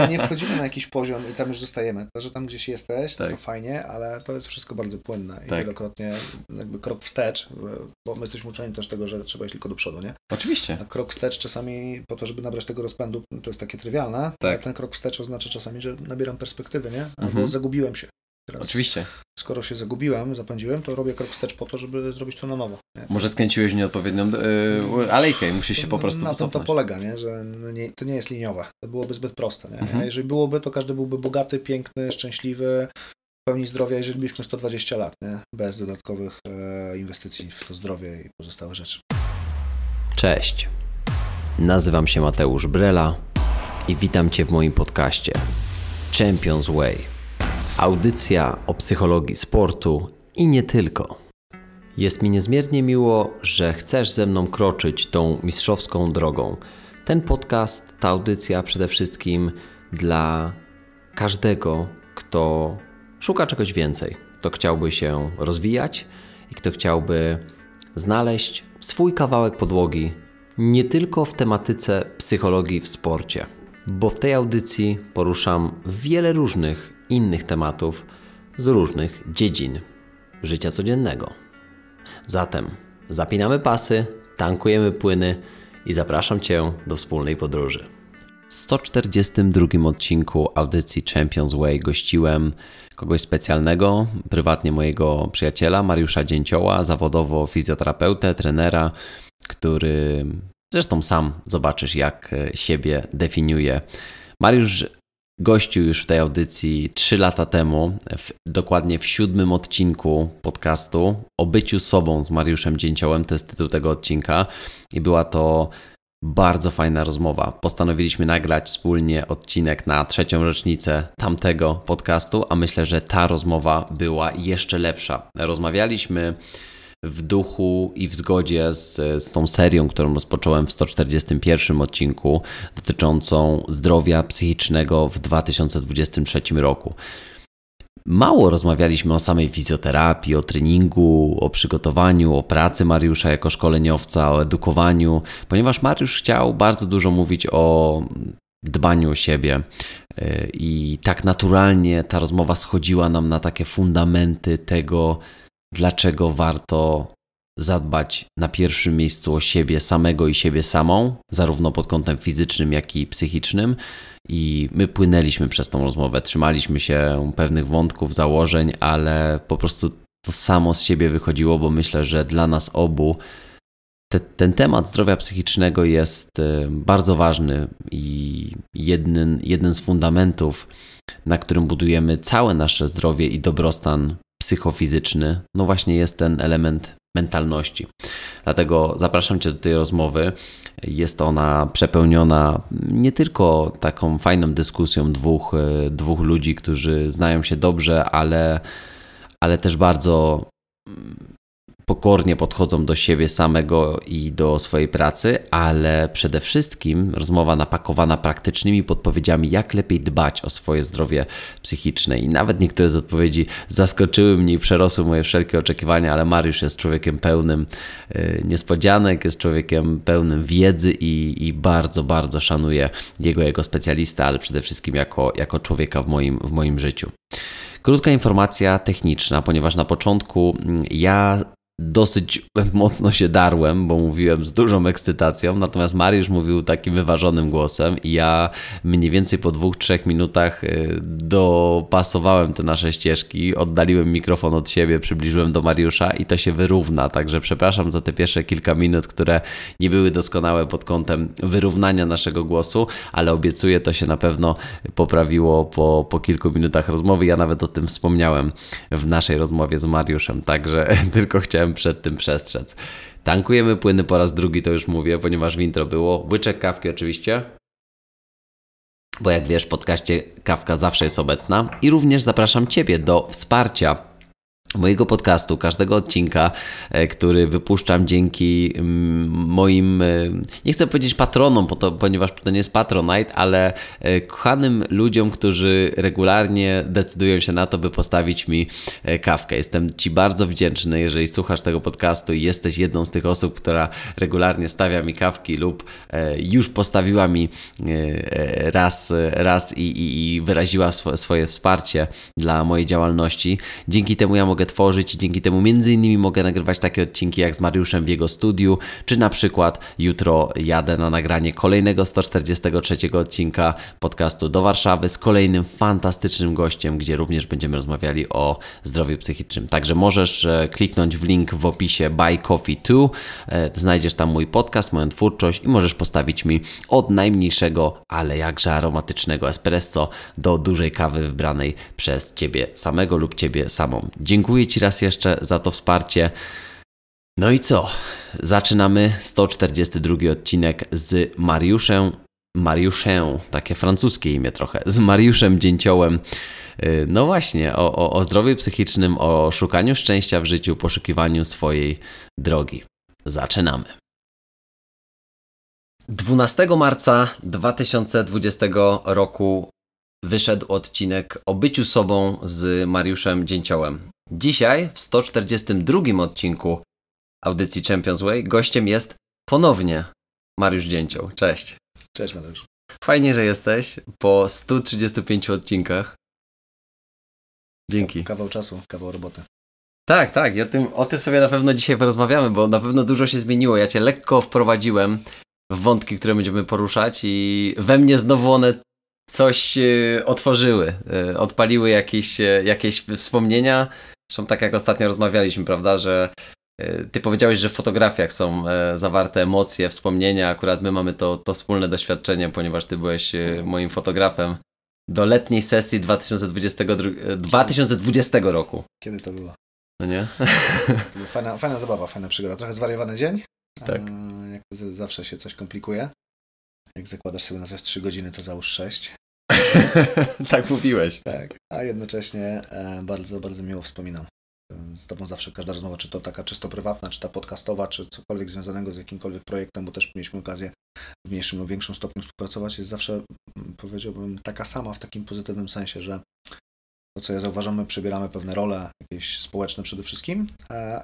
my nie wchodzimy na jakiś poziom i tam już zostajemy. To, że tam gdzieś jesteś, tak. to fajnie, ale to jest wszystko bardzo płynne i tak. wielokrotnie jakby krok wstecz, bo my jesteśmy uczeni też tego, że trzeba iść tylko do przodu, nie? Oczywiście. A krok wstecz czasami po to, żeby nabrać tego rozpędu, to jest takie trywialne, tak. ale ten krok wstecz oznacza czasami, że nabieram perspektywy, nie? Albo mhm. zagubiłem się. Teraz, Oczywiście. Skoro się zagubiłem, zapędziłem, to robię krok wstecz po to, żeby zrobić to na nowo. Nie? Może skręciłeś nieodpowiednią yy, alejkę i musisz się po prostu Na tym to polega, nie? że nie, to nie jest liniowe. To byłoby zbyt proste. Nie? Mhm. Jeżeli byłoby, to każdy byłby bogaty, piękny, szczęśliwy, w pełni zdrowia jeżeli żylibyśmy 120 lat, nie? bez dodatkowych e, inwestycji w to zdrowie i pozostałe rzeczy. Cześć. Nazywam się Mateusz Brela i witam Cię w moim podcaście Champions Way Audycja o psychologii sportu i nie tylko. Jest mi niezmiernie miło, że chcesz ze mną kroczyć tą mistrzowską drogą. Ten podcast to audycja przede wszystkim dla każdego, kto szuka czegoś więcej, kto chciałby się rozwijać i kto chciałby znaleźć swój kawałek podłogi nie tylko w tematyce psychologii w sporcie, bo w tej audycji poruszam wiele różnych innych tematów z różnych dziedzin życia codziennego. Zatem zapinamy pasy, tankujemy płyny i zapraszam Cię do wspólnej podróży. W 142 odcinku audycji Champions Way gościłem kogoś specjalnego, prywatnie mojego przyjaciela Mariusza Dzięcioła, zawodowo fizjoterapeutę, trenera, który zresztą sam zobaczysz, jak siebie definiuje. Mariusz gościł już w tej audycji 3 lata temu, w, dokładnie w siódmym odcinku podcastu o byciu sobą z Mariuszem Dzięciołem, to jest tytuł tego odcinka i była to bardzo fajna rozmowa. Postanowiliśmy nagrać wspólnie odcinek na trzecią rocznicę tamtego podcastu, a myślę, że ta rozmowa była jeszcze lepsza. Rozmawialiśmy w duchu i w zgodzie z, z tą serią, którą rozpocząłem w 141 odcinku dotyczącą zdrowia psychicznego w 2023 roku. Mało rozmawialiśmy o samej fizjoterapii, o treningu, o przygotowaniu, o pracy Mariusza jako szkoleniowca, o edukowaniu, ponieważ Mariusz chciał bardzo dużo mówić o dbaniu o siebie. I tak naturalnie ta rozmowa schodziła nam na takie fundamenty tego, dlaczego warto zadbać na pierwszym miejscu o siebie samego i siebie samą, zarówno pod kątem fizycznym, jak i psychicznym. I my płynęliśmy przez tą rozmowę, trzymaliśmy się pewnych wątków, założeń, ale po prostu to samo z siebie wychodziło, bo myślę, że dla nas obu te, ten temat zdrowia psychicznego jest y, bardzo ważny i jeden, jeden z fundamentów, na którym budujemy całe nasze zdrowie i dobrostan psychofizyczny, no właśnie jest ten element mentalności. Dlatego zapraszam Cię do tej rozmowy. Jest ona przepełniona nie tylko taką fajną dyskusją dwóch, e, dwóch ludzi, którzy znają się dobrze, ale, ale też bardzo pokornie podchodzą do siebie samego i do swojej pracy, ale przede wszystkim rozmowa napakowana praktycznymi podpowiedziami, jak lepiej dbać o swoje zdrowie psychiczne. I nawet niektóre z odpowiedzi zaskoczyły mnie i przerosły moje wszelkie oczekiwania, ale Mariusz jest człowiekiem pełnym y, niespodzianek, jest człowiekiem pełnym wiedzy i, i bardzo, bardzo szanuję jego, jego specjalista, ale przede wszystkim jako, jako człowieka w moim, w moim życiu. Krótka informacja techniczna, ponieważ na początku mm, ja dosyć mocno się darłem, bo mówiłem z dużą ekscytacją, natomiast Mariusz mówił takim wyważonym głosem i ja mniej więcej po dwóch, trzech minutach y, dopasowałem te nasze ścieżki, oddaliłem mikrofon od siebie, przybliżyłem do Mariusza i to się wyrówna, także przepraszam za te pierwsze kilka minut, które nie były doskonałe pod kątem wyrównania naszego głosu, ale obiecuję, to się na pewno poprawiło po, po kilku minutach rozmowy. Ja nawet o tym wspomniałem w naszej rozmowie z Mariuszem, także tylko chciałem chciałem przed tym przestrzec. Tankujemy płyny po raz drugi, to już mówię, ponieważ w intro było. Łyczek kawki oczywiście. Bo jak wiesz, w podcaście kawka zawsze jest obecna. I również zapraszam Ciebie do wsparcia mojego podcastu, każdego odcinka, e, który wypuszczam dzięki mm, moim, e, nie chcę powiedzieć patronom, ponieważ to nie jest Patronite, ale e, kochanym ludziom, którzy regularnie decydują się na to, by postawić mi kawkę. Jestem Ci bardzo wdzięczny, jeżeli słuchasz tego podcastu i jesteś jedną z tych osób, która regularnie stawia mi kawki lub już postawiła mi raz, raz i, i, i wyraziła swoje wsparcie dla mojej działalności. Dzięki temu ja mogę mogę tworzyć i dzięki temu między innymi mogę nagrywać takie odcinki jak z Mariuszem w jego studiu, czy na przykład jutro jadę na nagranie kolejnego 143 odcinka podcastu do Warszawy z kolejnym fantastycznym gościem, gdzie również będziemy rozmawiali o zdrowiu psychicznym. Także możesz e, kliknąć w link w opisie Buy Coffee 2, e, znajdziesz tam mój podcast, moją twórczość i możesz postawić mi od najmniejszego, ale jakże aromatycznego espresso do dużej kawy wybranej przez Ciebie samego lub Ciebie samą. Dziękuję Dziękuję Ci raz jeszcze za to wsparcie. No i co? Zaczynamy 142 odcinek z Mariuszem. Mariuszem, takie francuskie imię trochę, z Mariuszem Dzięciołem. Y, no właśnie, o, o, o zdrowiu psychicznym, o szukaniu szczęścia w życiu, poszukiwaniu swojej drogi. Zaczynamy. 12 marca 2020 roku wyszedł odcinek o byciu sobą z Mariuszem Dzięciołem. Dzisiaj, w 142 odcinku audycji Champions Way, gościem jest ponownie Mariusz Dzięcioł. Cześć. Cześć Mariusz. Fajnie, że jesteś po 135 odcinkach. Dzięki. Kawał czasu, kawał roboty. Tak, tak. Ja tym, o tym sobie na pewno dzisiaj porozmawiamy, bo na pewno dużo się zmieniło. Ja cię lekko wprowadziłem w wątki, które będziemy poruszać i we mnie znowu one coś e, otworzyły. E, odpaliły jakieś, e, jakieś wspomnienia, Zresztą tak jak ostatnio rozmawialiśmy, prawda, że e, ty powiedziałeś, że w fotografiach są e, zawarte emocje, wspomnienia. Akurat my mamy to, to wspólne doświadczenie, ponieważ ty byłeś e, moim fotografem do letniej sesji 2022, 2020 roku. Kiedy to było? No nie? To była fajna, fajna zabawa, fajna przygoda. Trochę zwariowany dzień. Tak. Jak zawsze się coś komplikuje. Jak zakładasz sobie na coś 3 godziny, to załóż 6. tak mówiłeś. Tak, a jednocześnie e, bardzo, bardzo miło wspominam. Z Tobą zawsze każda rozmowa, czy to taka czysto prywatna, czy ta podcastowa, czy cokolwiek związanego z jakimkolwiek projektem, bo też mieliśmy okazję w mniejszym lub większym stopniu współpracować, jest zawsze, mm, powiedziałbym, taka sama w takim pozytywnym sensie, że to, co ja zauważam, my przybieramy pewne role, jakieś społeczne przede wszystkim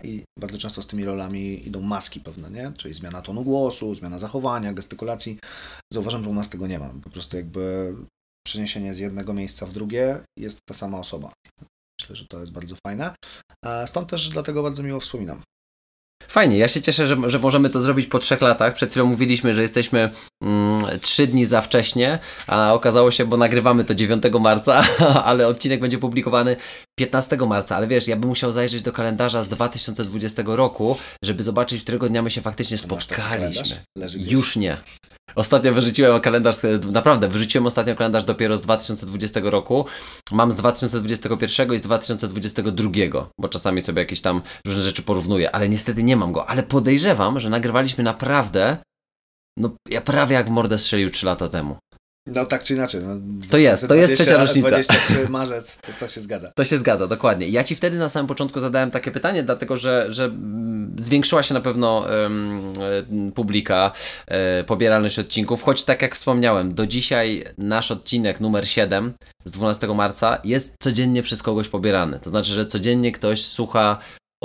i bardzo często z tymi rolami idą maski pewne, nie? Czyli zmiana tonu głosu, zmiana zachowania, gestykulacji. Zauważam, że u nas tego nie ma. Po prostu jakby przeniesienie z jednego miejsca w drugie jest ta sama osoba. Myślę, że to jest bardzo fajne. Stąd też dlatego bardzo miło wspominam. Fajnie, ja się cieszę, że, że możemy to zrobić po trzech latach. Przed chwilą mówiliśmy, że jesteśmy mm, trzy dni za wcześnie, a okazało się, bo nagrywamy to 9 marca, ale odcinek będzie publikowany 15 marca. Ale wiesz, ja bym musiał zajrzeć do kalendarza z 2020 roku, żeby zobaczyć, którego dnia my się faktycznie spotkaliśmy. Już nie. Ostatnio wyrzuciłem kalendarz, naprawdę, wyrzuciłem ostatnio kalendarz dopiero z 2020 roku. Mam z 2021 i z 2022, bo czasami sobie jakieś tam różne rzeczy porównuję, ale niestety nie mam go. Ale podejrzewam, że nagrywaliśmy naprawdę, no ja prawie jak w mordę strzelił 3 lata temu. No tak czy inaczej. No, to jest, to jest trzecia różnica. 23 marzec, to, to, się zgadza. To się zgadza, dokładnie. Ja Ci wtedy na samym początku zadałem takie pytanie, dlatego że, że mm, zwiększyła się na pewno um, publika, um, pobieralność odcinków, choć tak jak wspomniałem, do dzisiaj nasz odcinek numer 7 z 12 marca jest codziennie przez kogoś pobierany. To znaczy, że codziennie ktoś słucha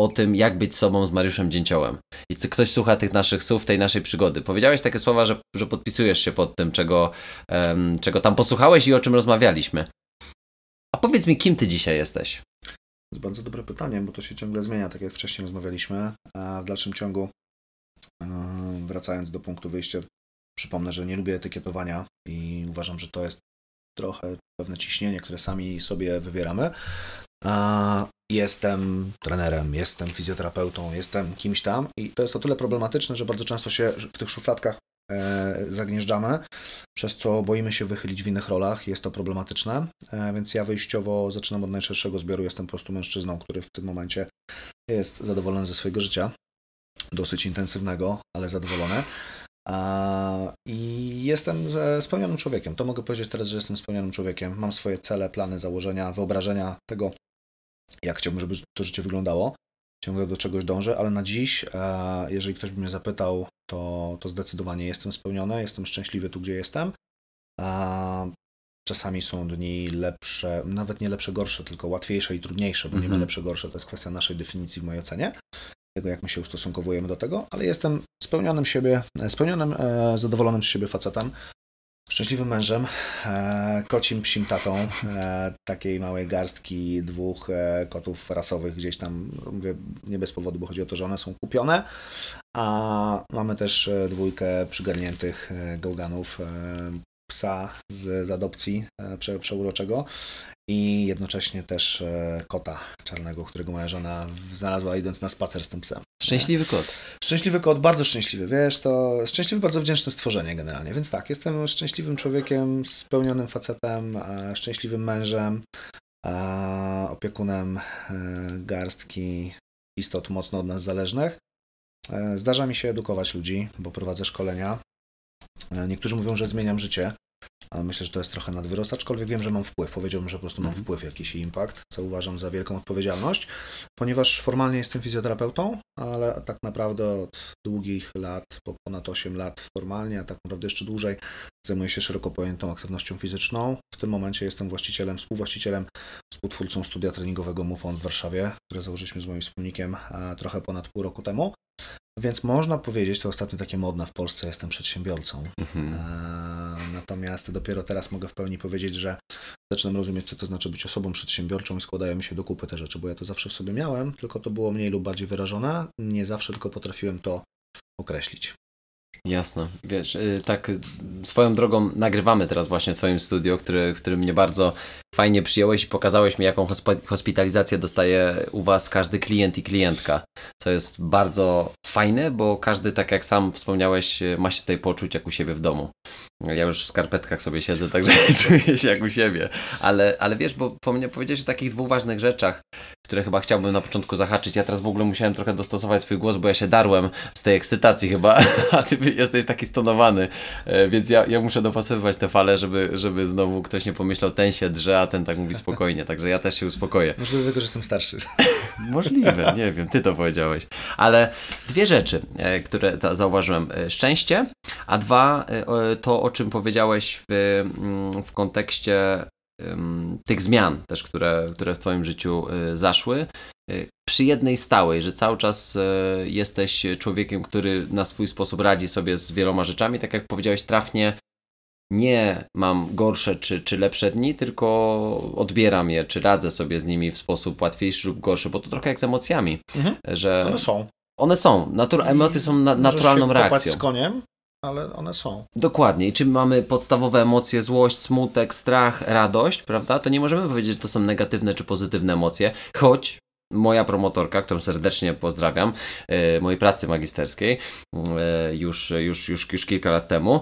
o tym, jak być sobą z Mariuszem Dzięciołem. I ktoś słucha tych naszych słów, tej naszej przygody. Powiedziałeś takie słowa, że, że podpisujesz się pod tym, czego, um, czego tam posłuchałeś i o czym rozmawialiśmy. A powiedz mi, kim ty dzisiaj jesteś? To jest bardzo dobre pytanie, bo to się ciągle zmienia, tak jak wcześniej rozmawialiśmy. A w dalszym ciągu, wracając do punktu wyjścia, przypomnę, że nie lubię etykietowania i uważam, że to jest trochę pewne ciśnienie, które sami sobie wywieramy. Jestem trenerem, jestem fizjoterapeutą, jestem kimś tam i to jest o tyle problematyczne, że bardzo często się w tych szufladkach e, zagnieżdżamy, przez co boimy się wychylić w innych rolach, jest to problematyczne, e, więc ja wyjściowo zaczynam od najszerszego zbioru, jestem po prostu mężczyzną, który w tym momencie jest zadowolony ze swojego życia, dosyć intensywnego, ale zadowolony. I jestem spełnionym człowiekiem. To mogę powiedzieć teraz, że jestem spełnionym człowiekiem. Mam swoje cele, plany, założenia, wyobrażenia tego, jak chciałbym, żeby to życie wyglądało. Ciągle do czegoś dążę, ale na dziś, e, jeżeli ktoś by mnie zapytał, to, to zdecydowanie jestem spełniony, jestem szczęśliwy tu, gdzie jestem. Czasami są dni lepsze, nawet nie lepsze, gorsze, tylko łatwiejsze i trudniejsze, bo nie ma Mhm. lepsze, gorsze. To jest kwestia naszej definicji w mojej ocenie, tego jak my się ustosunkowujemy do tego, ale jestem spełnionym siebie, spełnionym, e, zadowolonym z siebie facetem, szczęśliwym mężem, e, kocim psim tatą, e, takiej małej garstki dwóch e, kotów rasowych gdzieś tam, mówię nie bez powodu, bo chodzi o to, że one są kupione, a mamy też dwójkę przygarniętych gałganów, psa z, z adopcji prze, przeuroczego i jednocześnie też e, kota czarnego, którego moja żona znalazła idąc na spacer z tym psem. Szczęśliwy kot. Szczęśliwy kot, bardzo szczęśliwy, wiesz, to szczęśliwy, bardzo wdzięczne stworzenie generalnie, więc tak, jestem szczęśliwym człowiekiem, spełnionym facetem, szczęśliwym mężem, opiekunem e, garstki istot mocno od nas zależnych. E, Zdarza mi się edukować ludzi, bo prowadzę szkolenia. Niektórzy mówią, że zmieniam życie, myślę, że to jest trochę nadwyrost, aczkolwiek wiem, że mam wpływ. Powiedziałbym, że po prostu mam Mhm. wpływ jakiś impact, co uważam za wielką odpowiedzialność, ponieważ formalnie jestem fizjoterapeutą, ale tak naprawdę od długich lat, po ponad 8 lat formalnie, a tak naprawdę jeszcze dłużej, zajmuję się szeroko pojętą aktywnością fizyczną. W tym momencie jestem właścicielem, współwłaścicielem, współtwórcą studia treningowego MUFON w Warszawie, które założyliśmy z moim wspólnikiem e, trochę ponad pół roku temu. Więc można powiedzieć, to ostatnio takie modne w Polsce, jestem przedsiębiorcą. Mhm. E, Natomiast dopiero teraz mogę w pełni powiedzieć, że zaczynam rozumieć, co to znaczy być osobą przedsiębiorczą i składają mi się do kupy te rzeczy, bo ja to zawsze w sobie miałem, tylko to było mniej lub bardziej wyrażone. Nie zawsze tylko potrafiłem to określić. Jasne. Wiesz, y, tak swoją drogą nagrywamy teraz właśnie w Twoim studio, który, w którym mnie bardzo fajnie przyjąłeś i pokazałeś mi, jaką hospitalizację dostaje u Was każdy klient i klientka. Co jest bardzo fajne, bo każdy, tak jak sam wspomniałeś, y, ma się tutaj poczuć jak u siebie w domu. Ja już w skarpetkach sobie siedzę, także czuję się jak u siebie. Ale, ale wiesz, bo po mnie powiedziałeś o takich dwóch ważnych rzeczach, które chyba chciałbym na początku zahaczyć. Ja teraz w ogóle musiałem trochę dostosować swój głos, bo ja się darłem z tej ekscytacji chyba, a ty jesteś taki stonowany, E, więc ja, ja muszę dopasowywać te fale, żeby, żeby znowu ktoś nie pomyślał, ten się drze, a ten tak mówi spokojnie, także ja też się uspokoję. Może dlatego, że jestem starszy. Możliwe, nie wiem, ty to powiedziałeś. Ale dwie rzeczy, e, które zauważyłem. E, Szczęście, a dwa, e, to o czym powiedziałeś w, mm, w kontekście tych zmian też, które, które w twoim życiu zaszły. Przy jednej stałej, że cały czas jesteś człowiekiem, który na swój sposób radzi sobie z wieloma rzeczami, tak jak powiedziałeś trafnie, nie mam gorsze czy, czy lepsze dni, tylko odbieram je, czy radzę sobie z nimi w sposób łatwiejszy lub gorszy, bo to trochę jak z emocjami, Mhm. że One są. one są, natur- emocje są na- naturalną się reakcją. z koniem, ale one są. Dokładnie. I czy mamy podstawowe emocje, złość, smutek, strach, radość, prawda? To nie możemy powiedzieć, że to są negatywne czy pozytywne emocje, choć moja promotorka, którą serdecznie pozdrawiam, e, mojej pracy magisterskiej, e, już, już, już, już kilka lat temu,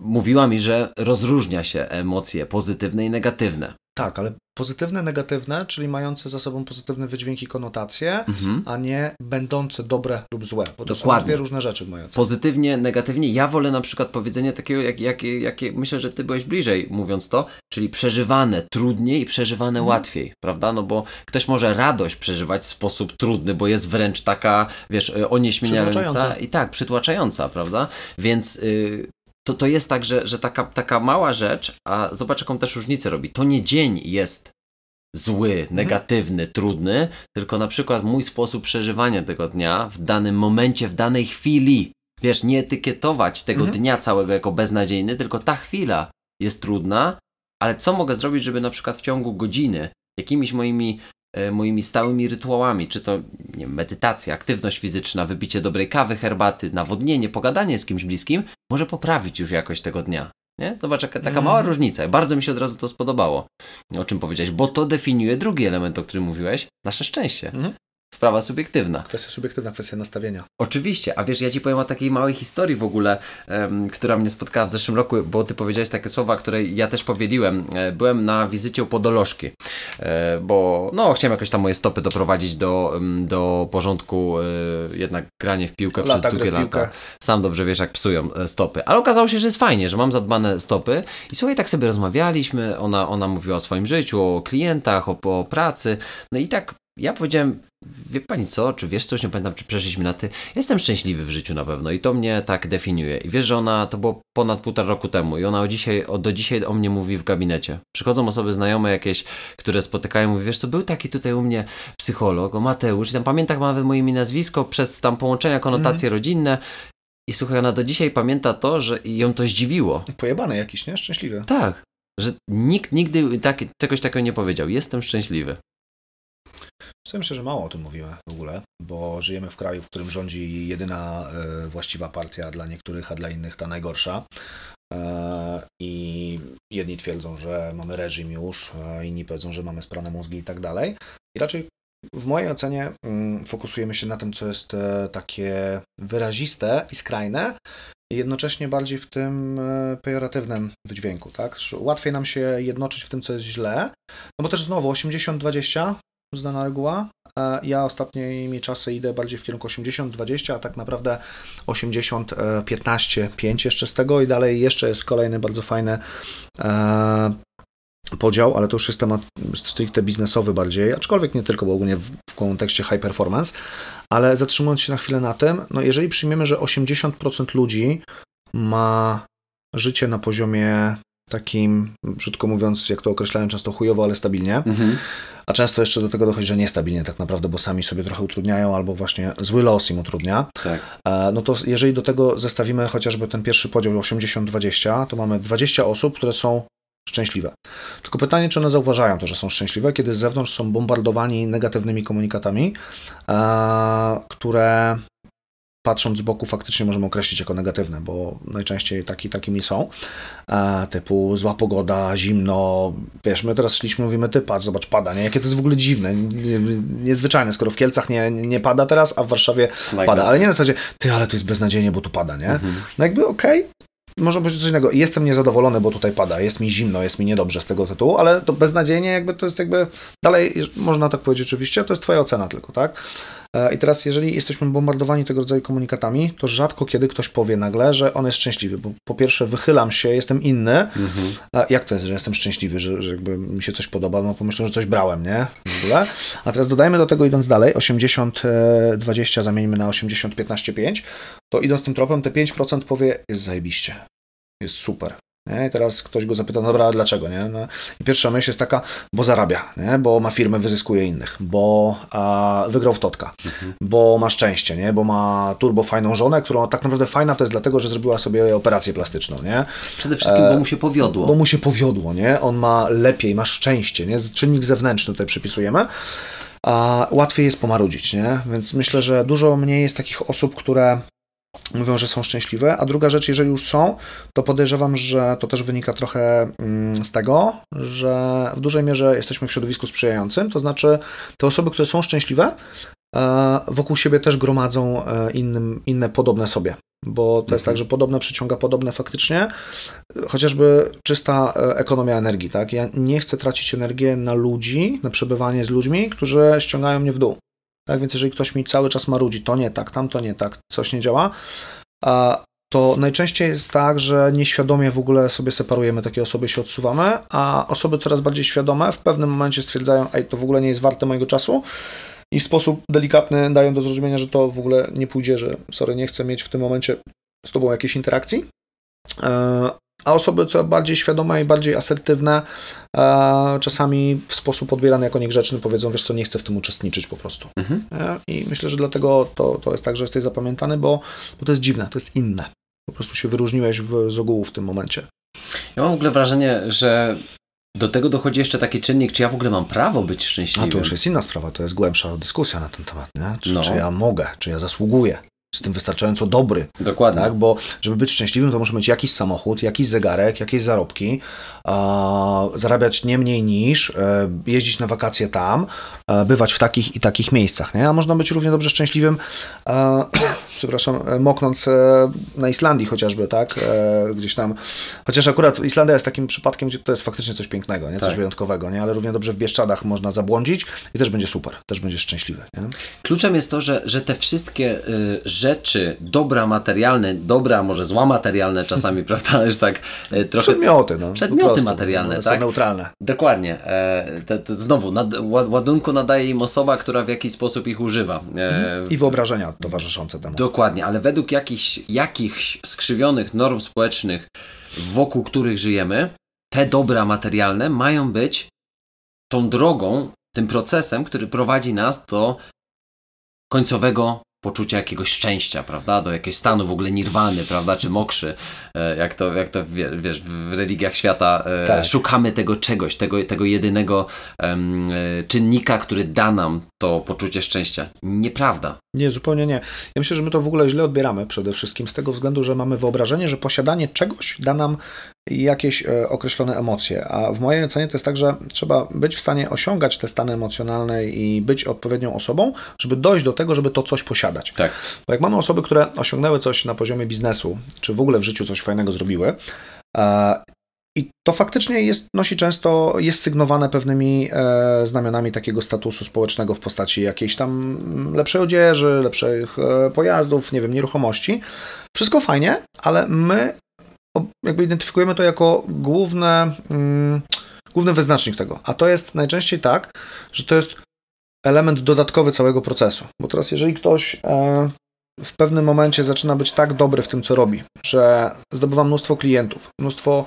mówiła mi, że rozróżnia się emocje pozytywne i negatywne. Tak, ale pozytywne, negatywne, czyli mające za sobą pozytywne wydźwięki, konotacje, Mhm. a nie będące dobre lub złe. Bo to są Dokładnie. dwie różne rzeczy ocenie. Pozytywnie, negatywnie. Ja wolę na przykład powiedzenie takiego, jak, jak, jakie myślę, że ty byłeś bliżej mówiąc to, czyli przeżywane trudniej i przeżywane Mhm. łatwiej, prawda? No bo ktoś może radość przeżywać w sposób trudny, bo jest wręcz taka, wiesz, y, onieśmielająca i tak, przytłaczająca, prawda? Więc y, to, to jest tak, że, że taka, taka mała rzecz, a zobacz jaką też różnicę robi. To nie dzień jest zły, Mhm. negatywny, trudny, tylko na przykład mój sposób przeżywania tego dnia w danym momencie, w danej chwili. Wiesz, nie etykietować tego Mhm. dnia całego jako beznadziejny, tylko ta chwila jest trudna, ale co mogę zrobić, żeby na przykład w ciągu godziny jakimiś moimi, moimi stałymi rytuałami, czy to nie wiem, medytacja, aktywność fizyczna, wypicie dobrej kawy, herbaty, nawodnienie, pogadanie z kimś bliskim, może poprawić już jakość tego dnia. Nie? Zobacz, jaka, taka Mhm. mała różnica. Bardzo mi się od razu to spodobało, o czym powiedziałeś, bo to definiuje drugi element, o którym mówiłeś, nasze szczęście. Mhm. Sprawa subiektywna. Kwestia subiektywna, kwestia nastawienia. Oczywiście, a wiesz, ja ci powiem o takiej małej historii w ogóle, em, która mnie spotkała w zeszłym roku, bo ty powiedziałeś takie słowa, które ja też powieliłem. E, byłem na wizycie u podolożki, e, bo no, chciałem jakoś tam moje stopy doprowadzić do, do porządku, e, jednak granie w piłkę Lata, przez długie lata. Sam dobrze wiesz, jak psują stopy. Ale okazało się, że jest fajnie, że mam zadbane stopy. I słuchaj, tak sobie rozmawialiśmy. Ona, ona mówiła o swoim życiu, o klientach, o, o pracy. No i tak ja powiedziałem, wie pani co, czy wiesz coś, nie pamiętam, czy przeszliśmy na ty. Jestem szczęśliwy w życiu na pewno i to mnie tak definiuje. I wiesz, że ona, to było ponad półtora roku temu i ona o dzisiaj, o, do dzisiaj o mnie mówi w gabinecie. Przychodzą osoby znajome jakieś, które spotykają, mówi, wiesz co, był taki tutaj u mnie psycholog, o Mateusz, i tam pamięta ma nawet moje imię, nazwisko, przez tam połączenia, konotacje rodzinne. I słuchaj, ona do dzisiaj pamięta to, że ją to zdziwiło. Pojebany jakiś, nie? Szczęśliwy. Tak, że nikt nigdy tak, czegoś takiego nie powiedział. Jestem szczęśliwy. Myślę, że mało o tym mówimy w ogóle, bo żyjemy w kraju, w którym rządzi jedyna e, właściwa partia dla niektórych, a dla innych ta najgorsza. E, I jedni twierdzą, że mamy reżim już, a inni powiedzą, że mamy sprane mózgi i tak dalej. I raczej w mojej ocenie mm, fokusujemy się na tym, co jest e, takie wyraziste i skrajne, i jednocześnie bardziej w tym e, pejoratywnym wydźwięku, tak? Łatwiej nam się jednoczyć w tym, co jest źle, no bo też znowu 80-20, znana reguła. E, Ja ostatnimi czasy idę bardziej w kierunku 80-20, a tak naprawdę 80-15-5 jeszcze z tego i dalej jeszcze jest kolejny bardzo fajny e, podział, ale to już jest temat stricte biznesowy bardziej, aczkolwiek nie tylko, bo ogólnie w, w kontekście high performance, ale zatrzymując się na chwilę na tym, no jeżeli przyjmiemy, że 80% ludzi ma życie na poziomie takim, brzydko mówiąc, jak to określają często chujowo, ale stabilnie, a często jeszcze do tego dochodzi, że niestabilnie tak naprawdę, bo sami sobie trochę utrudniają albo właśnie zły los im utrudnia, Tak. E, no to jeżeli do tego zestawimy chociażby ten pierwszy podział 80-20, to mamy 20 osób, które są szczęśliwe. Tylko pytanie, czy one zauważają to, że są szczęśliwe, kiedy z zewnątrz są bombardowani negatywnymi komunikatami, e, które patrząc z boku faktycznie możemy określić jako negatywne, bo najczęściej taki, takimi są, e, typu zła pogoda, zimno, wiesz, my teraz szliśmy, mówimy, ty patrz, zobacz, pada, nie? Jakie to jest w ogóle dziwne, nie- niezwyczajne, skoro w Kielcach nie, nie pada teraz, a w Warszawie pada, ale nie na zasadzie, ty, ale to jest beznadziejnie, bo tu pada, nie? No jakby okej, może być coś innego. Jestem niezadowolony, bo tutaj pada, jest mi zimno, jest mi niedobrze z tego tytułu, ale to beznadziejnie jakby to jest jakby dalej, można tak powiedzieć oczywiście, to jest twoja ocena tylko, tak? E, I teraz, jeżeli jesteśmy bombardowani tego rodzaju komunikatami, to rzadko kiedy ktoś powie nagle, że on jest szczęśliwy, bo po pierwsze wychylam się, jestem inny. A jak to jest, że jestem szczęśliwy, że, że jakby mi się coś podoba, no pomyślę, że coś brałem, nie? W ogóle. A teraz dodajmy do tego, idąc dalej, 80-20 zamieńmy na 80-15-5, to idąc tym tropem, te 5% powie, jest zajebiście, jest super. Nie? I teraz ktoś go zapyta, no dobra, dlaczego? Nie? No, I pierwsza myśl jest taka, bo zarabia, nie? bo ma firmę, wyzyskuje innych, bo a, wygrał w totka, bo ma szczęście, nie? bo ma turbo fajną żonę, którą tak naprawdę fajna to jest dlatego, że zrobiła sobie operację plastyczną. Nie? Przede wszystkim, bo mu się powiodło. Bo mu się powiodło, nie? On ma lepiej, ma szczęście, nie? Czynnik zewnętrzny tutaj przypisujemy. A łatwiej jest pomarudzić, nie? Więc myślę, że dużo mniej jest takich osób, które mówią, że są szczęśliwe. A druga rzecz, jeżeli już są, to podejrzewam, że to też wynika trochę mm, z tego, że w dużej mierze jesteśmy w środowisku sprzyjającym. To znaczy, te osoby, które są szczęśliwe, e, wokół siebie też gromadzą e, innym, inne podobne sobie. Bo to jest tak, że podobne przyciąga podobne faktycznie, chociażby czysta e, ekonomia energii, tak? Ja nie chcę tracić energii na ludzi, na przebywanie z ludźmi, którzy ściągają mnie w dół. Tak więc jeżeli ktoś mi cały czas marudzi, to nie tak, tamto nie tak, coś nie działa, to najczęściej jest tak, że nieświadomie w ogóle sobie separujemy takie osoby, się odsuwamy, a osoby coraz bardziej świadome w pewnym momencie stwierdzają, ej, to w ogóle nie jest warte mojego czasu i w sposób delikatny dają do zrozumienia, że to w ogóle nie pójdzie, że sorry, nie chcę mieć w tym momencie z tobą jakiejś interakcji. E, A osoby co bardziej świadome i bardziej asertywne, e, czasami w sposób odbierany jako niegrzeczny powiedzą, wiesz co, nie chcę w tym uczestniczyć po prostu. Mhm. Nie? I myślę, że dlatego to, to jest tak, że jesteś zapamiętany, bo, bo to jest dziwne, to jest inne. Po prostu się wyróżniłeś w, z ogółu w tym momencie. Ja mam w ogóle wrażenie, że do tego dochodzi jeszcze taki czynnik, czy ja w ogóle mam prawo być A szczęśliwym. to już jest inna sprawa, to jest głębsza dyskusja na ten temat, nie? Czy, No. czy ja mogę, czy ja zasługuję. Jestem wystarczająco dobry. Dokładnie. Tak? Bo żeby być szczęśliwym, to muszę mieć jakiś samochód, jakiś zegarek, jakieś zarobki, e, zarabiać nie mniej niż, e, jeździć na wakacje tam, bywać w takich i takich miejscach. Nie? A można być równie dobrze szczęśliwym, e, przepraszam, e, moknąc e, na Islandii chociażby, tak? E, gdzieś tam. Chociaż akurat Islandia jest takim przypadkiem, gdzie to jest faktycznie coś pięknego, nie? coś Tak. wyjątkowego, nie? ale równie dobrze w Bieszczadach można zabłądzić i też będzie super, też będzie szczęśliwy. Nie? Kluczem jest to, że, że te wszystkie y, rzeczy, dobra materialne, dobra, może zła materialne czasami, prawda, już tak y, trochę... Przedmioty, no. Przedmioty prostu, materialne, no, tak? Są neutralne. Dokładnie. E, te, te, znowu, ła- ładunku nadaje im osoba, która w jakiś sposób ich używa. E, I wyobrażenia towarzyszące temu. Dokładnie, ale według jakichś, jakichś skrzywionych norm społecznych, wokół których żyjemy, te dobra materialne mają być tą drogą, tym procesem, który prowadzi nas do końcowego poczucia jakiegoś szczęścia, prawda? Do jakiegoś stanu w ogóle nirwany, prawda? Czy mokrzy, e, jak to, jak to wie- wiesz, w religiach świata e, Tak. szukamy tego czegoś, tego, tego jedynego e, czynnika, który da nam to poczucie szczęścia. Nieprawda. Nie, zupełnie nie. Ja myślę, że my to w ogóle źle odbieramy przede wszystkim z tego względu, że mamy wyobrażenie, że posiadanie czegoś da nam jakieś e, określone emocje. A w mojej ocenie to jest tak, że trzeba być w stanie osiągać te stany emocjonalne i być odpowiednią osobą, żeby dojść do tego, żeby to coś posiadać. Tak. Bo jak mamy osoby, które osiągnęły coś na poziomie biznesu, czy w ogóle w życiu coś fajnego zrobiły, e, i to faktycznie jest, nosi często, jest sygnowane pewnymi e, znamionami takiego statusu społecznego w postaci jakiejś tam lepszej odzieży, lepszych e, pojazdów, nie wiem, nieruchomości. Wszystko fajnie, ale my jakby identyfikujemy to jako główne, mm, główny wyznacznik tego. A to jest najczęściej tak, że to jest element dodatkowy całego procesu. Bo teraz, jeżeli ktoś e, w pewnym momencie zaczyna być tak dobry w tym, co robi, że zdobywa mnóstwo klientów, mnóstwo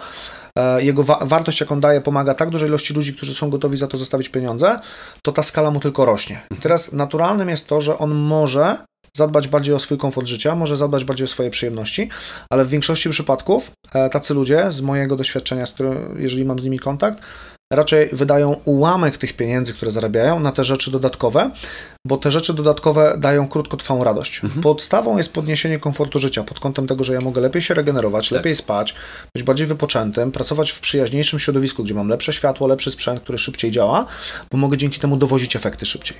e, jego wa- wartość, jaką daje, pomaga tak dużej ilości ludzi, którzy są gotowi za to zostawić pieniądze, to ta skala mu tylko rośnie. I teraz naturalnym jest to, że on może zadbać bardziej o swój komfort życia, może zadbać bardziej o swoje przyjemności, ale w większości przypadków e, tacy ludzie, z mojego doświadczenia, z którym, jeżeli mam z nimi kontakt, raczej wydają ułamek tych pieniędzy, które zarabiają, na te rzeczy dodatkowe, bo te rzeczy dodatkowe dają krótkotrwałą radość. Podstawą jest podniesienie komfortu życia pod kątem tego, że ja mogę lepiej się regenerować, Tak. lepiej spać, być bardziej wypoczętym, pracować w przyjaźniejszym środowisku, gdzie mam lepsze światło, lepszy sprzęt, który szybciej działa, bo mogę dzięki temu dowozić efekty szybciej.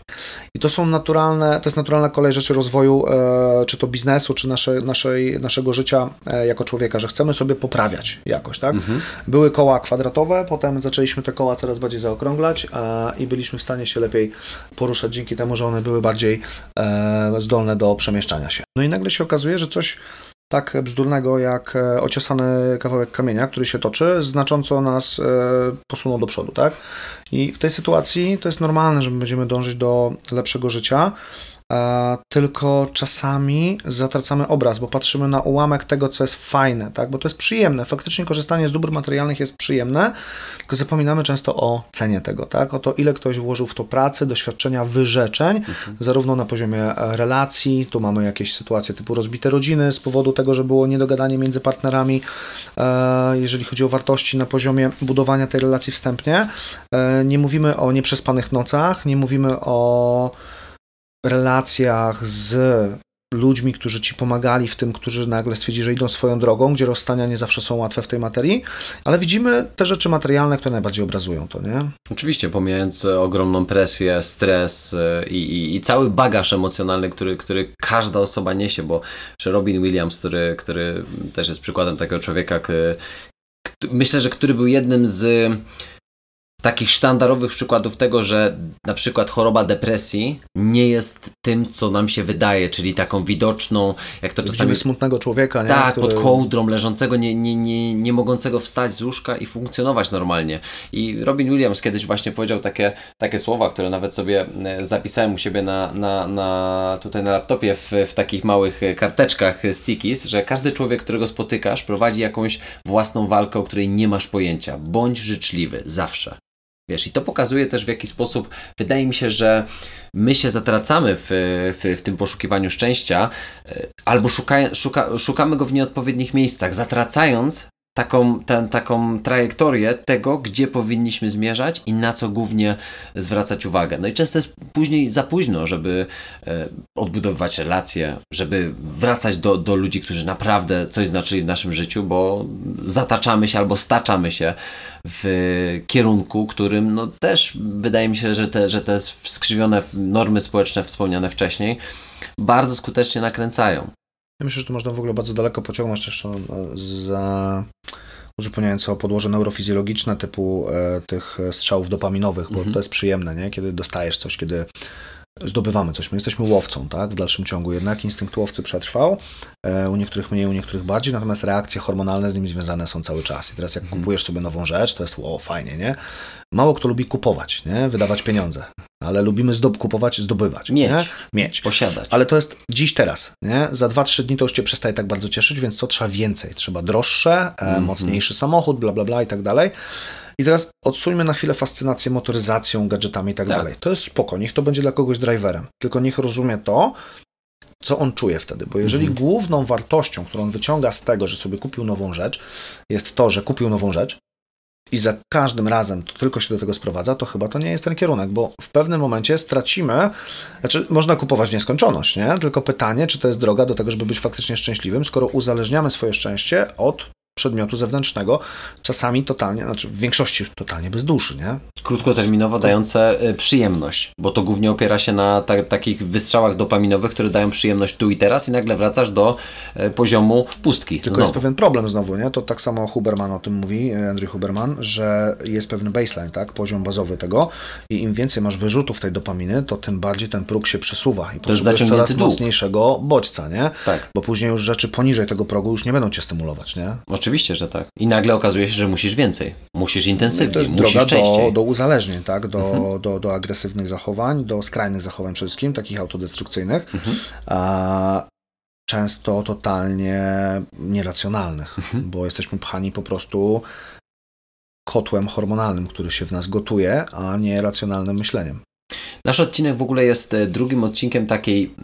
I to są naturalne, to jest naturalna kolej rzeczy rozwoju, e, czy to biznesu, czy nasze, naszej, naszego życia e, jako człowieka, że chcemy sobie poprawiać jakoś, tak? Były koła kwadratowe, potem zaczęliśmy te koła coraz bardziej zaokrąglać a, i byliśmy w stanie się lepiej poruszać dzięki temu, że one były bardziej e, zdolne do przemieszczania się. No i nagle się okazuje, że coś tak bzdurnego jak e, ociosany kawałek kamienia, który się toczy, znacząco nas e, posunął do przodu, tak? I w tej sytuacji to jest normalne, że my będziemy dążyć do lepszego życia, tylko czasami zatracamy obraz, bo patrzymy na ułamek tego, co jest fajne, tak? Bo to jest przyjemne. Faktycznie korzystanie z dóbr materialnych jest przyjemne, tylko zapominamy często o cenie tego, tak? O to, ile ktoś włożył w to pracy, doświadczenia, wyrzeczeń, zarówno na poziomie e, relacji, tu mamy jakieś sytuacje typu rozbite rodziny z powodu tego, że było niedogadanie między partnerami, e, jeżeli chodzi o wartości na poziomie budowania tej relacji wstępnie. E, Nie mówimy o nieprzespanych nocach, nie mówimy o relacjach z ludźmi, którzy ci pomagali w tym, którzy nagle stwierdzili, że idą swoją drogą, gdzie rozstania nie zawsze są łatwe w tej materii, ale widzimy te rzeczy materialne, które najbardziej obrazują to, nie? Oczywiście, pomijając e, ogromną presję, stres e, i, i, i cały bagaż emocjonalny, który, który każda osoba niesie, bo Robin Williams, który, który też jest przykładem takiego człowieka, myślę, że który był jednym z takich sztandarowych przykładów tego, że na przykład choroba depresji nie jest tym, co nam się wydaje, czyli taką widoczną, jak to czasami Widzimy smutnego człowieka, nie? tak, Który- pod kołdrą, leżącego, nie, nie, nie, nie mogącego wstać z łóżka i funkcjonować normalnie. I Robin Williams kiedyś właśnie powiedział takie, takie słowa, które nawet sobie e, zapisałem u siebie na, na, na, tutaj na laptopie w, w takich małych e, karteczkach e, stickies, że każdy człowiek, którego spotykasz, prowadzi jakąś własną walkę, o której nie masz pojęcia. Bądź życzliwy, zawsze. Wiesz, i to pokazuje też w jaki sposób, wydaje mi się, że my się zatracamy w, w, w tym poszukiwaniu szczęścia, e, albo szuka, szuka, szukamy go w nieodpowiednich miejscach, zatracając taką, ten, taką trajektorię tego, gdzie powinniśmy zmierzać i na co głównie zwracać uwagę. No i często jest później za późno, żeby e, odbudowywać relacje, żeby wracać do, do ludzi, którzy naprawdę coś znaczyli w naszym życiu, bo zataczamy się albo staczamy się w kierunku, którym no też wydaje mi się, że te, że te skrzywione normy społeczne wspomniane wcześniej bardzo skutecznie nakręcają. Ja myślę, że tu można w ogóle bardzo daleko pociągnąć jeszcze no, za uzupełniając o podłoże neurofizjologiczne typu e, tych strzałów dopaminowych, bo mhm. to jest przyjemne, nie? kiedy dostajesz coś, kiedy zdobywamy coś. My jesteśmy łowcą, tak? W dalszym ciągu jednak instynkt łowcy przetrwał, e, u niektórych mniej, u niektórych bardziej, natomiast reakcje hormonalne z nim związane są cały czas. I teraz jak mhm. kupujesz sobie nową rzecz, to jest o, fajnie, nie? Mało kto lubi kupować, nie? Wydawać pieniądze. Ale lubimy zdob kupować, zdobywać. Mieć. Nie? Mieć. Posiadać. Ale to jest dziś, teraz. Nie? Za 2-3 dni to już cię przestaje tak bardzo cieszyć, więc co trzeba więcej? Trzeba droższe, mm -hmm. mocniejszy samochód, bla, bla, bla i tak dalej. I teraz odsuńmy na chwilę fascynację motoryzacją, gadżetami i tak, tak, dalej. To jest spoko, niech to będzie dla kogoś driverem. Tylko niech rozumie to, co on czuje wtedy. Bo jeżeli mhm. główną wartością, którą wyciąga z tego, że sobie kupił nową rzecz, jest to, że kupił nową rzecz, i za każdym razem to tylko się do tego sprowadza, to chyba to nie jest ten kierunek, bo w pewnym momencie stracimy, znaczy można kupować w nieskończoność, nie? Tylko pytanie, czy to jest droga do tego, żeby być faktycznie szczęśliwym, skoro uzależniamy swoje szczęście od przedmiotu zewnętrznego, czasami totalnie, znaczy w większości totalnie bez duszy, nie? Krótkoterminowo dające y, przyjemność, bo to głównie opiera się na ta, takich wystrzałach dopaminowych, które dają przyjemność tu i teraz i nagle wracasz do y, poziomu pustki. Tylko znowu. jest pewien problem znowu, nie? To tak samo Huberman o tym mówi, y, Andrew Huberman, że jest pewny baseline, tak? Poziom bazowy tego i im więcej masz wyrzutów tej dopaminy, to tym bardziej ten próg się przesuwa i to potrzebujesz coraz dół. mocniejszego bodźca, nie? Tak. Bo później już rzeczy poniżej tego progu już nie będą cię stymulować, nie? Oczywiście, że tak. I nagle okazuje się, że musisz więcej. Musisz intensywniej, jest musisz droga częściej. Do, do uzależnień, tak? Do, mhm. do, do agresywnych zachowań, do skrajnych zachowań przede wszystkim, takich autodestrukcyjnych. Mhm. A, często totalnie nieracjonalnych, mhm. bo jesteśmy pchani po prostu kotłem hormonalnym, który się w nas gotuje, a nie racjonalnym myśleniem. Nasz odcinek w ogóle jest e, drugim odcinkiem takiej,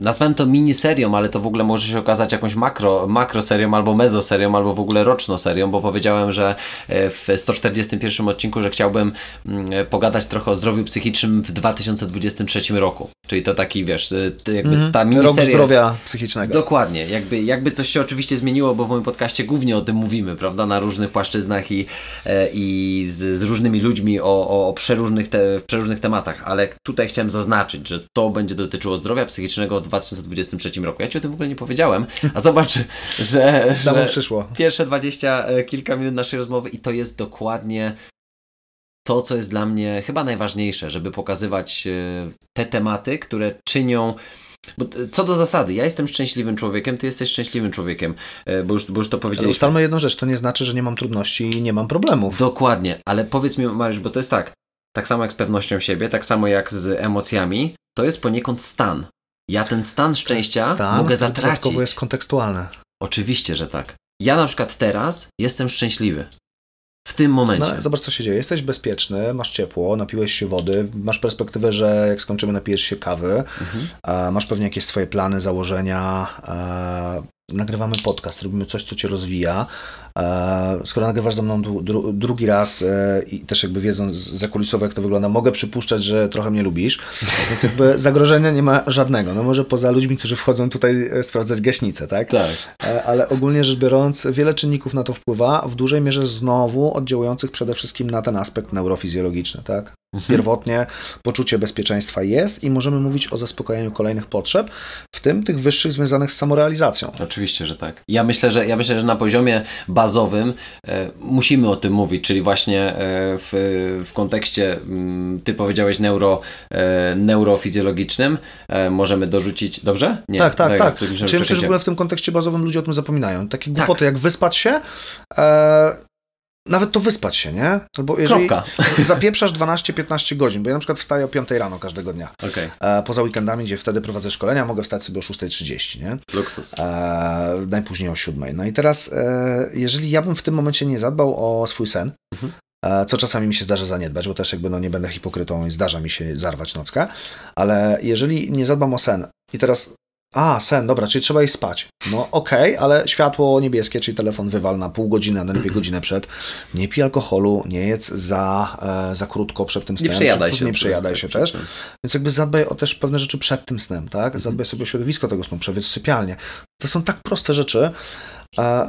nazwałem to miniserią, ale to w ogóle może się okazać jakąś makro, makroserią albo mezoserią, albo w ogóle rocznoserią, bo powiedziałem, że e, w 141 odcinku, że chciałbym mm, e, pogadać trochę o zdrowiu psychicznym w 2023 roku. Czyli to taki, wiesz, jakby mm, ta miniseria... Rok zdrowia jest... psychicznego. Dokładnie. Jakby, jakby coś się oczywiście zmieniło, bo w moim podcaście głównie o tym mówimy, prawda, na różnych płaszczyznach i, i z, z różnymi ludźmi o, o przeróżnych, te, przeróżnych tematach ale tutaj chciałem zaznaczyć, że to będzie dotyczyło zdrowia psychicznego w 2023 roku. Ja Ci o tym w ogóle nie powiedziałem, a zobacz, że, że przyszło. pierwsze 20 e, kilka minut naszej rozmowy i to jest dokładnie to, co jest dla mnie chyba najważniejsze, żeby pokazywać e, te tematy, które czynią bo co do zasady, ja jestem szczęśliwym człowiekiem, ty jesteś szczęśliwym człowiekiem, e, bo już, bo już to powiedzieliśmy. Ale ustalmy jedną rzecz, to nie znaczy, że nie mam trudności i nie mam problemów. Dokładnie, ale powiedz mi Mariusz, bo to jest tak, tak samo jak z pewnością siebie, tak samo jak z emocjami, to jest poniekąd stan. Ja ten stan szczęścia stan, mogę zatracić. Dodatkowo jest kontekstualne. Oczywiście, że tak. Ja na przykład teraz jestem szczęśliwy. W tym momencie. No, zobacz, co się dzieje. Jesteś bezpieczny, masz ciepło, napiłeś się wody, masz perspektywę, że jak skończymy, napijesz się kawy, mhm. masz pewnie jakieś swoje plany, założenia, nagrywamy podcast, robimy coś, co cię rozwija. E, skoro nagrywasz ze mną dru drugi raz e, i też jakby wiedząc zakulisowo, jak to wygląda, mogę przypuszczać, że trochę mnie lubisz, więc jakby zagrożenia nie ma żadnego. No może poza ludźmi, którzy wchodzą tutaj e, sprawdzać gaśnicę, tak? Tak. Ale ogólnie rzecz biorąc, wiele czynników na to wpływa, w dużej mierze znowu oddziałujących przede wszystkim na ten aspekt neurofizjologiczny, tak? Mhm. Pierwotnie poczucie bezpieczeństwa jest i możemy mówić o zaspokojeniu kolejnych potrzeb, w tym tych wyższych związanych z samorealizacją. Oczywiście, że tak. Ja myślę, że, ja myślę, że na poziomie bazowym e, musimy o tym mówić, czyli właśnie e, w, w kontekście, m, mm, ty powiedziałeś neuro, e, neurofizjologicznym, e, możemy dorzucić, dobrze? Nie, tak, tak, tak. Czy myślę, że w ogóle w tym kontekście bazowym ludzie o tym zapominają. Takie głupoty tak. jak wyspać się, e, nawet to wyspać się, nie? Albo jeżeli Kropka. zapieprzasz 12-15 godzin, bo ja na przykład wstaję o 5 rano każdego dnia. Okay. E, poza weekendami, gdzie wtedy prowadzę szkolenia, mogę wstać sobie o 6.30, nie? Luksus. E, najpóźniej o 7. No i teraz, e, jeżeli ja bym w tym momencie nie zadbał o swój sen, mhm. E, co czasami mi się zdarza zaniedbać, bo też jakby no nie będę hipokrytą i zdarza mi się zarwać nockę, ale jeżeli nie zadbam o sen i teraz A, sen, dobra, czyli trzeba iść spać. No okej, okay, ale światło niebieskie, czyli telefon wywal na pół godziny, najlepiej godzinę przed. Nie pij alkoholu, nie jedz za, e, za krótko przed tym snem. Nie przejadaj się. Nie przejadaj się też. Więc jakby zadbaj o też pewne rzeczy przed tym snem, tak? Mhm. Zadbaj sobie o środowisko tego snu, przewiedz sypialnię. To są tak proste rzeczy,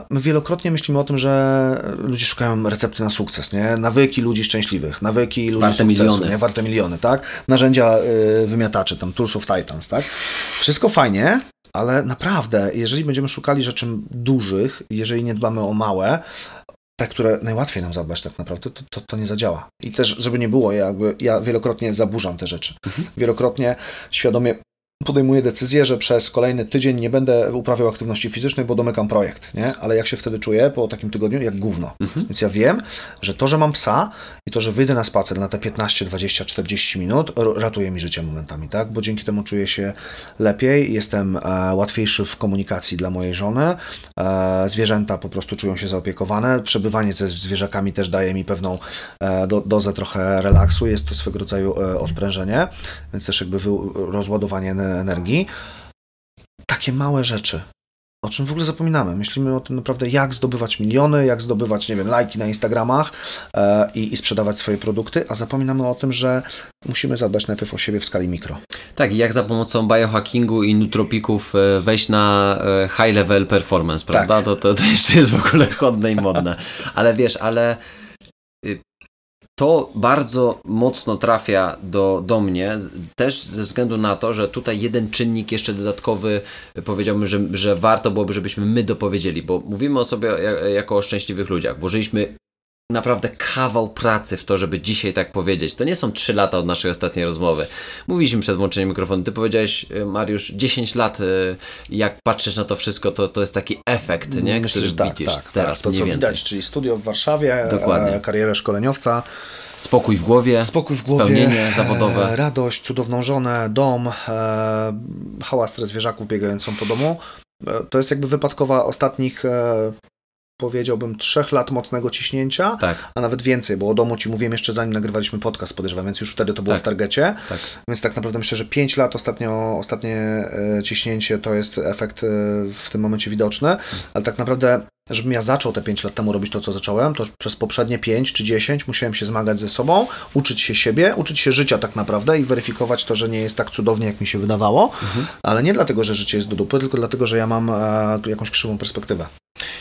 My wielokrotnie myślimy o tym, że ludzie szukają recepty na sukces, nie? Nawyki ludzi szczęśliwych, nawyki ludzi Warte sukcesu, miliony. nie? Warte miliony, tak? Narzędzia y, wymiataczy, tam Tools of Titans, tak? Wszystko fajnie, ale naprawdę, jeżeli będziemy szukali rzeczy dużych, jeżeli nie dbamy o małe, te, które najłatwiej nam zadbać tak naprawdę, to, to, to nie zadziała. I też, żeby nie było, ja, jakby, ja wielokrotnie zaburzam te rzeczy. Mhm. Wielokrotnie świadomie podejmuję decyzję, że przez kolejny tydzień nie będę uprawiał aktywności fizycznej, bo domykam projekt, nie? Ale jak się wtedy czuję po takim tygodniu? Jak gówno. Mhm. Więc ja wiem, że to, że mam psa i to, że wyjdę na spacer na te 15, 20, 40 minut, ratuje mi życie momentami, tak? Bo dzięki temu czuję się lepiej, jestem e, łatwiejszy w komunikacji dla mojej żony, e, zwierzęta po prostu czują się zaopiekowane, przebywanie ze zwierzakami też daje mi pewną e, do, dozę trochę relaksu, jest to swego rodzaju odprężenie, więc też jakby rozładowanie energii. Takie małe rzeczy, o czym w ogóle zapominamy. Myślimy o tym naprawdę, jak zdobywać miliony, jak zdobywać, nie wiem, lajki na Instagramach e, i, i, sprzedawać swoje produkty, a zapominamy o tym, że musimy zadbać najpierw o siebie w skali mikro. Tak, i jak za pomocą biohackingu i nutropików e, wejść na e, high level performance, prawda? Tak. To, to, to jeszcze jest w ogóle chodne i modne. Ale wiesz, ale to bardzo mocno trafia do, do mnie, też ze względu na to, że tutaj jeden czynnik jeszcze dodatkowy powiedziałbym, że, że warto byłoby, żebyśmy my dopowiedzieli, bo mówimy o sobie jako o szczęśliwych ludziach. Włożyliśmy naprawdę kawał pracy w to, żeby dzisiaj tak powiedzieć. To nie są 3 lata od naszej ostatniej rozmowy. Mówiliśmy przed włączeniem mikrofonu. Ty powiedziałeś, Mariusz, 10 lat, jak patrzysz na to wszystko, to, to jest taki efekt, nie? Myślę, który że tak, widzisz tak, teraz tak. To, co więcej. widać, czyli studio w Warszawie, Dokładnie. E, karierę szkoleniowca. Spokój w głowie, Spokój w głowie, spełnienie zawodowe. E, radość, cudowną żonę, dom, e, hałas zwierzaków biegającą po domu. E, to jest jakby wypadkowa ostatnich powiedziałbym, trzech lat mocnego ciśnięcia, tak. a nawet więcej, bo o domu ci mówiłem jeszcze zanim nagrywaliśmy podcast, podejrzewam, więc już wtedy to było tak. w targecie. Tak. Więc tak naprawdę myślę, że 5 lat ostatnio, ostatnie e, ciśnięcie to jest efekt e, w tym momencie widoczny, ale tak naprawdę żebym ja zaczął te 5 lat temu robić to, co zacząłem, to przez poprzednie 5 czy 10 musiałem się zmagać ze sobą, uczyć się siebie, uczyć się życia tak naprawdę i weryfikować to, że nie jest tak cudownie, jak mi się wydawało, mhm. ale nie dlatego, że życie jest do dupy, tylko dlatego, że ja mam e, jakąś krzywą perspektywę.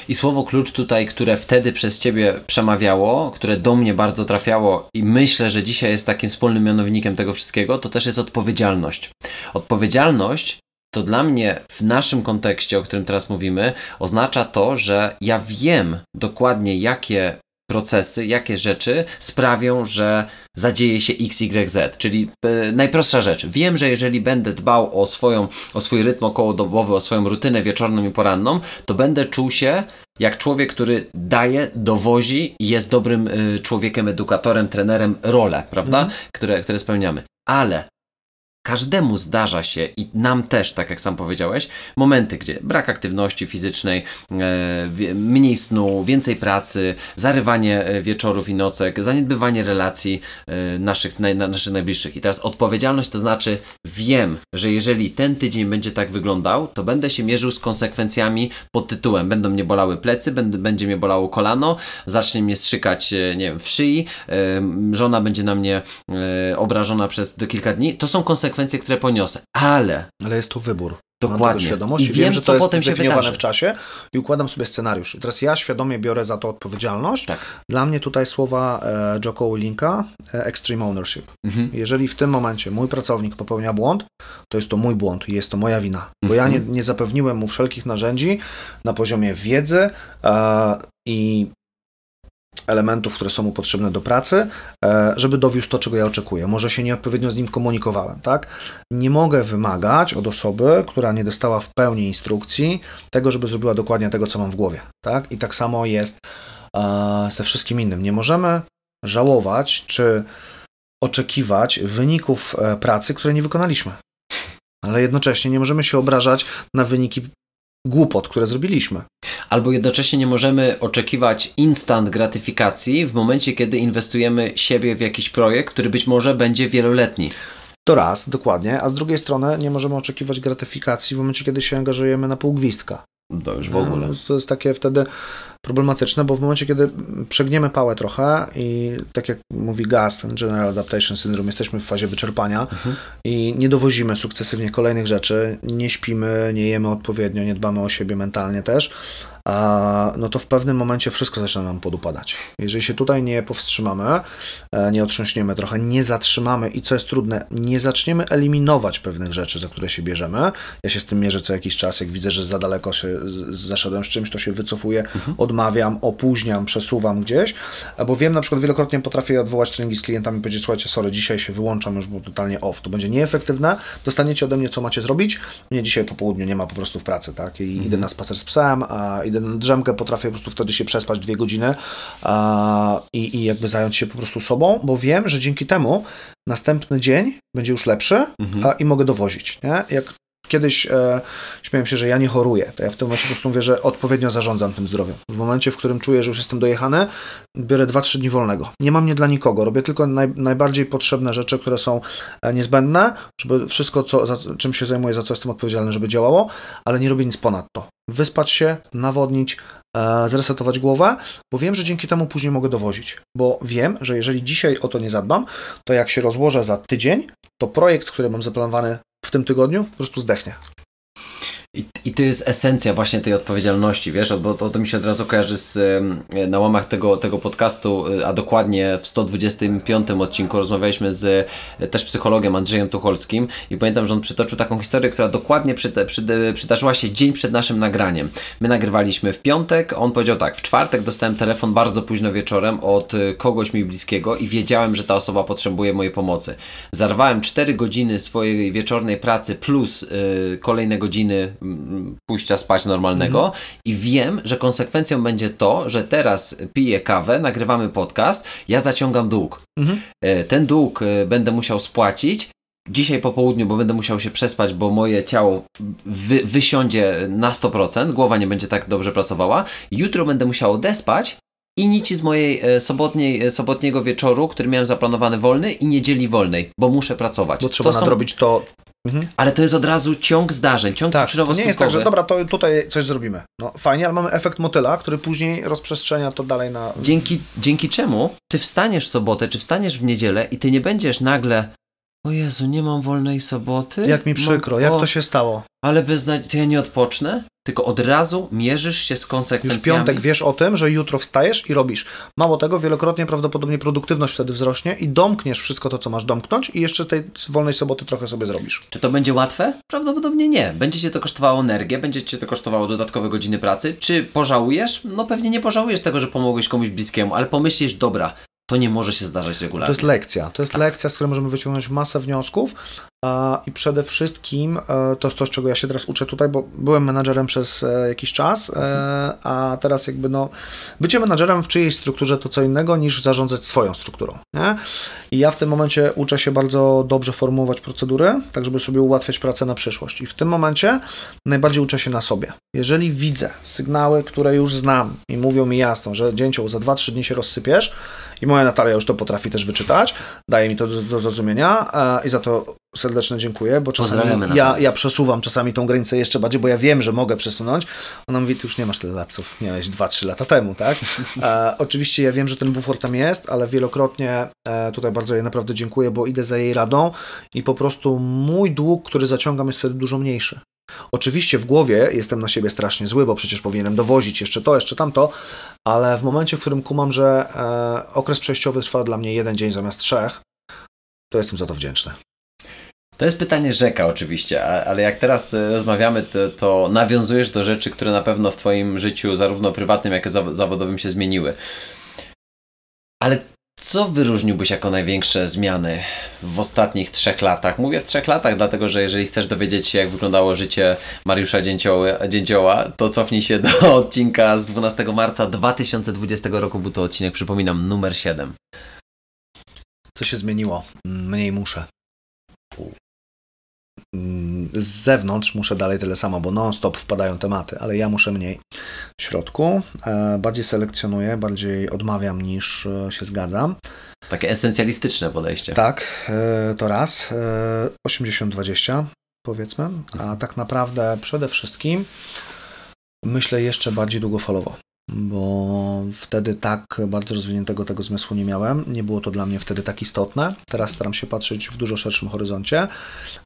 I słowo klucz tutaj, które wtedy przez Ciebie przemawiało, które do mnie bardzo trafiało i myślę, że dzisiaj jest takim wspólnym mianownikiem tego wszystkiego, to też jest odpowiedzialność. Odpowiedzialność to dla mnie w naszym kontekście, o którym teraz mówimy, oznacza to, że ja wiem dokładnie, jakie procesy, jakie rzeczy sprawią, że zadzieje się XYZ, czyli e, najprostsza rzecz. Wiem, że jeżeli będę dbał o, swoją, o swój rytm okołodobowy, o swoją rutynę wieczorną i poranną, to będę czuł się jak człowiek, który daje, dowozi i jest dobrym y, człowiekiem, edukatorem, trenerem, rolę, prawda, Mhm. które, które spełniamy. Ale każdemu zdarza się i nam też, tak jak sam powiedziałeś, momenty, gdzie brak aktywności fizycznej, e, mniej snu, więcej pracy, zarywanie e, wieczorów i nocek, zaniedbywanie relacji e, naszych, naszych najbliższych. I teraz odpowiedzialność to znaczy wiem, że jeżeli ten tydzień będzie tak wyglądał, to będę się mierzył z konsekwencjami pod tytułem będą mnie bolały plecy, będzie mnie bolało kolano, zacznie mnie strzykać, nie wiem, w szyi, żona będzie na mnie obrażona przez do kilka dni. To są konsekwencje, które poniosę, ale Ale jest tu wybór. Dokładnie. świadomość I wiem, wiem, że co to jest zdefiniowane w czasie i układam sobie scenariusz. I teraz ja świadomie biorę za to odpowiedzialność. Tak. Dla mnie tutaj słowa e, Willinka e, extreme ownership. Mhm. Jeżeli w tym momencie mój pracownik popełnia błąd, to jest to mój błąd i jest to moja wina. Bo ja nie, Mhm. nie zapewniłem mu wszelkich narzędzi na poziomie wiedzy e, i elementów, które są mu potrzebne do pracy, e, żeby dowiózł to, czego ja oczekuję. Może się nieodpowiednio z nim komunikowałem, tak? Nie mogę wymagać od osoby, która nie dostała w pełni instrukcji, tego, żeby zrobiła dokładnie tego, co mam w głowie, tak? I tak samo jest e, ze wszystkim innym. Nie możemy żałować, czy oczekiwać wyników e, pracy, które nie wykonaliśmy. Ale jednocześnie nie możemy się obrażać na wyniki głupot, które zrobiliśmy. Albo jednocześnie nie możemy oczekiwać instant gratyfikacji w momencie, kiedy inwestujemy siebie w jakiś projekt, który być może będzie wieloletni. To raz, dokładnie, a z drugiej strony nie możemy oczekiwać gratyfikacji w momencie, kiedy się angażujemy na pół gwizdka. To już w ogóle. No, to jest takie wtedy problematyczne, bo w momencie, kiedy przegniemy pałę trochę i tak jak mówi Gast, ten General Adaptation Syndrome, jesteśmy w fazie wyczerpania Mhm. i nie dowozimy sukcesywnie kolejnych rzeczy, nie śpimy, nie jemy odpowiednio, nie dbamy o siebie mentalnie też, no to w pewnym momencie wszystko zaczyna nam podupadać. Jeżeli się tutaj nie powstrzymamy, e, nie otrząśniemy trochę, nie zatrzymamy i co jest trudne, nie zaczniemy eliminować pewnych rzeczy, za które się bierzemy. Ja się z tym mierzę co jakiś czas, jak widzę, że za daleko się zaszedłem z czymś, to się wycofuję, odmawiam, opóźniam, przesuwam gdzieś, e, bo wiem, na przykład wielokrotnie potrafię odwołać treningi z klientami i powiedzieć, słuchajcie, sorry, dzisiaj się wyłączam, już było totalnie off, to będzie nieefektywne, dostaniecie ode mnie, co macie zrobić, mnie dzisiaj po południu nie ma po prostu w pracy, tak, i idę na spacer z psem, a idę na drzemkę, potrafię po prostu wtedy się przespać dwie godziny a, i, i jakby zająć się po prostu sobą, bo wiem, że dzięki temu następny dzień będzie już lepszy a, i mogę dowozić, nie? Jak Kiedyś e, śmiałem się, że ja nie choruję. To ja w tym momencie po prostu mówię, że odpowiednio zarządzam tym zdrowiem. W momencie, w którym czuję, że już jestem dojechany, biorę 2-3 dni wolnego. Nie mam nie dla nikogo. Robię tylko naj, najbardziej potrzebne rzeczy, które są e, niezbędne, żeby wszystko, co, za, czym się zajmuję, za co jestem odpowiedzialny, żeby działało, ale nie robię nic ponadto. Wyspać się, nawodnić, e, zresetować głowę, bo wiem, że dzięki temu później mogę dowozić. Bo wiem, że jeżeli dzisiaj o to nie zadbam, to jak się rozłożę za tydzień, to projekt, który mam zaplanowany w tym tygodniu, po prostu zdechnie. I, I to jest esencja właśnie tej odpowiedzialności, wiesz, bo to, to mi się od razu kojarzy z, na łamach tego, tego podcastu, y, a dokładnie w 125 odcinku rozmawialiśmy z e, też psychologiem Andrzejem Tucholskim i pamiętam, że on przytoczył taką historię, która dokładnie przyda, przyda, przydarzyła się dzień przed naszym nagraniem. My nagrywaliśmy w piątek, on powiedział tak, w czwartek dostałem telefon bardzo późno wieczorem od y, kogoś mi bliskiego i wiedziałem, że ta osoba potrzebuje mojej pomocy. Zarwałem 4 godziny swojej wieczornej pracy plus y, kolejne godziny pójścia spać normalnego i wiem, że konsekwencją będzie to, że teraz piję kawę, nagrywamy podcast, ja zaciągam dług. Mhm. E, Ten dług e, będę musiał spłacić. Dzisiaj po południu, bo będę musiał się przespać, bo moje ciało wy, wysiądzie na 100%, głowa nie będzie tak dobrze pracowała. Jutro będę musiał odespać i nici z mojej e, sobotniej, e, sobotniego wieczoru, który miałem zaplanowany wolny i niedzieli wolnej, bo muszę pracować. Bo trzeba To są- nadrobić to. Ale to jest od razu ciąg zdarzeń, ciąg Tak, przyczynowo nie jest tak, że dobra, to tutaj coś zrobimy. No fajnie, ale mamy efekt motyla, który później rozprzestrzenia to dalej na... Dzięki, dzięki czemu ty wstaniesz w sobotę, czy wstaniesz w niedzielę i ty nie będziesz nagle o Jezu, nie mam wolnej soboty? Jak mi przykro, Mam- jak to się stało? Ale beznadziej, to ja nie odpocznę? Tylko od razu mierzysz się z Już konsekwencjami. piątek wiesz o tym, że jutro wstajesz i robisz. Mało tego, wielokrotnie prawdopodobnie produktywność wtedy wzrośnie i domkniesz wszystko to, co masz domknąć i jeszcze tej wolnej soboty trochę sobie zrobisz. Czy to będzie łatwe? Prawdopodobnie nie. Będzie cię to kosztowało energię, będzie cię to kosztowało dodatkowe godziny pracy. Czy pożałujesz? No pewnie nie pożałujesz tego, że pomogłeś komuś bliskiemu, ale pomyślisz, dobra, to nie może się zdarzać To regularnie. jest lekcja. To jest lekcja, z której możemy wyciągnąć masę wniosków i przede wszystkim e, to jest to, z czego ja się teraz uczę tutaj, bo byłem menadżerem przez e, jakiś czas, e, a teraz jakby no, bycie menadżerem w czyjejś strukturze to co innego niż zarządzać swoją strukturą. Nie? I ja w tym momencie uczę się bardzo dobrze formułować procedury, tak żeby sobie ułatwiać pracę na przyszłość. I w tym momencie najbardziej uczę się na sobie. Jeżeli widzę sygnały, które już znam i mówią mi jasno, że dzięcioł za 2-3 dni się rozsypiesz i moja Natalia już to potrafi też wyczytać, daje mi to do, do zrozumienia e, i za to serdecznie dziękuję, bo czasami ja, ja przesuwam czasami tą granicę jeszcze bardziej, bo ja wiem, że mogę przesunąć. Ona mówi, ty już nie masz tyle lat, co miałeś 2-3 lata temu, tak? E, oczywiście ja wiem, że ten bufor tam jest, ale wielokrotnie e, tutaj bardzo jej naprawdę dziękuję, bo idę za jej radą i po prostu mój dług, który zaciągam jest wtedy dużo mniejszy. Oczywiście w głowie jestem na siebie strasznie zły, bo przecież powinienem dowozić jeszcze to, jeszcze tamto, ale w momencie, w którym kumam, że e, okres przejściowy trwa dla mnie jeden dzień zamiast trzech, to jestem za to wdzięczny. To jest pytanie rzeka oczywiście, ale jak teraz e, rozmawiamy, to, to nawiązujesz do rzeczy, które na pewno w Twoim życiu, zarówno prywatnym, jak i zaw- zawodowym się zmieniły. Ale co wyróżniłbyś jako największe zmiany w ostatnich trzech latach? Mówię w trzech latach, dlatego że jeżeli chcesz dowiedzieć się, jak wyglądało życie Mariusza Dzięcioły, Dzięcioła, to cofnij się do odcinka z 12 marca 2020 roku. Był to odcinek, przypominam, numer 7. Co się zmieniło? Mniej muszę. Z zewnątrz muszę dalej tyle samo, bo non-stop wpadają tematy, ale ja muszę mniej. W środku e, bardziej selekcjonuję, bardziej odmawiam niż e, się zgadzam. Takie esencjalistyczne podejście. Tak, e, to raz. E, 80-20 powiedzmy, a tak naprawdę przede wszystkim myślę jeszcze bardziej długofalowo, bo wtedy tak bardzo rozwiniętego tego zmysłu nie miałem. Nie było to dla mnie wtedy tak istotne. Teraz staram się patrzeć w dużo szerszym horyzoncie.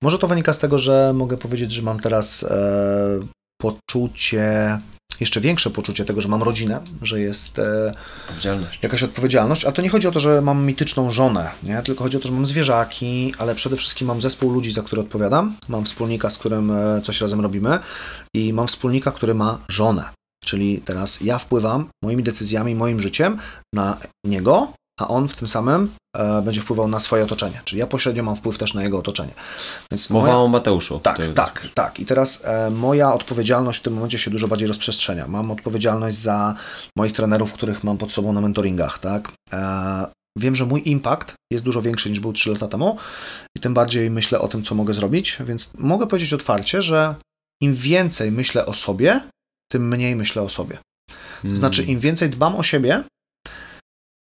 Może to wynika z tego, że mogę powiedzieć, że mam teraz e, poczucie, jeszcze większe poczucie tego, że mam rodzinę, że jest e, Odpowiedzialność. jakaś odpowiedzialność, a to nie chodzi o to, że mam mityczną żonę, nie? tylko chodzi o to, że mam zwierzaki, ale przede wszystkim mam zespół ludzi, za które odpowiadam, mam wspólnika, z którym e, coś razem robimy i mam wspólnika, który ma żonę, czyli teraz ja wpływam moimi decyzjami, moim życiem na niego, a on w tym samym e, będzie wpływał na swoje otoczenie, czyli ja pośrednio mam wpływ też na jego otoczenie. Więc Mowa moja- o Mateuszu. tak, To- tak, tak. I teraz e, moja odpowiedzialność w tym momencie się dużo bardziej rozprzestrzenia. Mam odpowiedzialność za moich trenerów, których mam pod sobą na mentoringach, tak. E, wiem, że mój impact jest dużo większy niż był 3 lata temu i tym bardziej myślę o tym, co mogę zrobić, więc mogę powiedzieć otwarcie, że im więcej myślę o sobie, tym mniej myślę o sobie. To znaczy, im więcej dbam o siebie,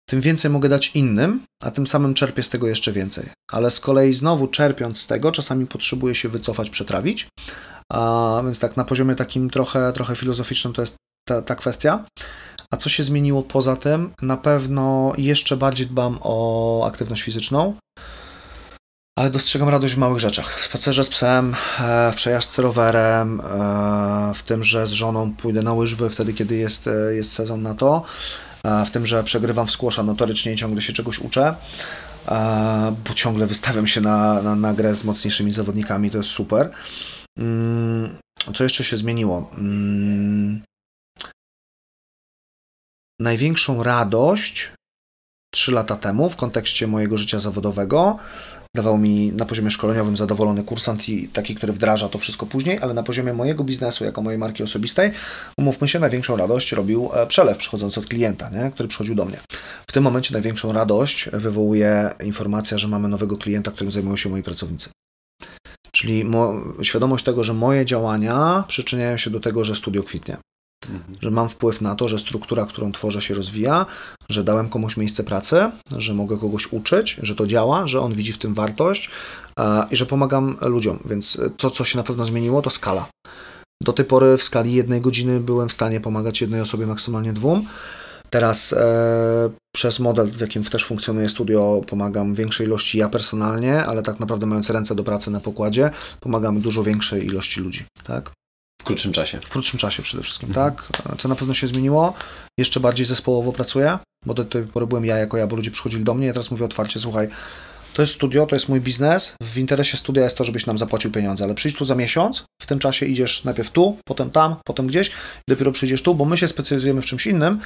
tym więcej mogę dać innym, a tym samym czerpię z tego jeszcze więcej. Ale z kolei znowu czerpiąc z tego, czasami potrzebuję się wycofać, przetrawić. A więc tak na poziomie takim trochę, trochę filozoficznym to jest ta, ta kwestia. A co się zmieniło poza tym? Na pewno jeszcze bardziej dbam o aktywność fizyczną, ale dostrzegam radość w małych rzeczach. W spacerze z psem, e, w przejażdżce rowerem, e, w tym, że z żoną pójdę na łyżwy wtedy, kiedy jest, e, jest sezon na to, w tym, że przegrywam w squasha notorycznie i ciągle się czegoś uczę, bo ciągle wystawiam się na, na, na grę z mocniejszymi zawodnikami, to jest super. Mm, Co jeszcze się zmieniło? Mm, Największą radość trzy lata temu w kontekście mojego życia zawodowego dawał mi na poziomie szkoleniowym zadowolony kursant i taki, który wdraża to wszystko później, ale na poziomie mojego biznesu, jako mojej marki osobistej, umówmy się, największą radość robił e, przelew przychodzący od klienta, nie? który przychodził do mnie. W tym momencie największą radość wywołuje informacja, że mamy nowego klienta, którym zajmują się moi pracownicy. Czyli mo- świadomość tego, że moje działania przyczyniają się do tego, że studio kwitnie że mam wpływ na to, że struktura, którą tworzę, się rozwija, że dałem komuś miejsce pracy, że mogę kogoś uczyć, że to działa, że on widzi w tym wartość e, i że pomagam ludziom. Więc to, co się na pewno zmieniło, to skala. Do tej pory w skali jednej godziny byłem w stanie pomagać jednej osobie, maksymalnie dwóm. Teraz e, przez model, w jakim też funkcjonuje studio, pomagam większej ilości ja personalnie, ale tak naprawdę mając ręce do pracy na pokładzie, pomagam dużo większej ilości ludzi. Tak? W krótszym czasie. W krótszym czasie przede wszystkim, Mhm. tak? Co na pewno się zmieniło. Jeszcze bardziej zespołowo pracuję, bo do tej pory byłem ja jako ja, bo ludzie przychodzili do mnie. Ja teraz mówię otwarcie, słuchaj, to jest studio, to jest mój biznes. W interesie studia jest to, żebyś nam zapłacił pieniądze, ale przyjdź tu za miesiąc, w tym czasie idziesz najpierw tu, potem tam, potem gdzieś, dopiero przyjdziesz tu, bo my się specjalizujemy w czymś innym.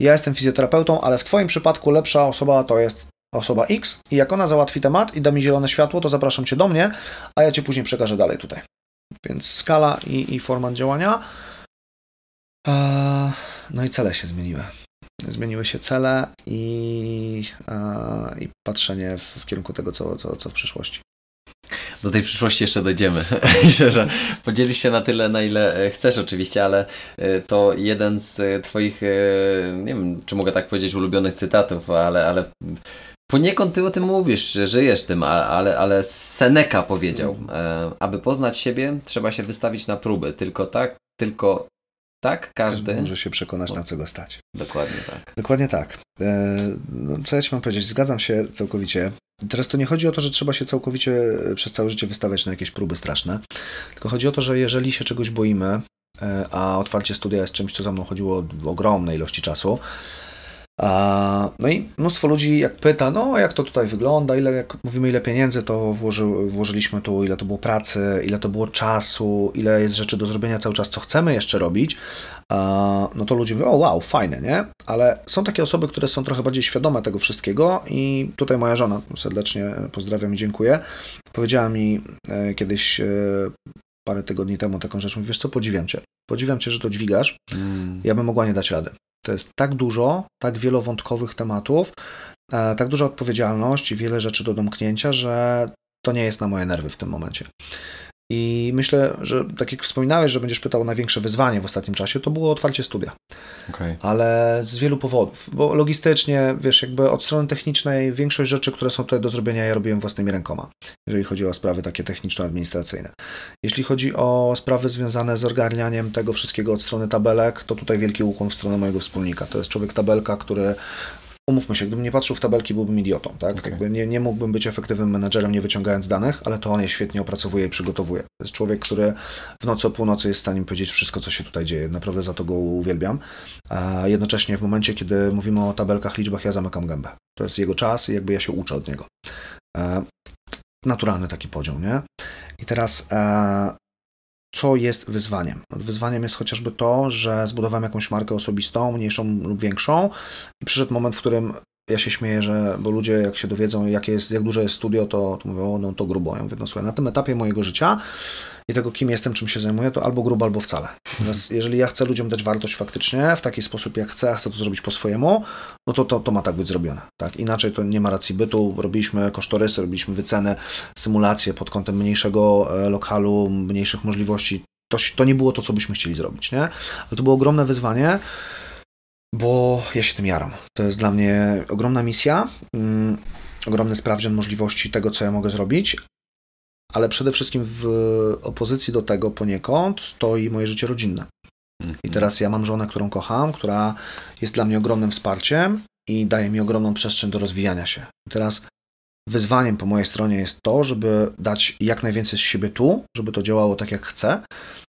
Ja jestem fizjoterapeutą, ale w Twoim przypadku lepsza osoba to jest osoba X i jak ona załatwi temat i da mi zielone światło, to zapraszam Cię do mnie, a ja Cię później przekażę dalej tutaj. Więc skala i, i format działania. Eee, No i cele się zmieniły. Zmieniły się cele i, eee, i patrzenie w, w kierunku tego, co, co, co w przyszłości. Do tej przyszłości jeszcze dojdziemy. Myślę, że podzielisz się na tyle, na ile e, chcesz oczywiście, ale e, to jeden z e, Twoich, e, nie wiem, czy mogę tak powiedzieć, ulubionych cytatów, ale, ale poniekąd Ty o tym mówisz, że żyjesz tym, ale, ale Seneca powiedział, e, aby poznać siebie, trzeba się wystawić na próby. Tylko tak, tylko tak każdy... może się przekonać, na co go stać. Dokładnie tak. Dokładnie tak. E, No, co ja ci mam powiedzieć? Zgadzam się całkowicie. Teraz to nie chodzi o to, że trzeba się całkowicie e, przez całe życie wystawiać na jakieś próby straszne, tylko chodzi o to, że jeżeli się czegoś boimy, e, a otwarcie studia jest czymś, co za mną chodziło w ogromnej ilości czasu, no i mnóstwo ludzi jak pyta, no jak to tutaj wygląda, ile, jak mówimy ile pieniędzy to włoży, włożyliśmy tu, ile to było pracy, ile to było czasu, ile jest rzeczy do zrobienia cały czas, co chcemy jeszcze robić, no to ludzie mówią, o wow, fajne, nie? Ale są takie osoby, które są trochę bardziej świadome tego wszystkiego i tutaj moja żona, serdecznie pozdrawiam i dziękuję, powiedziała mi e, kiedyś e, parę tygodni temu taką rzecz, mówi, wiesz co, podziwiam Cię, podziwiam Cię, że to dźwigasz, Mm. ja bym mogła nie dać rady. To jest tak dużo, tak wielowątkowych tematów, e, tak duża odpowiedzialność i wiele rzeczy do domknięcia, że to nie jest na moje nerwy w tym momencie. I myślę, że tak jak wspominałeś, że będziesz pytał o największe wyzwanie w ostatnim czasie, to było otwarcie studia. Okay. Ale z wielu powodów, bo logistycznie, wiesz, jakby od strony technicznej większość rzeczy, które są tutaj do zrobienia, ja robiłem własnymi rękoma, jeżeli chodzi o sprawy takie techniczno-administracyjne. Jeśli chodzi o sprawy związane z ogarnianiem tego wszystkiego od strony tabelek, to tutaj wielki ukłon w stronę mojego wspólnika. To jest człowiek tabelka, który umówmy się, gdybym nie patrzył w tabelki, byłbym idiotą, tak? Okay. Jakby nie, nie mógłbym być efektywnym menedżerem, nie wyciągając danych, ale to on je świetnie opracowuje i przygotowuje. To jest człowiek, który w nocy o północy jest w stanie powiedzieć wszystko, co się tutaj dzieje. Naprawdę za to go uwielbiam. A jednocześnie w momencie, kiedy mówimy o tabelkach, liczbach, ja zamykam gębę. To jest jego czas i jakby ja się uczę od niego. E, naturalny taki podział, nie? I teraz e, co jest wyzwaniem? Wyzwaniem jest chociażby to, że zbudowałem jakąś markę osobistą, mniejszą lub większą, i przyszedł moment, w którym ja się śmieję, że, bo ludzie jak się dowiedzą, jakie jest, jak duże jest studio, to, to mówią, no to grubo. Ja mówię, no słuchaj, na tym etapie mojego życia i tego, kim jestem, czym się zajmuję, to albo grubo, albo wcale. Natomiast jeżeli ja chcę ludziom dać wartość faktycznie, w taki sposób, jak chcę, a chcę to zrobić po swojemu, no to, to, to ma tak być zrobione. Tak? Inaczej to nie ma racji bytu. Robiliśmy kosztorysy, robiliśmy wyceny, symulacje pod kątem mniejszego e, lokalu, mniejszych możliwości. To, to nie było to, co byśmy chcieli zrobić, nie? Ale to było ogromne wyzwanie bo ja się tym jaram. To jest dla mnie ogromna misja, mm, ogromny sprawdzian możliwości tego, co ja mogę zrobić, ale przede wszystkim w opozycji do tego poniekąd stoi moje życie rodzinne. I mhm. teraz ja mam żonę, którą kocham, która jest dla mnie ogromnym wsparciem i daje mi ogromną przestrzeń do rozwijania się. I teraz wyzwaniem po mojej stronie jest to, żeby dać jak najwięcej z siebie tu, żeby to działało tak jak chcę,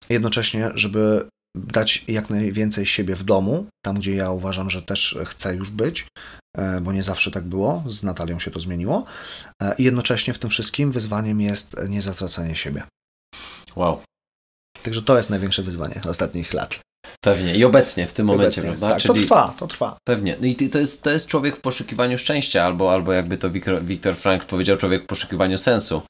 jednocześnie, żeby dać jak najwięcej siebie w domu, tam gdzie ja uważam, że też chcę już być, e, bo nie zawsze tak było, z Natalią się to zmieniło. E, I jednocześnie w tym wszystkim wyzwaniem jest niezatracanie siebie. Wow. Także to jest największe wyzwanie ostatnich lat. Pewnie i obecnie w tym momencie, obecnie, prawda? Tak, Czyli... to trwa, to trwa. Pewnie. No i to jest, to jest człowiek w poszukiwaniu szczęścia, albo, albo jakby to Wiktor Frank powiedział, człowiek w poszukiwaniu sensu,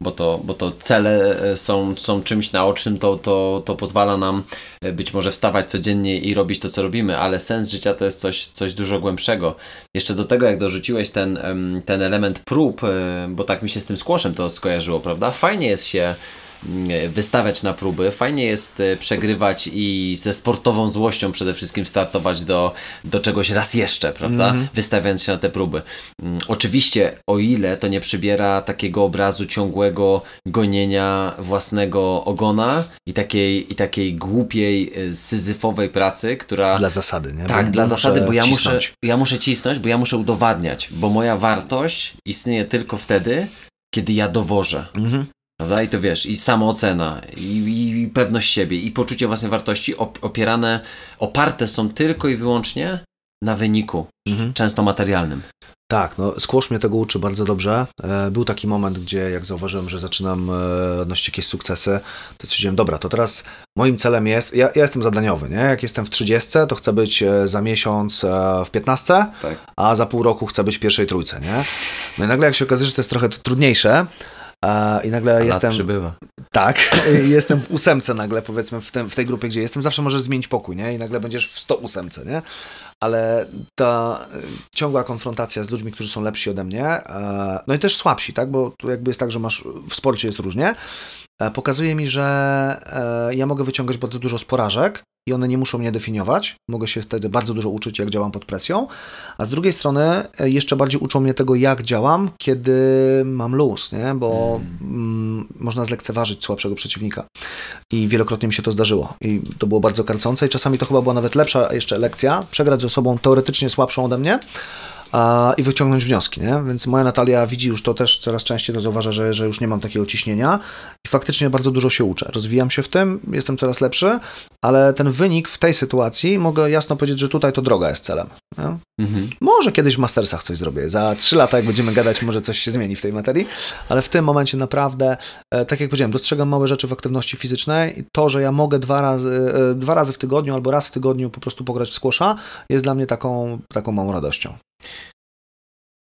bo to, bo to cele e, są, są czymś naocznym, to, to, to pozwala nam e, być może wstawać codziennie i robić to, co robimy, ale sens życia to jest coś, coś dużo głębszego. Jeszcze do tego, jak dorzuciłeś ten, ten element prób, e, bo tak mi się z tym skłoszem to skojarzyło, prawda? Fajnie jest się wystawiać na próby. Fajnie jest e, przegrywać i ze sportową złością przede wszystkim startować do, do czegoś raz jeszcze, prawda? Mm -hmm. Wystawiając się na te próby. Mm, oczywiście, o ile to nie przybiera takiego obrazu ciągłego gonienia własnego ogona i takiej, i takiej głupiej, e, syzyfowej pracy, która... Dla zasady, nie? Tak, bo dla zasady, bo ja muszę, ja muszę cisnąć, bo ja muszę udowadniać, bo moja wartość istnieje tylko wtedy, kiedy ja dowożę. Mhm. Prawda? I to wiesz, i samoocena, i, i pewność siebie, i poczucie własnej wartości opierane, oparte są tylko i wyłącznie na wyniku, mhm. często materialnym. Tak, no Squash mnie tego uczy bardzo dobrze. E, był taki moment, gdzie jak zauważyłem, że zaczynam e, odnosić jakieś sukcesy, to stwierdziłem, dobra, to teraz moim celem jest, ja, ja jestem zadaniowy, nie? Jak jestem w 30, to chcę być e, za miesiąc w 15, tak. a za pół roku chcę być w pierwszej trójce, nie? No i nagle jak się okazuje, że to jest trochę trudniejsze, i nagle A jestem. przybywa. Tak, jestem w ósemce nagle, powiedzmy, w, tym, w tej grupie, gdzie jestem. Zawsze możesz zmienić pokój, nie? I nagle będziesz w 108, nie? Ale ta y, ciągła konfrontacja z ludźmi, którzy są lepsi ode mnie, no i też słabsi, tak? Bo tu jakby jest tak, że masz w sporcie jest różnie, pokazuje mi, że e, ja mogę wyciągać bardzo dużo z porażek, i one nie muszą mnie definiować. Mogę się wtedy bardzo dużo uczyć, jak działam pod presją. A z drugiej strony e, jeszcze bardziej uczą mnie tego, jak działam, kiedy mam luz, nie? bo mm. można zlekceważyć słabszego przeciwnika. I wielokrotnie mi się to zdarzyło. I to było bardzo karcące i czasami to chyba była nawet lepsza jeszcze lekcja, przegrać z osobą teoretycznie słabszą ode mnie, a, i wyciągnąć wnioski, nie? Więc moja Natalia widzi już to też coraz częściej, to zauważa, że, że już nie mam takiego ciśnienia i faktycznie bardzo dużo się uczę. Rozwijam się w tym, jestem coraz lepszy, ale ten wynik w tej sytuacji mogę jasno powiedzieć, że tutaj to droga jest celem. Mhm. Może kiedyś w Mastersach coś zrobię. Za trzy lata, jak będziemy gadać, może coś się zmieni w tej materii, ale w tym momencie naprawdę, e, tak jak powiedziałem, dostrzegam małe rzeczy w aktywności fizycznej i to, że ja mogę dwa razy, e, dwa razy w tygodniu albo raz w tygodniu po prostu pograć w squasha, jest dla mnie taką, taką małą radością.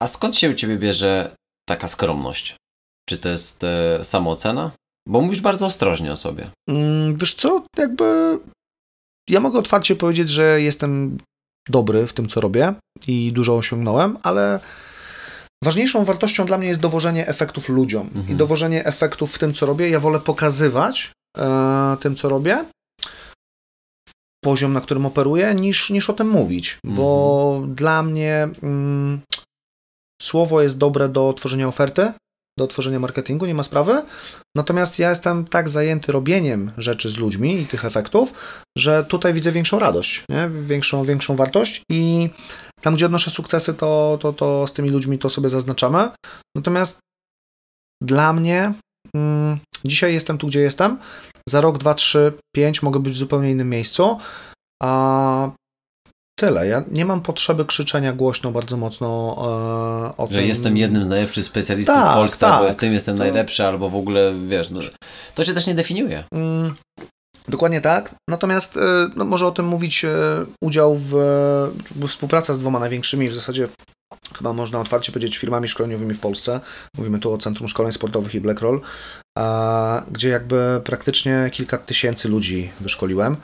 A skąd się u Ciebie bierze taka skromność? Czy to jest e, samoocena? Bo mówisz bardzo ostrożnie o sobie. Mm, wiesz co, jakby ja mogę otwarcie powiedzieć, że jestem dobry w tym, co robię i dużo osiągnąłem, ale ważniejszą wartością dla mnie jest dowożenie efektów ludziom Mhm. i dowożenie efektów w tym, co robię. Ja wolę pokazywać e, tym, co robię, poziom, na którym operuję, niż, niż o tym mówić, bo dla mnie mm, słowo jest dobre do tworzenia oferty, do tworzenia marketingu, nie ma sprawy. Natomiast ja jestem tak zajęty robieniem rzeczy z ludźmi i tych efektów, że tutaj widzę większą radość, nie? Większą, większą wartość i tam, gdzie odnoszę sukcesy, to, to, to z tymi ludźmi to sobie zaznaczamy. Natomiast dla mnie mm, dzisiaj jestem tu, gdzie jestem. Za rok, dwa, trzy, pięć mogę być w zupełnie innym miejscu. A tyle. Ja nie mam potrzeby krzyczenia głośno bardzo mocno e, o Że tym. jestem jednym z najlepszych specjalistów Tak, w Polsce, tak. albo w tym jestem To- najlepszy, albo w ogóle, wiesz, no, to cię też nie definiuje. Mm, Dokładnie tak. Natomiast e, no, może o tym mówić e, udział w, w współpraca z dwoma największymi, w zasadzie chyba można otwarcie powiedzieć, firmami szkoleniowymi w Polsce. Mówimy tu o Centrum Szkoleń Sportowych i Blackroll, a, gdzie jakby praktycznie kilka tysięcy ludzi wyszkoliłem.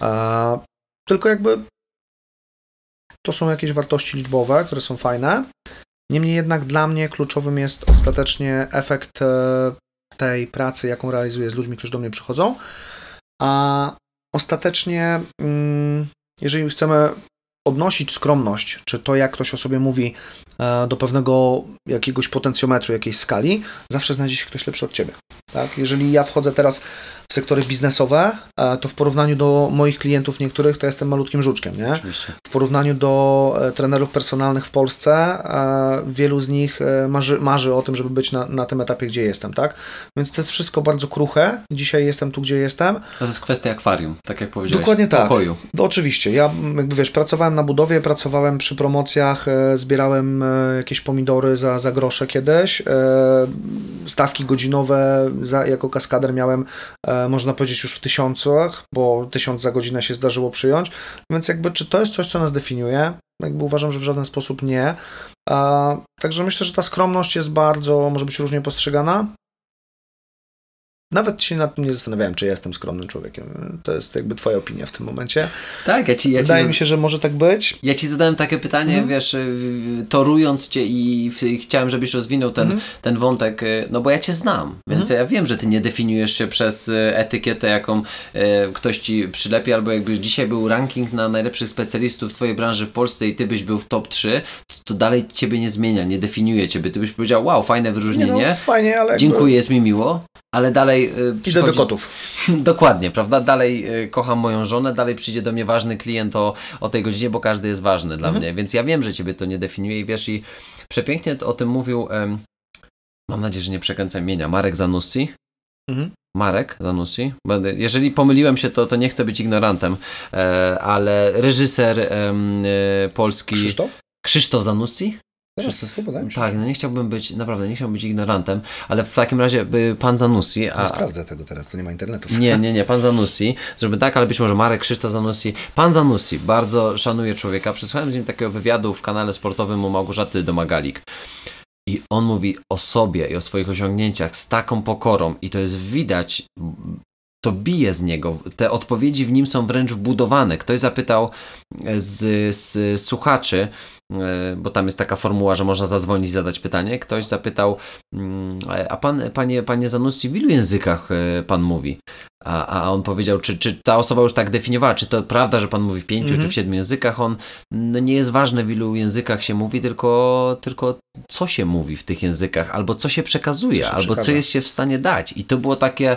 A, tylko jakby to są jakieś wartości liczbowe, które są fajne. Niemniej jednak dla mnie kluczowym jest ostatecznie efekt e, tej pracy, jaką realizuję z ludźmi, którzy do mnie przychodzą. A ostatecznie, mm, jeżeli chcemy odnosić skromność, czy to, jak ktoś o sobie mówi, e, do pewnego jakiegoś potencjometru, jakiejś skali, zawsze znajdzie się ktoś lepszy od ciebie. Tak? Jeżeli ja wchodzę teraz w sektory biznesowe, e, to w porównaniu do moich klientów niektórych, to jestem malutkim żuczkiem, nie? Oczywiście. W porównaniu do e, trenerów personalnych w Polsce, wielu z nich marzy, marzy o tym, żeby być na, na tym etapie, gdzie jestem, tak? Więc to jest wszystko bardzo kruche. Dzisiaj jestem tu, gdzie jestem. To jest kwestia akwarium, tak jak powiedziałeś. Dokładnie tak. Pokoju. Oczywiście, ja jakby wiesz, pracowałem na budowie, pracowałem przy promocjach, e, zbierałem e, jakieś pomidory za, za grosze kiedyś. E, stawki godzinowe za, jako kaskader miałem, można powiedzieć, już w tysiącach, bo tysiąc za godzinę się zdarzyło przyjąć. Więc jakby, czy to jest coś, co nas definiuje? Jakby uważam, że w żaden sposób nie. Także myślę, że ta skromność jest bardzo, może być różnie postrzegana. Nawet się nad tym nie zastanawiałem, czy ja jestem skromnym człowiekiem. To jest jakby twoja opinia w tym momencie. Tak, ja ci, ja ci Wydaje mi się, że może tak być. Ja ci zadałem takie pytanie, Mhm. wiesz, y, torując cię i chciałem, żebyś rozwinął ten, Mhm. ten wątek, y, no bo ja cię znam, więc ja wiem, że ty nie definiujesz się przez y, etykietę, jaką ktoś ci przylepi, albo jakby dzisiaj był ranking na najlepszych specjalistów w twojej branży w Polsce i ty byś był w top 3, to, to dalej ciebie nie zmienia, nie definiuje ciebie. Ty byś powiedział, wow, fajne Nie wyróżnienie, no, fajnie, ale. dziękuję, jest mi miło, ale dalej y, Idę do kotów. Dokładnie, prawda? Dalej y, kocham moją żonę, dalej przyjdzie do mnie ważny klient o, o tej godzinie, bo każdy jest ważny dla mnie, więc ja wiem, że ciebie to nie definiuje i wiesz, i przepięknie o tym mówił, em, mam nadzieję, że nie przekręcam imienia, Marek Zanussi. Mhm. Marek Zanussi. Jeżeli pomyliłem się, to, to nie chcę być ignorantem, e, ale reżyser e, polski Krzysztof? Krzysztof Zanussi? Teraz mi się. Tak, no nie chciałbym być, naprawdę nie chciałbym być ignorantem, ale w takim razie y, pan Zanussi, Nie a, sprawdzę tego teraz, to nie ma internetu. nie, nie, nie, pan Zanussi, żeby tak, ale być może Marek Krzysztof Zanussi. Pan Zanussi, bardzo szanuję człowieka. Przesłuchałem z nim takiego wywiadu w kanale sportowym u Małgorzaty Domagalik. I on mówi o sobie i o swoich osiągnięciach z taką pokorą i to jest widać, to bije z niego. Te odpowiedzi w nim są wręcz wbudowane. Ktoś zapytał e, z, z słuchaczy, bo tam jest taka formuła, że można zadzwonić i zadać pytanie. Ktoś zapytał, mm, a pan, panie, panie Zanussi, w ilu językach e, pan mówi? A, a on powiedział, czy, czy ta osoba już tak definiowała, czy to prawda, że pan mówi w pięciu, Mhm. czy w siedmiu językach? On, no nie jest ważne, w ilu językach się mówi, tylko, tylko co się mówi w tych językach, albo co się przekazuje, Co się albo co jest się w stanie dać. I to było takie,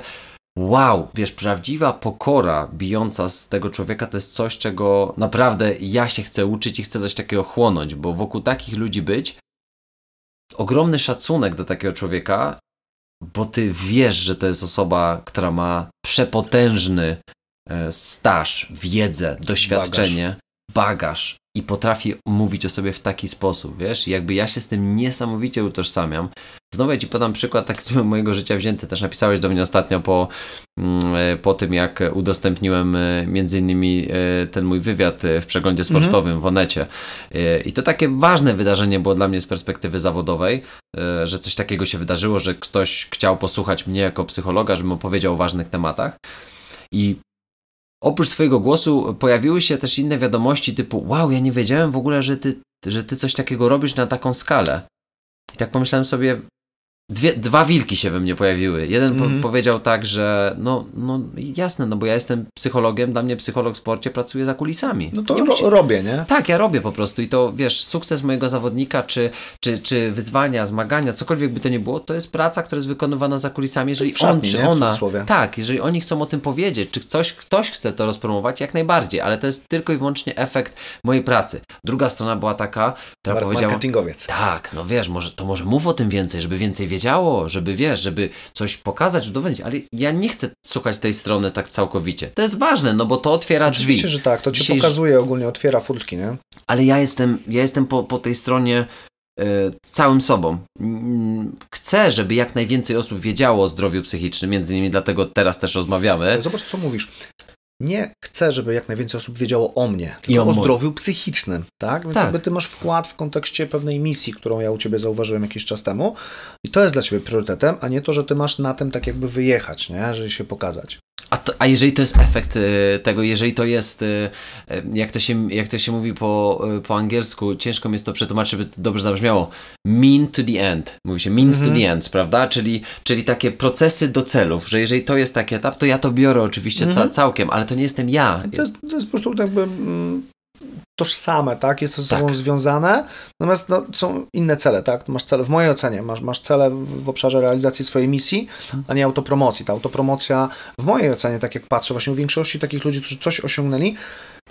wow, wiesz, prawdziwa pokora bijąca z tego człowieka to jest coś, czego naprawdę ja się chcę uczyć i chcę coś takiego chłonąć, bo wokół takich ludzi być, ogromny szacunek do takiego człowieka, bo ty wiesz, że to jest osoba, która ma przepotężny e, staż, wiedzę, doświadczenie, bagaż. I potrafi mówić o sobie w taki sposób, wiesz? I jakby ja się z tym niesamowicie utożsamiam. Znowu ja ci podam przykład tak z mojego życia wzięty. Też napisałeś do mnie ostatnio po, mm, e, po tym, jak udostępniłem e, między innymi e, ten mój wywiad w przeglądzie sportowym w Onecie. I to takie ważne wydarzenie było dla mnie z perspektywy zawodowej, że coś takiego się wydarzyło, że ktoś chciał posłuchać mnie jako psychologa, żebym opowiedział o ważnych tematach. I oprócz Twojego głosu pojawiły się też inne wiadomości typu wow, ja nie wiedziałem w ogóle, że ty, że ty coś takiego robisz na taką skalę. I tak pomyślałem sobie, Dwie, dwa wilki się we mnie pojawiły. Jeden mm -hmm. po mhm. powiedział tak, że no, no jasne, no bo ja jestem psychologiem, dla mnie psycholog w sporcie pracuje za kulisami. No to nie ro robię, nie? Tak, ja robię po prostu i to wiesz, sukces mojego zawodnika, czy, czy, czy wyzwania, zmagania, cokolwiek by to nie było, to jest praca, która jest wykonywana za kulisami, jeżeli on czy nie? ona. Tak, jeżeli oni chcą o tym powiedzieć, czy ktoś, ktoś chce to rozpromować, jak najbardziej, ale to jest tylko i wyłącznie efekt mojej pracy. Druga strona była taka, która powiedziała. Marketingowiec. Tak, no wiesz, może, to może mów o tym więcej, żeby więcej wiedziało, żeby wiesz, żeby coś pokazać, udowodnić, ale ja nie chcę słuchać tej strony tak całkowicie. To jest ważne, no bo to otwiera drzwi. Oczywiście, że tak, to ci Dzisiaj... pokazuje ogólnie, otwiera furtki, nie? Ale ja jestem, ja jestem po, po tej stronie y, całym sobą. Chcę, żeby jak najwięcej osób wiedziało o zdrowiu psychicznym, między innymi dlatego teraz też rozmawiamy. Zobacz, co mówisz nie chcę, żeby jak najwięcej osób wiedziało o mnie, tylko o, o zdrowiu psychicznym, tak? Więc tak. jakby ty masz wkład w kontekście pewnej misji, którą ja u ciebie zauważyłem jakiś czas temu i to jest dla ciebie priorytetem, a nie to, że ty masz na tym tak jakby wyjechać, nie? Żeby się pokazać. A, to, a jeżeli to jest efekt y, tego, jeżeli to jest, y, y, jak, to się, jak to się mówi po, po angielsku, ciężko mi jest to przetłumaczyć, żeby to dobrze zabrzmiało, mean to the end, mówi się means to the end, prawda? Czyli, czyli takie procesy do celów, że jeżeli to jest taki etap, to ja to biorę oczywiście ca mhm. całkiem, ale to nie jestem ja. To jest, to jest po prostu jakby mm, tożsame, tak? Jest to ze sobą tak. związane, natomiast no, są inne cele, tak? Masz cele, w mojej ocenie, masz, masz cele w obszarze realizacji swojej misji, a nie autopromocji. Ta autopromocja, w mojej ocenie, tak jak patrzę, właśnie u większości takich ludzi, którzy coś osiągnęli,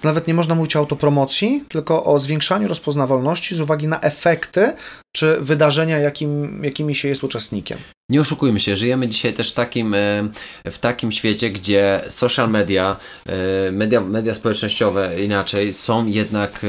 to nawet nie można mówić o autopromocji, tylko o zwiększaniu rozpoznawalności z uwagi na efekty czy wydarzenia, jakim, jakimi się jest uczestnikiem. Nie oszukujmy się, żyjemy dzisiaj też w takim, e, w takim świecie, gdzie social media, e, media, media społecznościowe inaczej są jednak, e,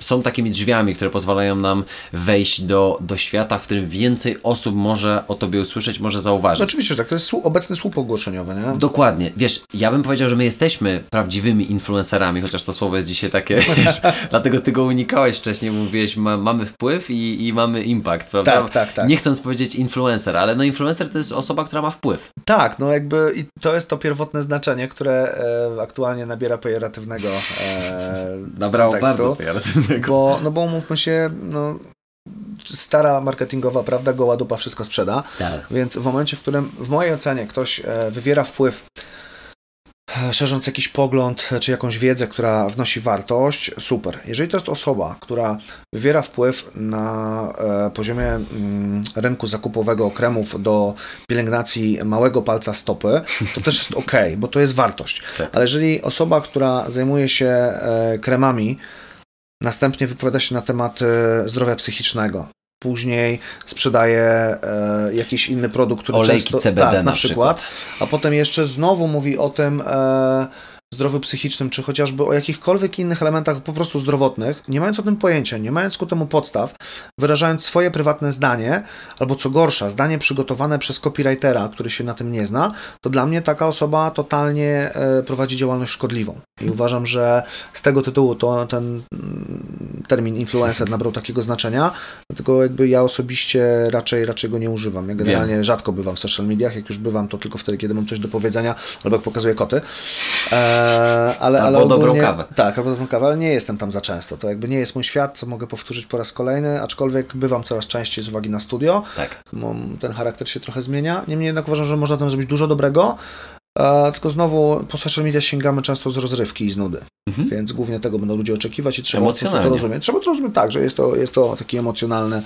są takimi drzwiami, które pozwalają nam wejść do, do świata, w którym więcej osób może o tobie usłyszeć, może zauważyć. oczywiście, że tak, to jest obecny słup ogłoszeniowy, nie? Dokładnie. Wiesz, ja bym powiedział, że my jesteśmy prawdziwymi influencerami, chociaż to słowo jest dzisiaj takie, wiesz, dlatego ty go unikałeś wcześniej, mówiłeś, ma, mamy wpływ i, i mamy impact, prawda? Tak, tak, tak. Nie chcąc powiedzieć influencer, ale no influencer to jest osoba, która ma wpływ. Tak, no jakby i to jest to pierwotne znaczenie, które e, aktualnie nabiera pejoratywnego e, Nabrało tekstu, bardzo pejoratywnego. Bo, no bo umówmy się, no, stara marketingowa prawda, goła dupa wszystko sprzeda. Tak. Więc w momencie, w którym w mojej ocenie ktoś e, wywiera wpływ szerząc jakiś pogląd czy jakąś wiedzę, która wnosi wartość, super. Jeżeli to jest osoba, która wywiera wpływ na e, poziomie mm, rynku zakupowego kremów do pielęgnacji małego palca stopy, to też jest ok, bo to jest wartość. Tak. Ale jeżeli osoba, która zajmuje się e, kremami, następnie wypowiada się na temat e, zdrowia psychicznego, później sprzedaje e, jakiś inny produkt, który Olejki często... CBD tak, na, na przykład, przykład, A potem jeszcze znowu mówi o tym... E, zdrowiu psychicznym, czy chociażby o jakichkolwiek innych elementach po prostu zdrowotnych, nie mając o tym pojęcia, nie mając ku temu podstaw, wyrażając swoje prywatne zdanie, albo co gorsza, zdanie przygotowane przez copywritera, który się na tym nie zna, to dla mnie taka osoba totalnie e, prowadzi działalność szkodliwą. I uważam, że z tego tytułu to ten mm, termin influencer nabrał takiego znaczenia, dlatego jakby ja osobiście raczej, raczej go nie używam. Ja generalnie Wiem. rzadko bywam w social mediach, jak już bywam, to tylko wtedy, kiedy mam coś do powiedzenia, albo jak pokazuję koty. E, ale, ale albo ogólnie, dobrą kawę. Tak, albo dobrą kawę, ale nie jestem tam za często. To jakby nie jest mój świat, co mogę powtórzyć po raz kolejny, aczkolwiek bywam coraz częściej z uwagi na studio. Tak. Ten charakter się trochę zmienia. Niemniej jednak uważam, że można tam zrobić dużo dobrego. E, tylko znowu po social media sięgamy często z rozrywki i z nudy. Mhm. Więc głównie tego będą ludzie oczekiwać i trzeba to rozumieć. Trzeba to rozumieć tak, że jest to, jest to taki emocjonalny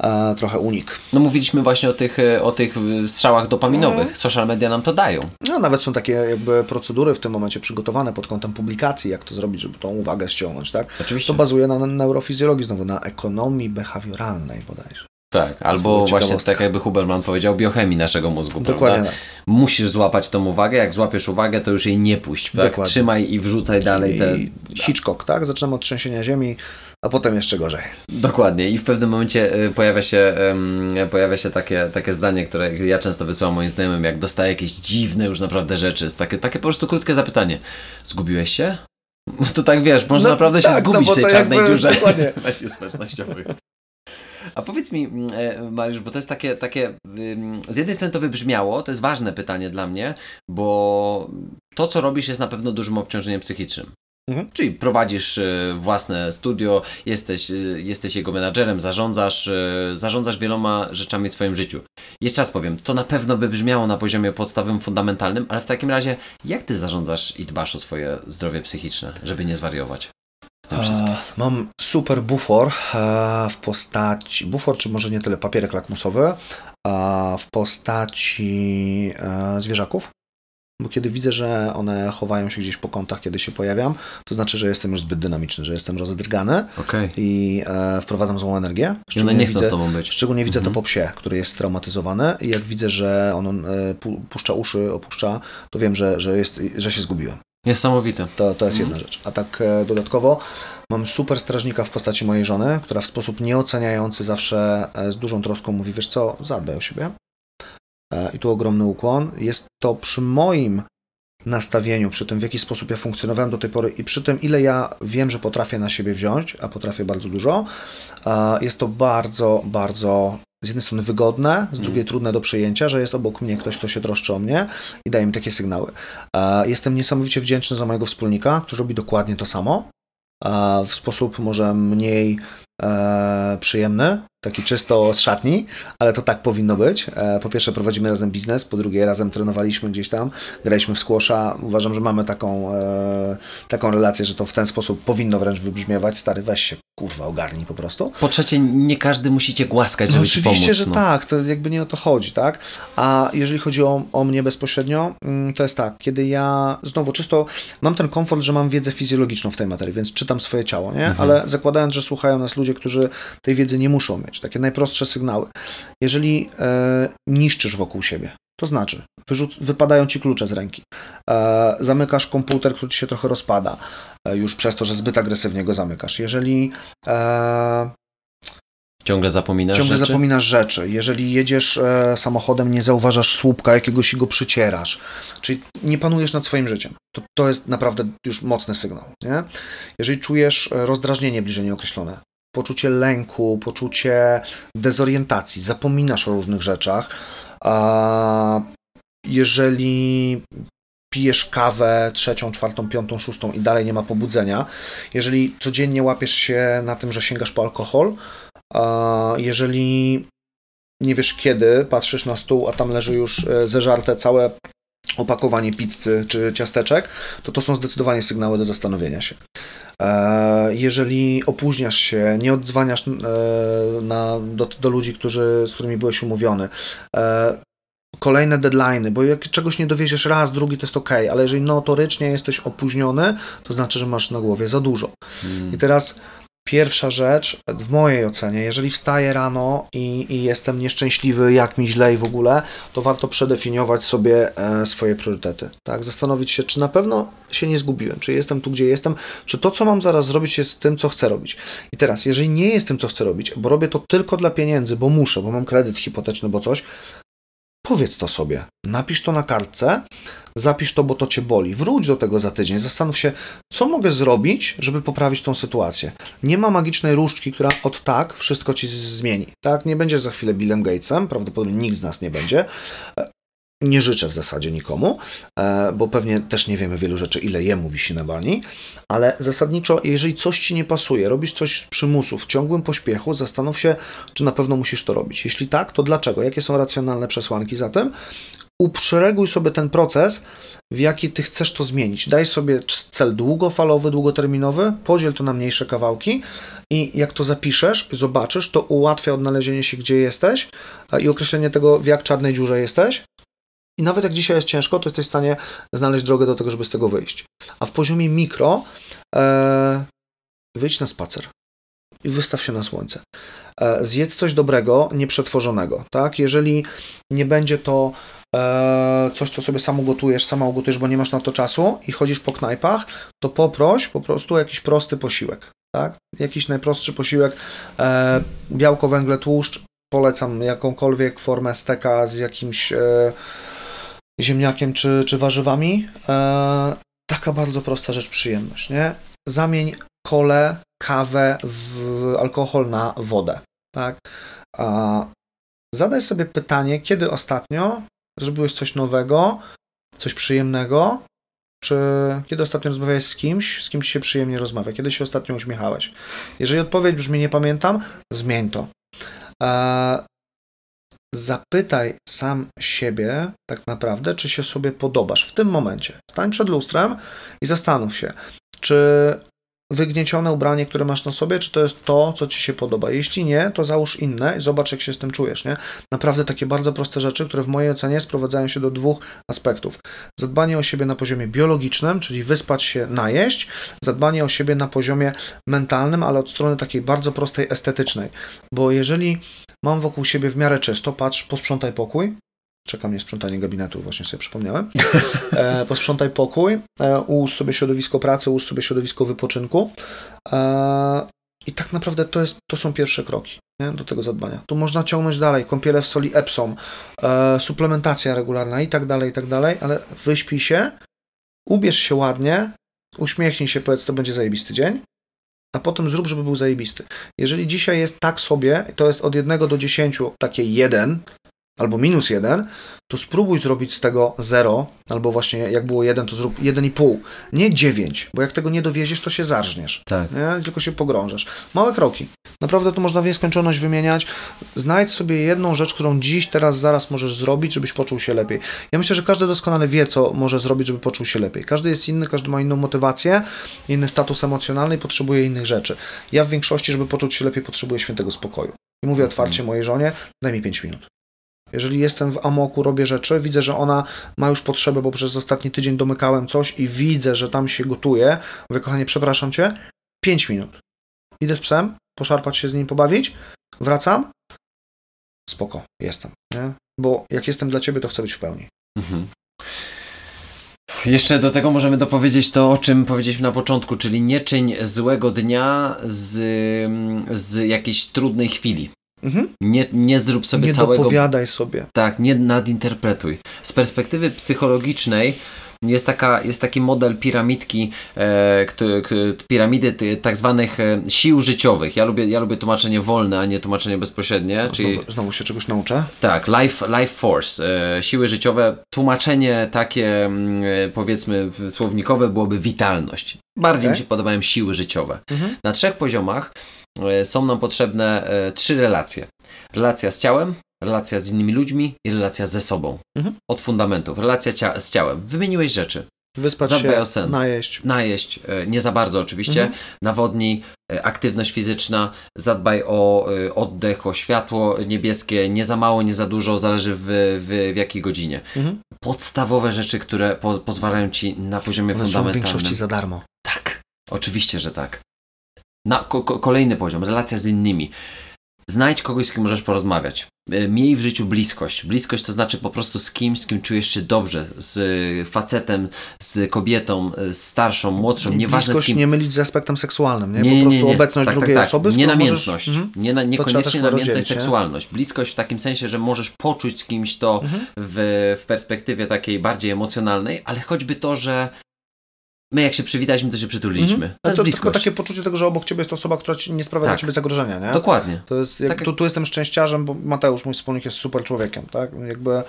e, trochę unik. No mówiliśmy właśnie o tych, e, o tych strzałach dopaminowych. Mhm. Social media nam to dają. No nawet są takie jakby procedury w tym momencie przygotowane pod kątem publikacji, jak to zrobić, żeby tą uwagę ściągnąć. Tak? Oczywiście. To bazuje na neurofizjologii, znowu na ekonomii behawioralnej bodajże. Tak, albo właśnie tak jakby Huberman powiedział, biochemii naszego mózgu, Dokładnie prawda? Tak. Musisz złapać tą uwagę, jak złapiesz uwagę, to już jej nie puść, tak? Trzymaj i wrzucaj dalej te... Hitchcock, tak? Zaczynamy od trzęsienia ziemi, a potem jeszcze gorzej. Dokładnie i w pewnym momencie y, pojawia się, pojawia się takie, takie zdanie, które ja często wysyłam moim znajomym, jak dostaję jakieś dziwne już naprawdę rzeczy, takie, takie po prostu krótkie zapytanie. Zgubiłeś się? To tak wiesz, można no, naprawdę tak, się no zgubić no w tej czarnej jakby, dziurze mediów społecznościowych. A powiedz mi, mm, e, Mariusz, bo to jest takie, takie, z jednej strony to wybrzmiało, to jest ważne pytanie dla mnie, bo to, co robisz, jest na pewno dużym obciążeniem psychicznym. Mhm. Czyli prowadzisz e, własne studio, jesteś, e, jesteś jego menadżerem, zarządzasz, zarządzasz wieloma rzeczami w swoim życiu. Jeszcze raz powiem, to na pewno by brzmiało na poziomie podstawowym, fundamentalnym, ale w takim razie, jak ty zarządzasz i dbasz o swoje zdrowie psychiczne, żeby nie zwariować? Mam super bufor w postaci, bufor czy może nie tyle papierek lakmusowy, w postaci zwierzaków bo kiedy widzę, że one chowają się gdzieś po kątach, kiedy się pojawiam, to znaczy, że jestem już zbyt dynamiczny, że jestem rozdrgany okay. i e, wprowadzam złą energię. I one nie chcą widzę, z tobą być. Szczególnie widzę mhm. to po psie, który jest straumatyzowany i jak widzę, że on e, puszcza uszy, opuszcza, to wiem, że, że, jest, że się zgubiłem. Niesamowite. To, to jest jedna mhm. rzecz. A tak e, dodatkowo mam super strażnika w postaci mojej żony, która w sposób nieoceniający zawsze e, z dużą troską mówi, wiesz co, zadbaj o siebie, E, i tu ogromny ukłon, jest to przy moim nastawieniu, przy tym w jaki sposób ja funkcjonowałem do tej pory i przy tym ile ja wiem, że potrafię na siebie wziąć, a potrafię bardzo dużo, e, jest to bardzo, bardzo z jednej strony wygodne, z drugiej mm. trudne do przyjęcia, że jest obok mnie ktoś, kto się troszczy o mnie i daje mi takie sygnały. E, jestem niesamowicie wdzięczny za mojego wspólnika, który robi dokładnie to samo, w sposób może mniej przyjemny, taki czysto z szatni, ale to tak powinno być. E, po pierwsze prowadzimy razem biznes, po drugie razem trenowaliśmy gdzieś tam, graliśmy w squasha. Uważam, że mamy taką, e, taką relację, że to w ten sposób powinno wręcz wybrzmiewać. Stary, weź się, kurwa, ogarnij po prostu. Po trzecie, nie każdy musi cię głaskać, żeby no, ci pomóc. Oczywiście, że no. tak, to jakby nie o to chodzi, tak? A jeżeli chodzi o, o mnie bezpośrednio, mm, to jest tak, kiedy ja, znowu czysto, mam ten komfort, że mam wiedzę fizjologiczną w tej materii, więc czytam swoje ciało, nie? Mhm. Ale zakładając, że słuchają nas ludzie, którzy tej wiedzy nie muszą mieć, takie najprostsze sygnały. Jeżeli e, niszczysz wokół siebie, to znaczy wyrzuc- wypadają ci klucze z ręki, e, zamykasz komputer, który ci się trochę rozpada, e, już przez to, że zbyt agresywnie go zamykasz. Jeżeli e, Ciągle zapominasz Ciągle rzeczy? zapominasz rzeczy. Jeżeli jedziesz e, samochodem, nie zauważasz słupka jakiegoś i go przycierasz. Czyli nie panujesz nad swoim życiem. To, to jest naprawdę już mocny sygnał. Nie? Jeżeli czujesz e, rozdrażnienie bliżej nieokreślone, poczucie lęku, poczucie dezorientacji, zapominasz o różnych rzeczach. A jeżeli pijesz kawę trzecią, czwartą, piątą, szóstą i dalej nie ma pobudzenia, jeżeli codziennie łapiesz się na tym, że sięgasz po alkohol, a jeżeli nie wiesz kiedy, patrzysz na stół, a tam leży już e, zeżarte całe opakowanie pizzy czy ciasteczek, to to są zdecydowanie sygnały do zastanowienia się. E, jeżeli opóźniasz się, nie odzwaniasz e, na, do, do ludzi, którzy, z którymi byłeś umówiony, e, kolejne deadlines, bo jak czegoś nie dowieziesz raz, drugi to jest ok, ale jeżeli notorycznie jesteś opóźniony, to znaczy, że masz na głowie za dużo. Hmm. I teraz Pierwsza rzecz, w mojej ocenie, jeżeli wstaję rano i, i, jestem nieszczęśliwy, jak mi źle i w ogóle, to warto przedefiniować sobie e, swoje priorytety. Tak? Zastanowić się, czy na pewno się nie zgubiłem, czy jestem tu, gdzie jestem, czy to, co mam zaraz zrobić, jest tym, co chcę robić. I teraz, jeżeli nie jest tym, co chcę robić, bo robię to tylko dla pieniędzy, bo muszę, bo mam kredyt hipoteczny, bo coś, Powiedz to sobie, napisz to na kartce, zapisz to, bo to cię boli. Wróć do tego za tydzień, zastanów się, co mogę zrobić, żeby poprawić tą sytuację. Nie ma magicznej różdżki, która od tak wszystko ci zmieni. Tak, nie będziesz za chwilę Billem Gatesem, prawdopodobnie nikt z nas nie będzie nie życzę w zasadzie nikomu, e, bo pewnie też nie wiemy wielu rzeczy, ile jemu wisi na bani, ale zasadniczo, jeżeli coś ci nie pasuje, robisz coś z przymusu, w ciągłym pośpiechu, zastanów się, czy na pewno musisz to robić. Jeśli tak, to dlaczego? Jakie są racjonalne przesłanki za tym? Uprzereguj sobie ten proces, w jaki ty chcesz to zmienić. Daj sobie cel długofalowy, długoterminowy, podziel to na mniejsze kawałki i jak to zapiszesz, zobaczysz, to ułatwia odnalezienie się, gdzie jesteś i określenie tego, w jak czarnej dziurze jesteś, i nawet jak dzisiaj jest ciężko, to jesteś w stanie znaleźć drogę do tego, żeby z tego wyjść. A w poziomie mikro e, wyjdź na spacer i wystaw się na słońce. E, zjedz coś dobrego, nieprzetworzonego. Tak? Jeżeli nie będzie to coś, co sobie sam ugotujesz, sama ugotujesz, bo nie masz na to czasu i chodzisz po knajpach, to poproś po prostu jakiś prosty posiłek. Tak? Jakiś najprostszy posiłek, e, białko, węgle, tłuszcz. Polecam jakąkolwiek formę steka z jakimś e, ziemniakiem czy, czy warzywami. E, taka bardzo prosta rzecz, przyjemność, nie? Zamień kole, kawę alkohol na wodę, tak? Zadaj sobie pytanie, kiedy ostatnio zrobiłeś coś nowego, coś przyjemnego, czy kiedy ostatnio rozmawiałeś z kimś, z kim ci się przyjemnie rozmawia, kiedy się ostatnio uśmiechałeś. Jeżeli odpowiedź brzmi nie pamiętam, zmień to. E, zapytaj sam siebie tak naprawdę, czy się sobie podobasz w tym momencie. Stań przed lustrem i zastanów się, czy wygniecione ubranie, które masz na sobie, czy to jest to, co ci się podoba. Jeśli nie, to załóż inne i zobacz, jak się z tym czujesz. Nie? Naprawdę takie bardzo proste rzeczy, które w mojej ocenie sprowadzają się do dwóch aspektów. Zadbanie o siebie na poziomie biologicznym, czyli wyspać się, najeść, zadbanie o siebie na poziomie mentalnym, ale od strony takiej bardzo prostej, estetycznej. Bo jeżeli mam wokół siebie w miarę czysto, patrz, posprzątaj pokój, czeka mnie sprzątanie gabinetu, właśnie sobie przypomniałem. E, posprzątaj pokój, e, ułóż sobie środowisko pracy, ułóż sobie środowisko wypoczynku. E, I tak naprawdę to, jest, to są pierwsze kroki nie, do tego zadbania. Tu można ciągnąć dalej, kąpiele w soli Epsom, e, suplementacja regularna i tak dalej, i tak dalej, ale wyśpij się, ubierz się ładnie, uśmiechnij się, powiedz, to będzie zajebisty dzień, a potem zrób, żeby był zajebisty. Jeżeli dzisiaj jest tak sobie, to jest od 1 do 10 takie 1, albo minus 1, to spróbuj zrobić z tego 0, albo właśnie jak było 1, to zrób 1,5, nie 9, bo jak tego nie dowieziesz, to się zarżniesz, Tak. nie? tylko się pogrążasz. Małe kroki. Naprawdę tu można w nieskończoność wymieniać. Znajdź sobie jedną rzecz, którą dziś, teraz, zaraz możesz zrobić, żebyś poczuł się lepiej. Ja myślę, że każdy doskonale wie, co może zrobić, żeby poczuł się lepiej. Każdy jest inny, każdy ma inną motywację, inny status emocjonalny i potrzebuje innych rzeczy. Ja w większości, żeby poczuć się lepiej, potrzebuję świętego spokoju. I mówię otwarcie mojej żonie, daj mi 5 minut. Jeżeli jestem w amoku, robię rzeczy, widzę, że ona ma już potrzebę, bo przez ostatni tydzień domykałem coś i widzę, że tam się gotuje. Mówię, kochanie, przepraszam cię, 5 minut. Idę z psem, poszarpać się z nim, pobawić, wracam, spoko, jestem, nie? Bo jak jestem dla ciebie, to chcę być w pełni. Mhm. Jeszcze do tego możemy dopowiedzieć to, o czym powiedzieliśmy na początku, czyli nie czyń złego dnia z, z jakiejś trudnej chwili. Mhm. Nie, nie zrób sobie Nie całego. dopowiadaj sobie. Tak, nie nadinterpretuj. Z perspektywy psychologicznej jest, taka, jest taki model piramidki, e, który, piramidy tak zwanych e, sił życiowych. Ja lubię, ja lubię tłumaczenie wolne, a nie tłumaczenie bezpośrednie. Czyli Znowu, znowu się czegoś nauczę. tak, life, life force, e, siły życiowe. Tłumaczenie takie mm, e, powiedzmy słownikowe byłoby witalność. Bardziej mi Okej. się podobają siły życiowe. Mhm. Na trzech poziomach są nam potrzebne e, trzy relacje. Relacja z ciałem, relacja z innymi ludźmi i relacja ze sobą. Mhm. Od fundamentów. Relacja cia- z ciałem. Wymieniłeś rzeczy. Wyspać Zadbaj się, o sen. najeść. Najeść, e, nie za bardzo oczywiście, Mhm. nawodnij, e, aktywność fizyczna, zadbaj o e, oddech, o światło niebieskie, nie za mało, nie za dużo, zależy w, w, w jakiej godzinie. Mhm. Podstawowe rzeczy, które po, pozwalają Ci na poziomie One są w fundamentalnym. większości za darmo. Tak, oczywiście, że tak. Na, ko, ko, kolejny poziom, relacja z innymi. Znajdź kogoś, z kim możesz porozmawiać. E, Miej w życiu bliskość. Bliskość to znaczy po prostu z kimś, z kim czujesz się dobrze. Z facetem, z kobietą, e, z starszą, młodszą, nieważne z bliskość kim. nie mylić z aspektem seksualnym, nie? Nie, po nie, prostu nie, nie. obecność tak, drugiej tak, tak. osoby, z Nie namiętność. Możesz... Mhm. Nie na, niekoniecznie namiętność, seksualność. Bliskość w takim sensie, że możesz poczuć z kimś to Mhm. w, w perspektywie takiej bardziej emocjonalnej, ale choćby to, że my jak się przywitaliśmy, to się przytuliliśmy. Mhm. To jest to bliskość. tylko takie poczucie tego, że obok ciebie jest osoba, która ci nie sprawia dla Tak. ciebie zagrożenia, nie? Dokładnie. To jest, jak, Tak jak- tu, tu jestem szczęściarzem, bo Mateusz, mój wspólnik, jest super człowiekiem, tak? Jakby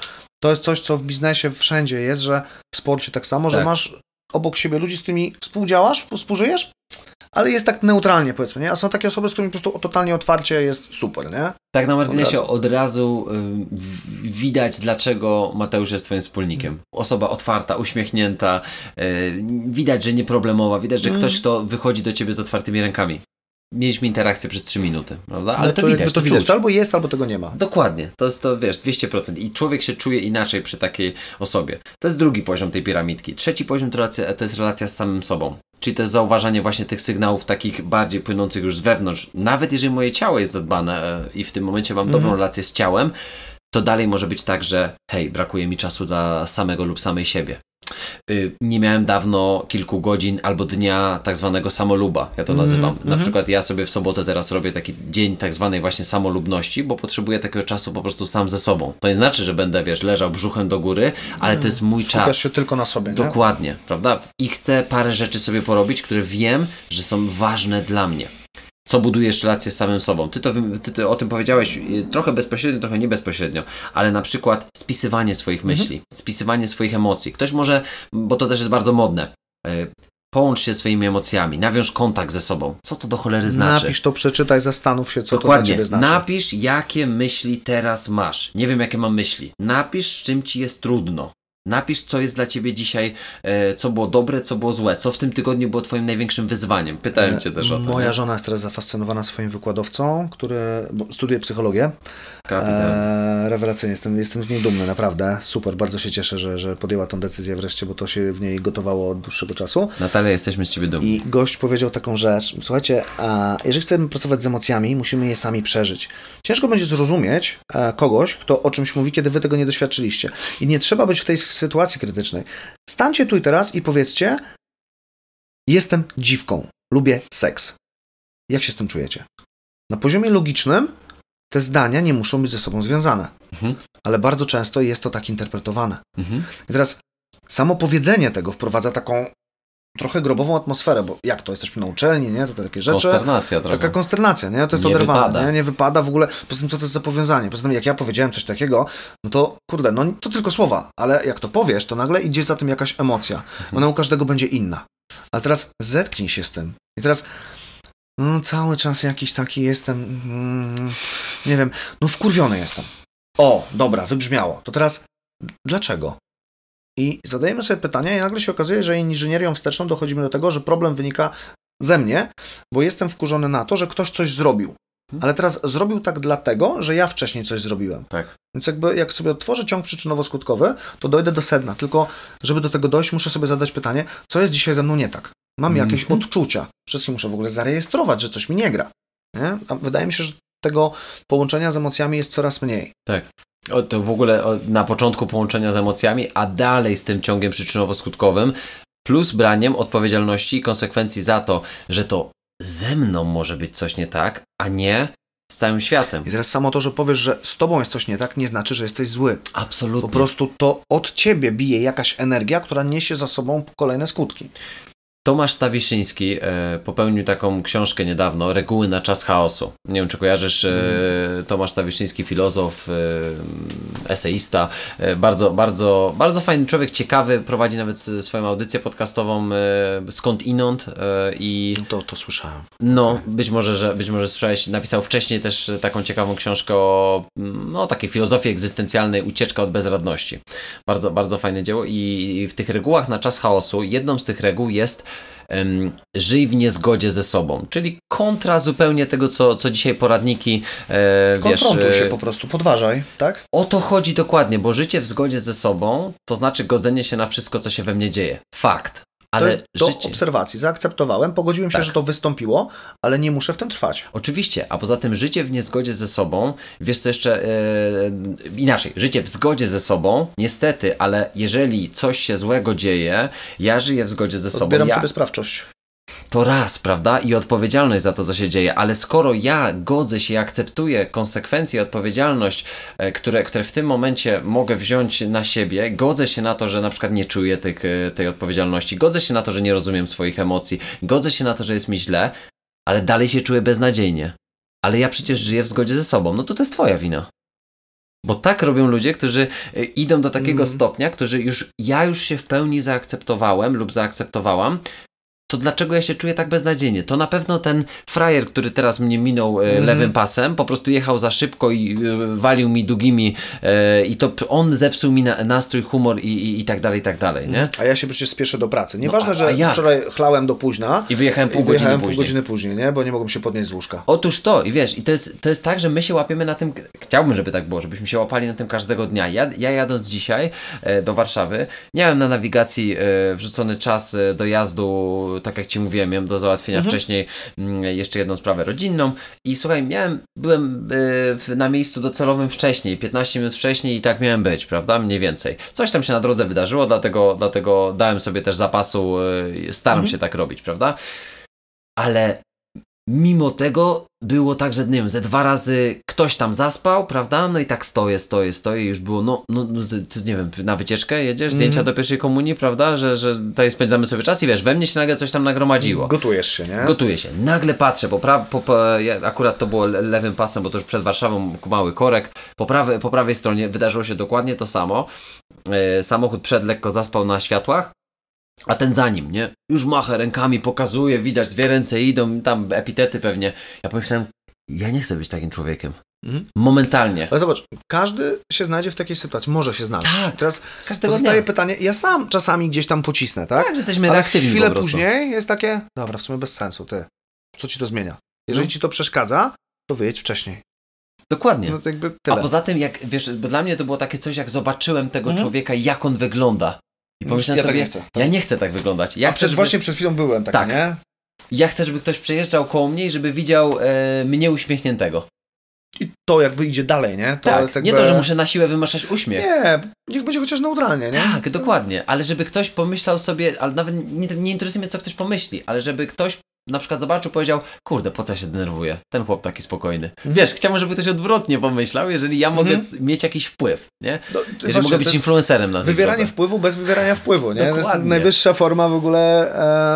to jest coś, co w biznesie wszędzie jest, że w sporcie tak samo, że Tak. masz obok siebie ludzi, z którymi współdziałasz, współżyjesz, ale jest tak neutralnie, powiedzmy, nie? A są takie osoby, z którymi po prostu totalnie otwarcie jest super, nie? Tak na marginesie Od od razu, y, widać, dlaczego Mateusz jest twoim wspólnikiem. Osoba otwarta, uśmiechnięta, y, widać, że nieproblemowa, widać, że Mm. ktoś, kto wychodzi do ciebie z otwartymi rękami. Mieliśmy interakcję przez 3 minuty, prawda? Ale No to, jakby widać, to to, widać. To albo jest, albo tego nie ma. Dokładnie, to jest to, wiesz, 200%. I człowiek się czuje inaczej przy takiej osobie. To jest drugi poziom tej piramidki. Trzeci poziom to, relacja, to jest relacja z samym sobą. Czyli to jest zauważanie właśnie tych sygnałów takich bardziej płynących już z wewnątrz. Nawet jeżeli moje ciało jest zadbane e, i w tym momencie mam dobrą Mhm. relację z ciałem, to dalej może być tak, że hej, brakuje mi czasu dla samego lub samej siebie. Y, Nie miałem dawno kilku godzin albo dnia tak zwanego samoluba, ja to Mhm, nazywam. Na mhm. przykład ja sobie w sobotę teraz robię taki dzień tak zwanej właśnie samolubności, bo potrzebuję takiego czasu po prostu sam ze sobą. To nie znaczy, że będę, wiesz, leżał brzuchem do góry, ale to jest mój Skupiasz czas. się tylko na sobie, nie? Dokładnie, prawda? I chcę parę rzeczy sobie porobić, które wiem, że są ważne dla mnie. Co budujesz relacje z samym sobą. Ty, to, ty, ty o tym powiedziałeś y, trochę bezpośrednio, trochę nie bezpośrednio, ale na przykład spisywanie swoich myśli, spisywanie swoich emocji. Ktoś może, bo to też jest bardzo modne, y, połącz się swoimi emocjami, nawiąż kontakt ze sobą. Co to do cholery znaczy? Napisz to, przeczytaj, zastanów się, co to dla Dokładnie. ciebie znaczy. Napisz, jakie myśli teraz masz. Nie wiem, jakie mam myśli. Napisz, z czym ci jest trudno. Napisz, co jest dla ciebie dzisiaj, e, co było dobre, co było złe, co w tym tygodniu było twoim największym wyzwaniem. Pytałem cię też o to. Moja nie? żona jest teraz zafascynowana swoim wykładowcą, który studiuje psychologię. E, rewelacyjnie, jestem, jestem z niej dumny, naprawdę. Super, bardzo się cieszę, że, że podjęła tą decyzję wreszcie, bo to się w niej gotowało od dłuższego czasu. Natalia, jesteśmy z ciebie dumni. I gość powiedział taką rzecz. Słuchajcie, a jeżeli chcemy pracować z emocjami, musimy je sami przeżyć. Ciężko będzie zrozumieć e, kogoś, kto o czymś mówi, kiedy wy tego nie doświadczyliście. I nie trzeba być w tej sytuacji krytycznej. Stańcie tu i teraz i powiedzcie: Jestem dziwką, lubię seks. Jak się z tym czujecie? Na poziomie logicznym te zdania nie muszą być ze sobą związane, Mhm. ale bardzo często jest to tak interpretowane. Mhm. I teraz samo powiedzenie tego wprowadza taką trochę grobową atmosferę, bo jak to, jesteśmy na uczelni, nie? To takie rzeczy. Konsternacja trochę. Taka konsternacja, nie? To jest Nie oderwane, wypada. nie? Nie wypada w ogóle. Poza tym, co to jest za powiązanie? Poza tym, jak ja powiedziałem coś takiego, no to kurde, no to tylko słowa, ale jak to powiesz, to nagle idzie za tym jakaś emocja. Ona u każdego będzie inna. Ale teraz zetknij się z tym. I teraz no, cały czas jakiś taki jestem, mm, nie wiem, no wkurwiony jestem. O, dobra, wybrzmiało. To teraz dlaczego? I zadajemy sobie pytania i nagle się okazuje, że inżynierią wsteczną dochodzimy do tego, że problem wynika ze mnie, bo jestem wkurzony na to, że ktoś coś zrobił. Ale teraz zrobił tak dlatego, że ja wcześniej coś zrobiłem. Tak. Więc jakby jak sobie otworzę ciąg przyczynowo-skutkowy, to dojdę do sedna. Tylko, żeby do tego dojść, muszę sobie zadać pytanie, co jest dzisiaj ze mną nie tak? Mam jakieś Mhm. odczucia. Wszystkim muszę w ogóle zarejestrować, że coś mi nie gra. Nie? A wydaje mi się, że tego połączenia z emocjami jest coraz mniej. Tak. O, to w ogóle o, na początku połączenia z emocjami, a dalej z tym ciągiem przyczynowo-skutkowym, plus braniem odpowiedzialności i konsekwencji za to, że to ze mną może być coś nie tak, a nie z całym światem. I teraz samo to, że powiesz, że z tobą jest coś nie tak, nie znaczy, że jesteś zły. Absolutnie. Po prostu to od ciebie bije jakaś energia, która niesie za sobą kolejne skutki. Tomasz Stawiszyński e, popełnił taką książkę niedawno, Reguły na czas chaosu. Nie wiem, czy kojarzysz, e, Tomasz Stawiszyński, filozof, e, eseista, e, bardzo, bardzo, bardzo fajny człowiek, ciekawy, prowadzi nawet swoją audycję podcastową e, Skąd Inąd e, i To, to słyszałem. no, być może, że być może słyszałeś, napisał wcześniej też taką ciekawą książkę o no, takiej filozofii egzystencjalnej, ucieczka od bezradności. Bardzo, bardzo fajne dzieło i w tych regułach na czas chaosu jedną z tych reguł jest żyj w niezgodzie ze sobą, czyli kontra zupełnie tego, co, co dzisiaj poradniki, e, wiesz... Konfrontuj się e, po prostu, podważaj, tak? o to chodzi dokładnie, bo życie w zgodzie ze sobą to znaczy godzenie się na wszystko, co się we mnie dzieje. Fakt. To Ale jest do życie... obserwacji. Zaakceptowałem, pogodziłem się, Tak. że to wystąpiło, ale nie muszę w tym trwać. Oczywiście, a poza tym życie w niezgodzie ze sobą, wiesz co jeszcze, e, inaczej, życie w zgodzie ze sobą, niestety, ale jeżeli coś się złego dzieje, ja żyję w zgodzie ze sobą, Odbieram ja, sobie sprawczość. To raz, prawda, i odpowiedzialność za to, co się dzieje, ale skoro ja godzę się i akceptuję konsekwencje odpowiedzialność, e, które, które w tym momencie mogę wziąć na siebie, godzę się na to, że na przykład nie czuję tych, e, tej odpowiedzialności, godzę się na to, że nie rozumiem swoich emocji, godzę się na to, że jest mi źle, ale dalej się czuję beznadziejnie. Ale ja przecież żyję w zgodzie ze sobą, no to to jest twoja wina. Bo tak robią ludzie, którzy e, idą do takiego Mm. stopnia, którzy już, ja już się w pełni zaakceptowałem lub zaakceptowałam, to dlaczego ja się czuję tak beznadziejnie? To na pewno ten frajer, który teraz mnie minął e, Mhm. lewym pasem, po prostu jechał za szybko i e, walił mi długimi e, i to on zepsuł mi na, nastrój, humor i, i, i tak dalej, i tak dalej, nie? A ja się przecież spieszę do pracy. Nieważne, a- że a jak? wczoraj chlałem do późna I wyjechałem pół i godziny pół później. godziny później, nie? bo nie mogłem się podnieść z łóżka. Otóż to, i wiesz, i to jest, to jest tak, że my się łapiemy na tym, chciałbym, żeby tak było, żebyśmy się łapali na tym każdego dnia. Ja, ja jadąc dzisiaj e, do Warszawy, miałem na nawigacji e, wrzucony czas e, dojazdu, tak jak Ci mówiłem, miałem do załatwienia wcześniej mm, jeszcze jedną sprawę rodzinną i słuchaj, miałem, byłem w, na miejscu docelowym wcześniej, 15 minut wcześniej i tak miałem być, prawda, mniej więcej. Coś tam się na drodze wydarzyło, dlatego, dlatego dałem sobie też zapasu, e, staram się tak robić, prawda? Ale mimo tego było tak, że nie wiem, ze dwa razy ktoś tam zaspał, prawda? No i tak stoję, stoję, stoję, już było, no, no, no nie wiem, na wycieczkę jedziesz, zdjęcia Mhm. do pierwszej komunii, prawda? Że, że tutaj spędzamy sobie czas i wiesz, we mnie się nagle coś tam nagromadziło. Gotujesz się, nie? Gotuję się. Nagle patrzę, po, pra- po, po, akurat to było le- lewym pasem, bo to już przed Warszawą mały korek. Po, prawej po prawej stronie wydarzyło się dokładnie to samo. E, samochód przed lekko zaspał na światłach, a ten za nim, nie? Już macha rękami, pokazuje, widać, dwie ręce idą, tam epitety pewnie. Ja pomyślałem, ja nie chcę być takim człowiekiem. Mhm. Momentalnie. Ale zobacz, każdy się znajdzie w takiej sytuacji, może się znaleźć. Tak, Teraz każdego pozostaje dnia. pytanie, ja sam czasami gdzieś tam pocisnę, tak? Tak, że jesteśmy Ale reaktywni chwilę później jest takie, dobra, w sumie bez sensu, ty. Co ci to zmienia? Jeżeli No. ci to przeszkadza, to wyjedź wcześniej. Dokładnie. No A poza tym, jak wiesz, bo dla mnie to było takie coś, jak zobaczyłem tego Mhm. człowieka, jak on wygląda. I pomyślałem ja tak sobie, nie chcę. Tak. ja nie chcę tak wyglądać. Ja A chcę, przecież żeby, właśnie przed chwilą byłem taki, Tak. nie? ja chcę, żeby ktoś przejeżdżał koło mnie i żeby widział e, mnie uśmiechniętego. I to jakby idzie dalej, nie? To tak, jest jakby... nie to, że muszę na siłę wymaszać uśmiech. Nie, niech będzie chociaż neutralnie, nie? Tak, dokładnie, ale żeby ktoś pomyślał sobie, ale nawet nie, nie interesuje mnie, co ktoś pomyśli, ale żeby ktoś na przykład zobaczył, powiedział, kurde, po co się denerwuję? Ten chłop taki spokojny. Wiesz, chciałbym, żeby ktoś odwrotnie pomyślał, jeżeli ja mogę Mhm. c- mieć jakiś wpływ, nie? No, Jeżeli właśnie, mogę to być influencerem na Wywieranie wpływu bez wywierania wpływu, nie? To jest Dokładnie. najwyższa forma w ogóle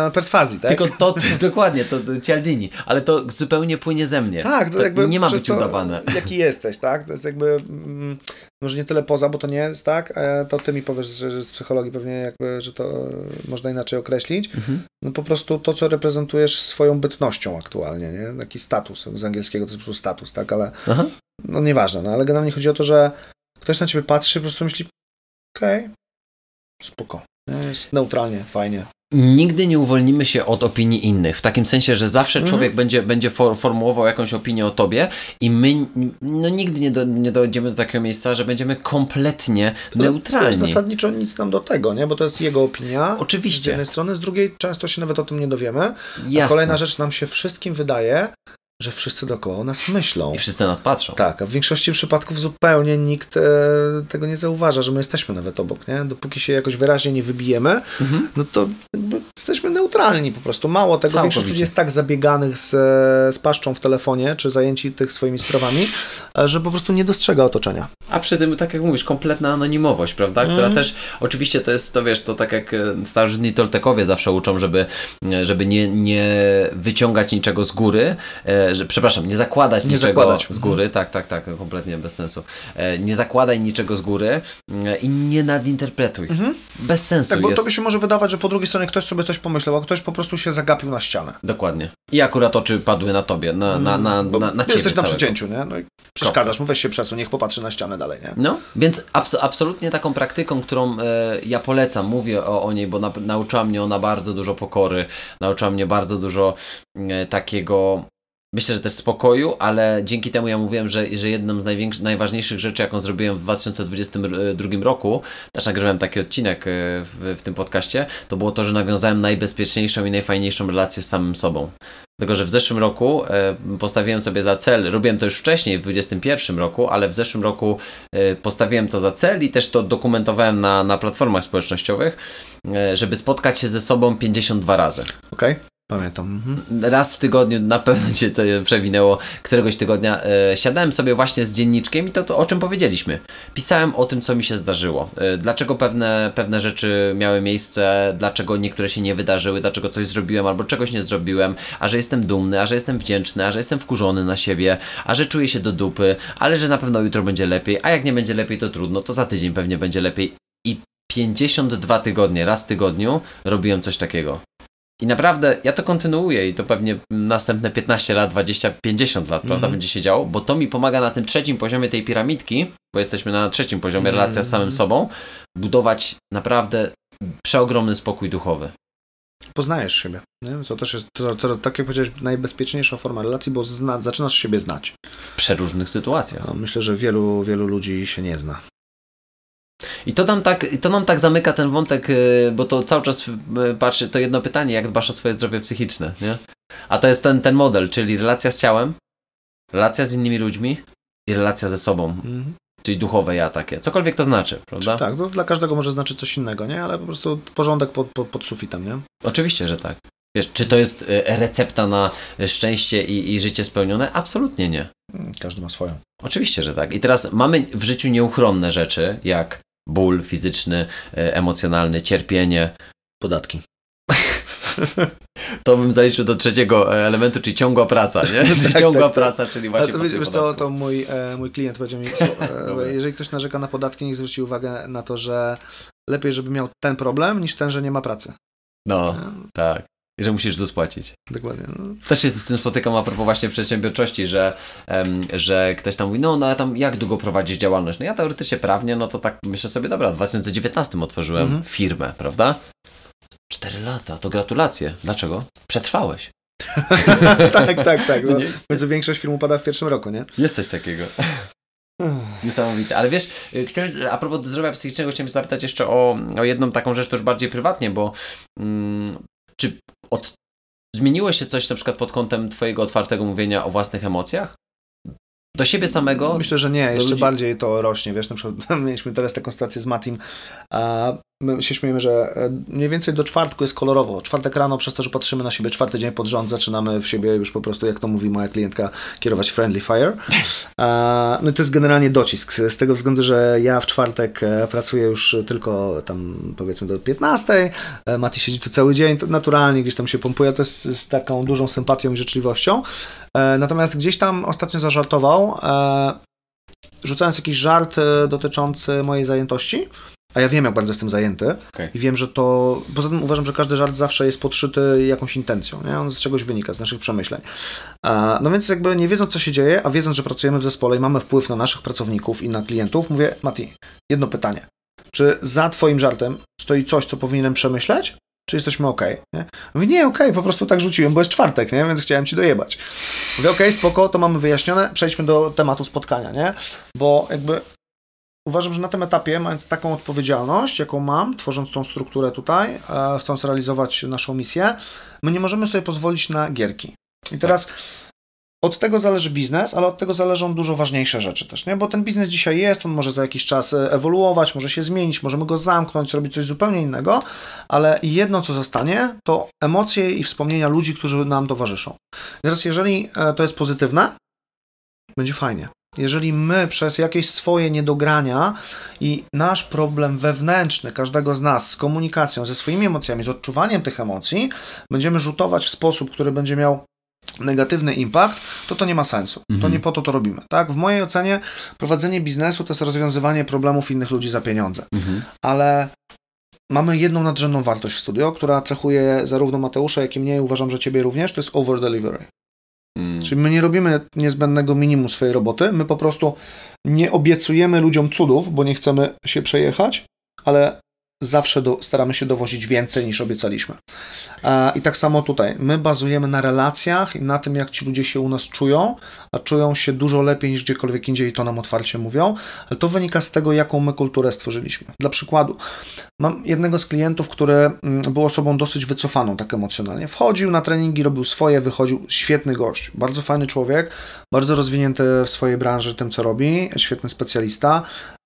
e, perswazji, tak? Tylko to, dokładnie, to, to Cialdini, ale to zupełnie płynie ze mnie. Tak, to, jakby nie ma być to, udawane. Jaki jesteś, tak? To jest jakby, mm, może nie tyle poza, bo to nie jest, tak? E, to ty mi powiesz, że, z psychologii pewnie jakby, że to e, można inaczej określić. Mhm. No po prostu to, co reprezentujesz swoją bytnością aktualnie, nie? Taki status, z angielskiego to jest po prostu status, tak? Ale Aha. no nieważne, no ale generalnie chodzi o to, że ktoś na ciebie patrzy i po prostu myśli, okej, spoko. Nie? Jest neutralnie, fajnie. Nigdy nie uwolnimy się od opinii innych. W takim sensie, że zawsze Mhm. człowiek będzie, będzie for, formułował jakąś opinię o tobie i my no, nigdy nie, do, nie dojdziemy do takiego miejsca, że będziemy kompletnie To- To neutralni. jest zasadniczo nic nam do tego, nie? Bo to jest jego opinia. Z Oczywiście. jednej strony, z drugiej często się nawet o tym nie dowiemy. A kolejna rzecz, nam się wszystkim wydaje, że wszyscy dookoła nas myślą. I wszyscy nas patrzą. Tak, a w większości przypadków zupełnie nikt e, tego nie zauważa, że my jesteśmy nawet obok, nie? Dopóki się jakoś wyraźnie nie wybijemy, Mhm. no to jakby jesteśmy neutralni po prostu. Mało tego, Całkowicie. większość ludzi jest tak zabieganych z, z paszczą w telefonie, czy zajęci tych swoimi sprawami, e, że po prostu nie dostrzega otoczenia. A przy tym, tak jak mówisz, kompletna anonimowość, prawda? Która Mhm. też, oczywiście to jest, to wiesz, to tak jak e, starożytni Toltekowie zawsze uczą, żeby, e, żeby nie, nie wyciągać niczego z góry, e, że, przepraszam, nie zakładać Nie niczego zakładać. z góry, tak, tak, tak, kompletnie bez sensu. E, Nie zakładaj niczego z góry e, i nie nadinterpretuj. Bez sensu Tak, bo jest. tobie się może wydawać, że po drugiej stronie ktoś sobie coś pomyślał, a ktoś po prostu się zagapił na ścianę. Dokładnie. I akurat oczy padły na tobie, na, na, na, Bo na, na ty ciebie jesteś na całego. przecięciu, nie? No i przeszkadzasz mu, weź się przesuń, niech popatrzy na ścianę dalej, nie? No, więc abs- absolutnie taką praktyką, którą e, ja polecam, mówię o, o niej, bo na, nauczyła mnie ona bardzo dużo pokory, nauczyła mnie bardzo dużo e, takiego, myślę, że też spokoju, ale dzięki temu ja mówiłem, że, że jedną z najważniejszych rzeczy, jaką zrobiłem w 2022 roku, też nagrywałem taki odcinek e, w, w tym podcaście, to było to, że nawiązałem najbezpieczniejszą i najfajniejszą relację z samym sobą. Dlatego, że w zeszłym roku e, postawiłem sobie za cel, robiłem to już wcześniej, w 2021 roku, ale w zeszłym roku e, postawiłem to za cel i też to dokumentowałem na, na platformach społecznościowych, e, żeby spotkać się ze sobą 52 razy. Okej? Pamiętam. Mhm. Raz w tygodniu, na pewno cię co przewinęło, któregoś tygodnia e, siadałem sobie właśnie z dzienniczkiem i to, to o czym powiedzieliśmy. Pisałem o tym, co mi się zdarzyło. E, dlaczego pewne, pewne rzeczy miały miejsce, dlaczego niektóre się nie wydarzyły, dlaczego coś zrobiłem albo czegoś nie zrobiłem, a że jestem dumny, a że jestem wdzięczny, a że jestem wkurzony na siebie, a że czuję się do dupy, ale że na pewno jutro będzie lepiej, a jak nie będzie lepiej, to trudno, to za tydzień pewnie będzie lepiej. I 52 tygodnie, raz w tygodniu robiłem coś takiego. I naprawdę ja to kontynuuję i to pewnie następne 15 lat, 20, 50 lat, prawda, Mhm. będzie się działo, bo to mi pomaga na tym trzecim poziomie tej piramidki, bo jesteśmy na trzecim poziomie Mhm. relacja z samym sobą, budować naprawdę przeogromny spokój duchowy. Poznajesz siebie. Nie? To też jest, to, to, tak jak powiedziałeś, najbezpieczniejsza forma relacji, bo zna, zaczynasz siebie znać. W przeróżnych sytuacjach. No, myślę, że wielu, wielu ludzi się nie zna. I to nam tak, to nam tak zamyka ten wątek, y, bo to cały czas y, patrzy, to jedno pytanie, jak dbasz o swoje zdrowie psychiczne, nie? A to jest ten, ten model, czyli relacja z ciałem, relacja z innymi ludźmi i relacja ze sobą, Mhm. czyli duchowe ja takie. Cokolwiek to znaczy, prawda? Tak, no, dla każdego może znaczyć coś innego, nie? Ale po prostu porządek pod, pod, pod sufitem, nie? Oczywiście, że tak. Wiesz, czy to jest e, recepta na szczęście i, i życie spełnione? Absolutnie nie. Każdy ma swoją. Oczywiście, że tak. I teraz mamy w życiu nieuchronne rzeczy, jak ból fizyczny, e, emocjonalny, cierpienie. Podatki. To bym zaliczył do trzeciego e, elementu, czyli ciągła praca, nie? Czyli Tak, ciągła tak, tak. praca, czyli Ale właśnie to, wiesz, co, to mój, e, mój klient powiedział mi, e, jeżeli ktoś narzeka na podatki, niech zwróci uwagę na to, że lepiej, żeby miał ten problem, niż ten, że nie ma pracy. No, E, tak. I że musisz ZUS płacić. Dokładnie. No. Też się z tym spotykam a propos właśnie przedsiębiorczości, że, em, że ktoś tam mówi, no, no a tam jak długo prowadzisz działalność? No ja teoretycznie prawnie, no to tak myślę sobie, dobra, w 2019 otworzyłem Mhm. firmę, prawda? Cztery lata, to gratulacje. Dlaczego? Przetrwałeś. tak, tak, tak. No, Nie? w końcu większość firm upada w pierwszym roku, nie? Jest coś takiego. Niesamowite. Ale wiesz, y, chciałem, a propos zdrowia psychicznego, chciałem zapytać jeszcze o, o jedną taką rzecz, to już bardziej prywatnie, bo mm, czy od, zmieniło się coś na przykład pod kątem Twojego otwartego mówienia o własnych emocjach? Do siebie samego? Myślę, że nie, jeszcze ludzi- bardziej to rośnie, wiesz, na przykład mieliśmy teraz taką stację z Matim, a my się śmiejemy, że e, mniej więcej do czwartku jest kolorowo. Czwartek rano, przez to, że patrzymy na siebie czwarty dzień pod rząd, zaczynamy w siebie już po prostu, jak to mówi moja klientka, kierować friendly fire. A, no i to jest generalnie docisk, z tego względu, że ja w czwartek e, pracuję już tylko tam powiedzmy do 15, e, Mati siedzi tu cały dzień, to naturalnie gdzieś tam się pompuje, to jest z taką dużą sympatią i życzliwością. E, Natomiast gdzieś tam ostatnio zażartował, e, rzucając jakiś żart e, dotyczący mojej zajętości, a ja wiem, jak bardzo jestem zajęty Okej. i wiem, że to... Poza tym uważam, że każdy żart zawsze jest podszyty jakąś intencją, nie? On z czegoś wynika, z naszych przemyśleń. No więc jakby nie wiedząc, co się dzieje, a wiedząc, że pracujemy w zespole i mamy wpływ na naszych pracowników i na klientów, mówię, Mati, jedno pytanie. Czy za twoim żartem stoi coś, co powinienem przemyśleć? Czy jesteśmy ok? Nie? Nie, okej, po prostu tak rzuciłem, bo jest czwartek, nie? więc chciałem ci dojebać. Mówię, okej, spoko, to mamy wyjaśnione, przejdźmy do tematu spotkania, nie? Bo jakby uważam, że na tym etapie, mając taką odpowiedzialność, jaką mam, tworząc tą strukturę tutaj, e, chcąc realizować naszą misję, my nie możemy sobie pozwolić na gierki. I teraz od tego zależy biznes, ale od tego zależą dużo ważniejsze rzeczy też, nie? Bo ten biznes dzisiaj jest, on może za jakiś czas e, ewoluować, może się zmienić, możemy go zamknąć, robić coś zupełnie innego, ale jedno, co zostanie, to emocje i wspomnienia ludzi, którzy nam towarzyszą. Teraz, jeżeli e, to jest pozytywne, będzie fajnie. Jeżeli my przez jakieś swoje niedogrania i nasz problem wewnętrzny każdego z nas z komunikacją, ze swoimi emocjami, z odczuwaniem tych emocji, będziemy rzutować w sposób, który będzie miał negatywny impact, to to nie ma sensu. To Mhm. nie po to to robimy. Tak? W mojej ocenie prowadzenie biznesu to jest rozwiązywanie problemów innych ludzi za pieniądze. Mhm. Ale mamy jedną nadrzędną wartość w studio, która cechuje zarówno Mateusza, jak i mnie uważam, że ciebie również, to jest over delivery. Mm. Czyli my nie robimy niezbędnego minimum swojej roboty, my po prostu nie obiecujemy ludziom cudów, bo nie chcemy się przejechać, ale zawsze do, staramy się dowozić więcej niż obiecaliśmy. I tak samo tutaj. My bazujemy na relacjach i na tym, jak ci ludzie się u nas czują, a czują się dużo lepiej niż gdziekolwiek indziej i to nam otwarcie mówią, ale to wynika z tego, jaką my kulturę stworzyliśmy. Dla przykładu, mam jednego z klientów, który mm, był osobą dosyć wycofaną tak emocjonalnie. Wchodził na treningi, robił swoje, wychodził. Świetny gość, bardzo fajny człowiek, bardzo rozwinięty w swojej branży, tym co robi, świetny specjalista,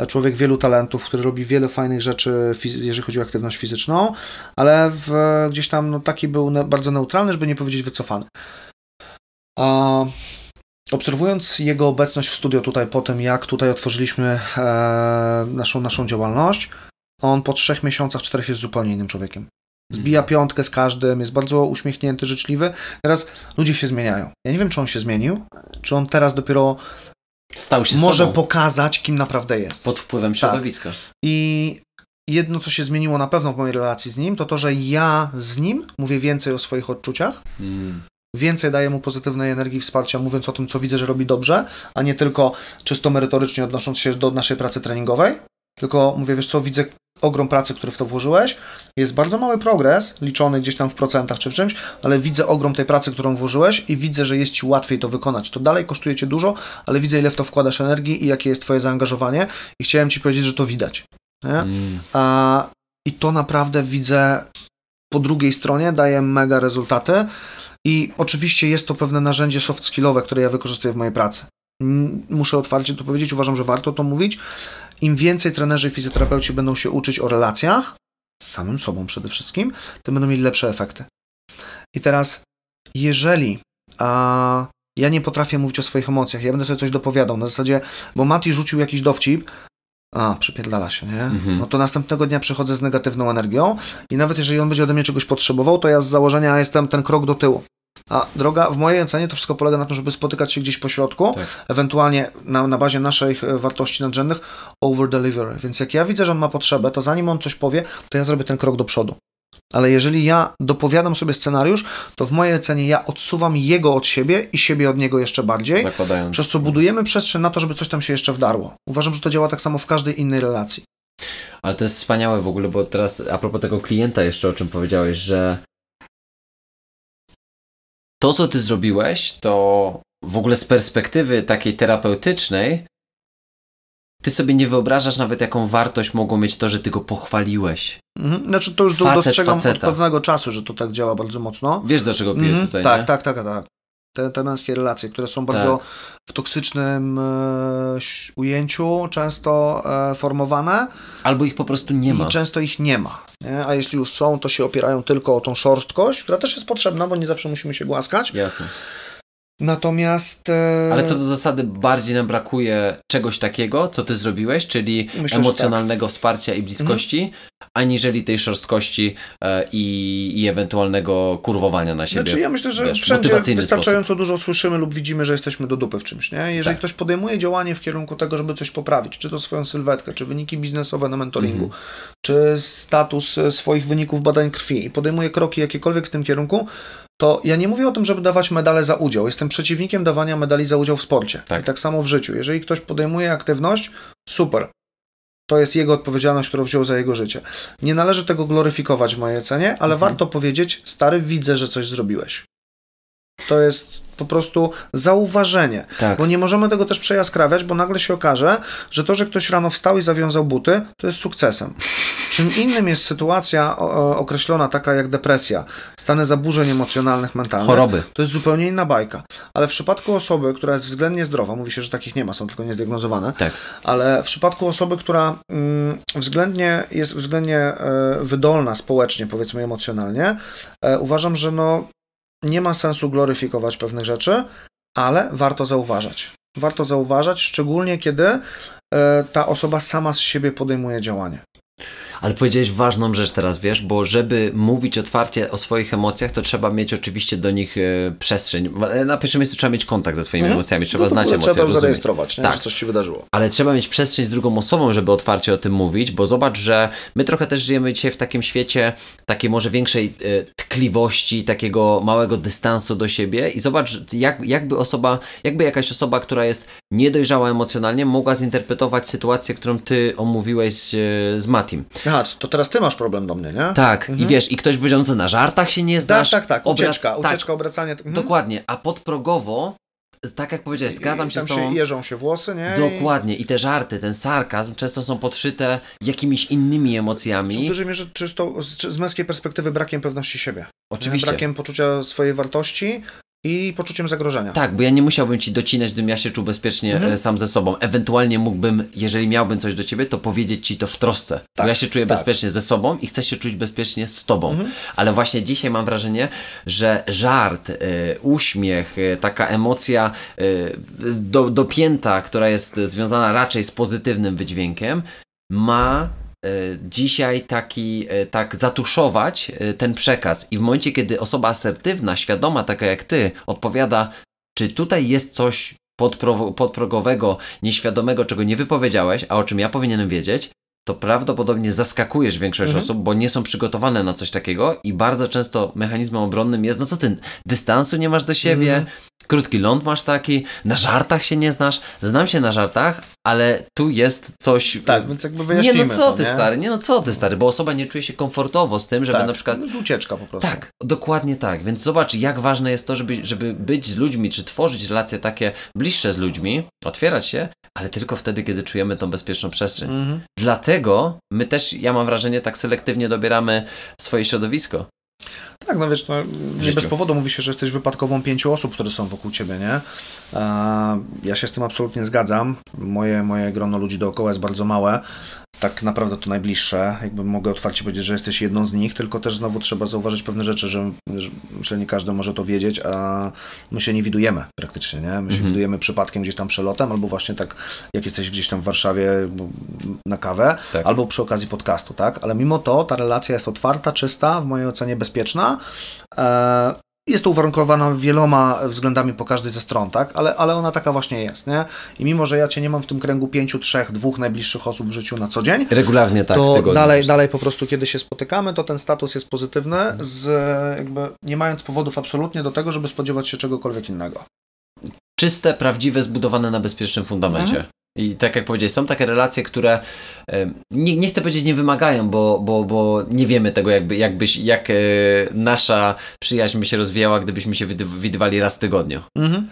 człowiek wielu talentów, który robi wiele fajnych rzeczy, jeżeli chodzi o aktywność fizyczną, ale w, gdzieś tam no, taki był ne, bardzo neutralny, żeby nie powiedzieć wycofany. A, obserwując jego obecność w studio tutaj po tym, jak tutaj otworzyliśmy e, naszą, naszą działalność, on po trzech miesiącach, czterech jest zupełnie innym człowiekiem. Zbija piątkę z każdym, jest bardzo uśmiechnięty, życzliwy. Teraz ludzie się zmieniają. Ja nie wiem, czy on się zmienił, czy on teraz dopiero Stał się może sobą pokazać, kim naprawdę jest. pod wpływem środowiska. I jedno, co się zmieniło na pewno w mojej relacji z nim, to to, że ja z nim mówię więcej o swoich odczuciach, Mm. więcej daję mu pozytywnej energii, wsparcia, mówiąc o tym, co widzę, że robi dobrze, a nie tylko czysto merytorycznie odnosząc się do naszej pracy treningowej, tylko mówię, wiesz co, widzę ogrom pracy, który w to włożyłeś, jest bardzo mały progres, liczony gdzieś tam w procentach czy w czymś, ale widzę ogrom tej pracy, którą włożyłeś i widzę, że jest Ci łatwiej to wykonać. To dalej kosztuje Cię dużo, ale widzę, ile w to wkładasz energii i jakie jest Twoje zaangażowanie i chciałem Ci powiedzieć, że to widać. Mm. A, I to naprawdę widzę po drugiej stronie, daje mega rezultaty. I oczywiście jest to pewne narzędzie soft skillowe, które ja wykorzystuję w mojej pracy. Muszę otwarcie to powiedzieć, uważam, że warto to mówić. Im więcej trenerzy i fizjoterapeuci będą się uczyć o relacjach, z samym sobą przede wszystkim, tym będą mieli lepsze efekty. I teraz, jeżeli a, ja nie potrafię mówić o swoich emocjach, ja będę sobie coś dopowiadał, na zasadzie, bo Mati rzucił jakiś dowcip, a, przypierdala się, nie? Mhm. No to następnego dnia przychodzę z negatywną energią i nawet jeżeli on będzie ode mnie czegoś potrzebował, to ja z założenia jestem ten krok do tyłu. A droga, w mojej ocenie to wszystko polega na tym, żeby spotykać się gdzieś po środku, Tak. ewentualnie na, na bazie naszych e, wartości nadrzędnych over deliver. Więc jak ja widzę, że on ma potrzebę, to zanim on coś powie, to ja zrobię ten krok do przodu. Ale jeżeli ja dopowiadam sobie scenariusz, to w mojej ocenie ja odsuwam jego od siebie i siebie od niego jeszcze bardziej, Zakładając. przez co budujemy przestrzeń na to, żeby coś tam się jeszcze wdarło. Uważam, że to działa tak samo w każdej innej relacji. Ale to jest wspaniałe w ogóle, bo teraz a propos tego klienta jeszcze, o czym powiedziałeś, że to, co ty zrobiłeś, to w ogóle z perspektywy takiej terapeutycznej, ty sobie nie wyobrażasz nawet, jaką wartość mogło mieć to, że ty go pochwaliłeś. Mhm. Znaczy to już Facet dostrzegam faceta. od pewnego czasu, że to tak działa bardzo mocno. Wiesz, do czego piję Mhm. tutaj, tak, nie? tak, tak, tak. Te, te męskie relacje, które są bardzo Tak. w toksycznym e, ujęciu, często e, formowane Albo ich po prostu nie ma. i często ich nie ma. Nie? A jeśli już są, to się opierają tylko o tą szorstkość, która też jest potrzebna, bo nie zawsze musimy się głaskać. Jasne. Natomiast... E, Ale co do zasady, bardziej nam brakuje czegoś takiego, co ty zrobiłeś, czyli Myślę, tak. emocjonalnego wsparcia i bliskości, aniżeli tej szorstkości e, i, i ewentualnego kurwowania na siebie. Znaczy ja myślę, że wiesz, wszędzie wystarczająco dużo słyszymy lub widzimy, że jesteśmy do dupy w czymś, nie? Jeżeli Tak. ktoś podejmuje działanie w kierunku tego, żeby coś poprawić, czy to swoją sylwetkę, czy wyniki biznesowe na mentoringu, Mhm. czy status e, swoich wyników badań krwi i podejmuje kroki jakiekolwiek w tym kierunku, to ja nie mówię o tym, żeby dawać medale za udział. Jestem przeciwnikiem dawania medali za udział w sporcie. Tak. I tak samo w życiu. Jeżeli ktoś podejmuje aktywność, super. To jest jego odpowiedzialność, którą wziął za jego życie. Nie należy tego gloryfikować w mojej ocenie, ale Mhm. warto powiedzieć, stary, widzę, że coś zrobiłeś. To jest po prostu zauważenie. Tak. Bo nie możemy tego też przejaskrawiać, bo nagle się okaże, że to, że ktoś rano wstał i zawiązał buty, to jest sukcesem. Czym innym jest sytuacja określona taka jak depresja, stany zaburzeń emocjonalnych, mentalnych. Choroby. To jest zupełnie inna bajka. Ale w przypadku osoby, która jest względnie zdrowa, mówi się, że takich nie ma, są tylko niezdiagnozowane, Tak. ale w przypadku osoby, która mm, względnie jest względnie e, wydolna społecznie, powiedzmy emocjonalnie, e, uważam, że no, nie ma sensu gloryfikować pewnych rzeczy, ale warto zauważać. Warto zauważać, szczególnie kiedy e, ta osoba sama z siebie podejmuje działanie. Ale powiedziałeś ważną rzecz teraz, wiesz, bo żeby mówić otwarcie o swoich emocjach, to trzeba mieć oczywiście do nich e, przestrzeń. E, Na pierwszym miejscu trzeba mieć kontakt ze swoimi Mhm. emocjami, trzeba No znać emocje, Trzeba rozumieć. zarejestrować, nie? Tak. że coś ci wydarzyło. Ale trzeba mieć przestrzeń z drugą osobą, żeby otwarcie o tym mówić, bo zobacz, że my trochę też żyjemy dzisiaj w takim świecie takiej może większej e, tkliwości, takiego małego dystansu do siebie i zobacz, jak, jakby osoba, jakby jakaś osoba, która jest niedojrzała emocjonalnie, mogła zinterpretować sytuację, którą ty omówiłeś e, z Matim. Aha, to teraz ty masz problem do mnie, nie? Tak, i wiesz, i ktoś będzie, co na żartach się nie tak, znasz. tak, tak. obrac- Ucieczka, tak, ucieczka, obracanie. Mhm. Dokładnie, a podprogowo, tak jak powiedziałeś, zgadzam I się z tobą. się jeżą się włosy, nie? Dokładnie. I te żarty, ten sarkazm często są podszyte jakimiś innymi I w emocjami. dużej mierze czysto z, z męskiej perspektywy brakiem pewności siebie. Oczywiście. Brakiem poczucia swojej wartości i poczuciem zagrożenia. Tak, bo ja nie musiałbym ci docinać, gdybym ja się czuł bezpiecznie Mhm. e, sam ze sobą. Ewentualnie mógłbym, jeżeli miałbym coś do ciebie, to powiedzieć ci to w trosce. bo Tak, ja się czuję tak. bezpiecznie ze sobą i chcę się czuć bezpiecznie z tobą. Mhm. Ale właśnie dzisiaj mam wrażenie, że żart, e, uśmiech, e, taka emocja e, do, dopięta, która jest związana raczej z pozytywnym wydźwiękiem, ma dzisiaj taki, e, tak zatuszować e, ten przekaz. I w momencie, kiedy osoba asertywna, świadoma, taka jak ty, odpowiada, czy tutaj jest coś podpro- podprogowego, nieświadomego, czego nie wypowiedziałeś, a o czym ja powinienem wiedzieć, to prawdopodobnie zaskakujesz większość Mhm. osób, bo nie są przygotowane na coś takiego i bardzo często mechanizmem obronnym jest, no co ty, dystansu nie masz do siebie, Mhm. Krótki ląd masz taki, na żartach się nie znasz, znam się na żartach, ale tu jest coś... Tak, więc jakby Nie wyjaśnijmy no co to, ty nie? stary, nie no co ty stary, bo osoba nie czuje się komfortowo z tym, żeby tak. na przykład To jest ucieczka po prostu. tak, dokładnie tak. Więc zobacz, jak ważne jest to, żeby, żeby być z ludźmi, czy tworzyć relacje takie bliższe z ludźmi, otwierać się, ale tylko wtedy, kiedy czujemy tą bezpieczną przestrzeń. Mhm. Dlatego my też, ja mam wrażenie, tak selektywnie dobieramy swoje środowisko. Tak, no wiesz, no, nie bez powodu mówi się, że jesteś wypadkową pięciu osób, które są wokół ciebie, nie? Ja się z tym absolutnie zgadzam. Moje, moje grono ludzi dookoła jest bardzo małe tak naprawdę to najbliższe. Jakby mogę otwarcie powiedzieć, że jesteś jedną z nich, tylko też znowu trzeba zauważyć pewne rzeczy, że, że nie każdy może to wiedzieć, a my się nie widujemy praktycznie, nie? My się mhm. widujemy przypadkiem gdzieś tam przelotem, albo właśnie tak, jak jesteś gdzieś tam w Warszawie na kawę, tak. albo przy okazji podcastu, tak? Ale mimo to ta relacja jest otwarta, czysta, w mojej ocenie bezpieczna. Jest to uwarunkowana wieloma względami po każdej ze stron, tak? Ale, ale ona taka właśnie jest, nie? I mimo, że ja cię nie mam w tym kręgu pięciu, trzech, dwóch najbliższych osób w życiu na co dzień. Regularnie tak, to dalej, dalej po prostu, kiedy się spotykamy, to ten status jest pozytywny, z jakby nie mając powodów absolutnie do tego, żeby spodziewać się czegokolwiek innego. Czyste, prawdziwe, zbudowane na bezpiecznym fundamencie. Mhm. I tak jak powiedziałeś, są takie relacje, które nie, nie chcę powiedzieć nie wymagają, bo, bo, bo nie wiemy tego, jakby, jakbyś, jak e, nasza przyjaźń by się rozwijała, gdybyśmy się widywali raz w tygodniu. Mhm.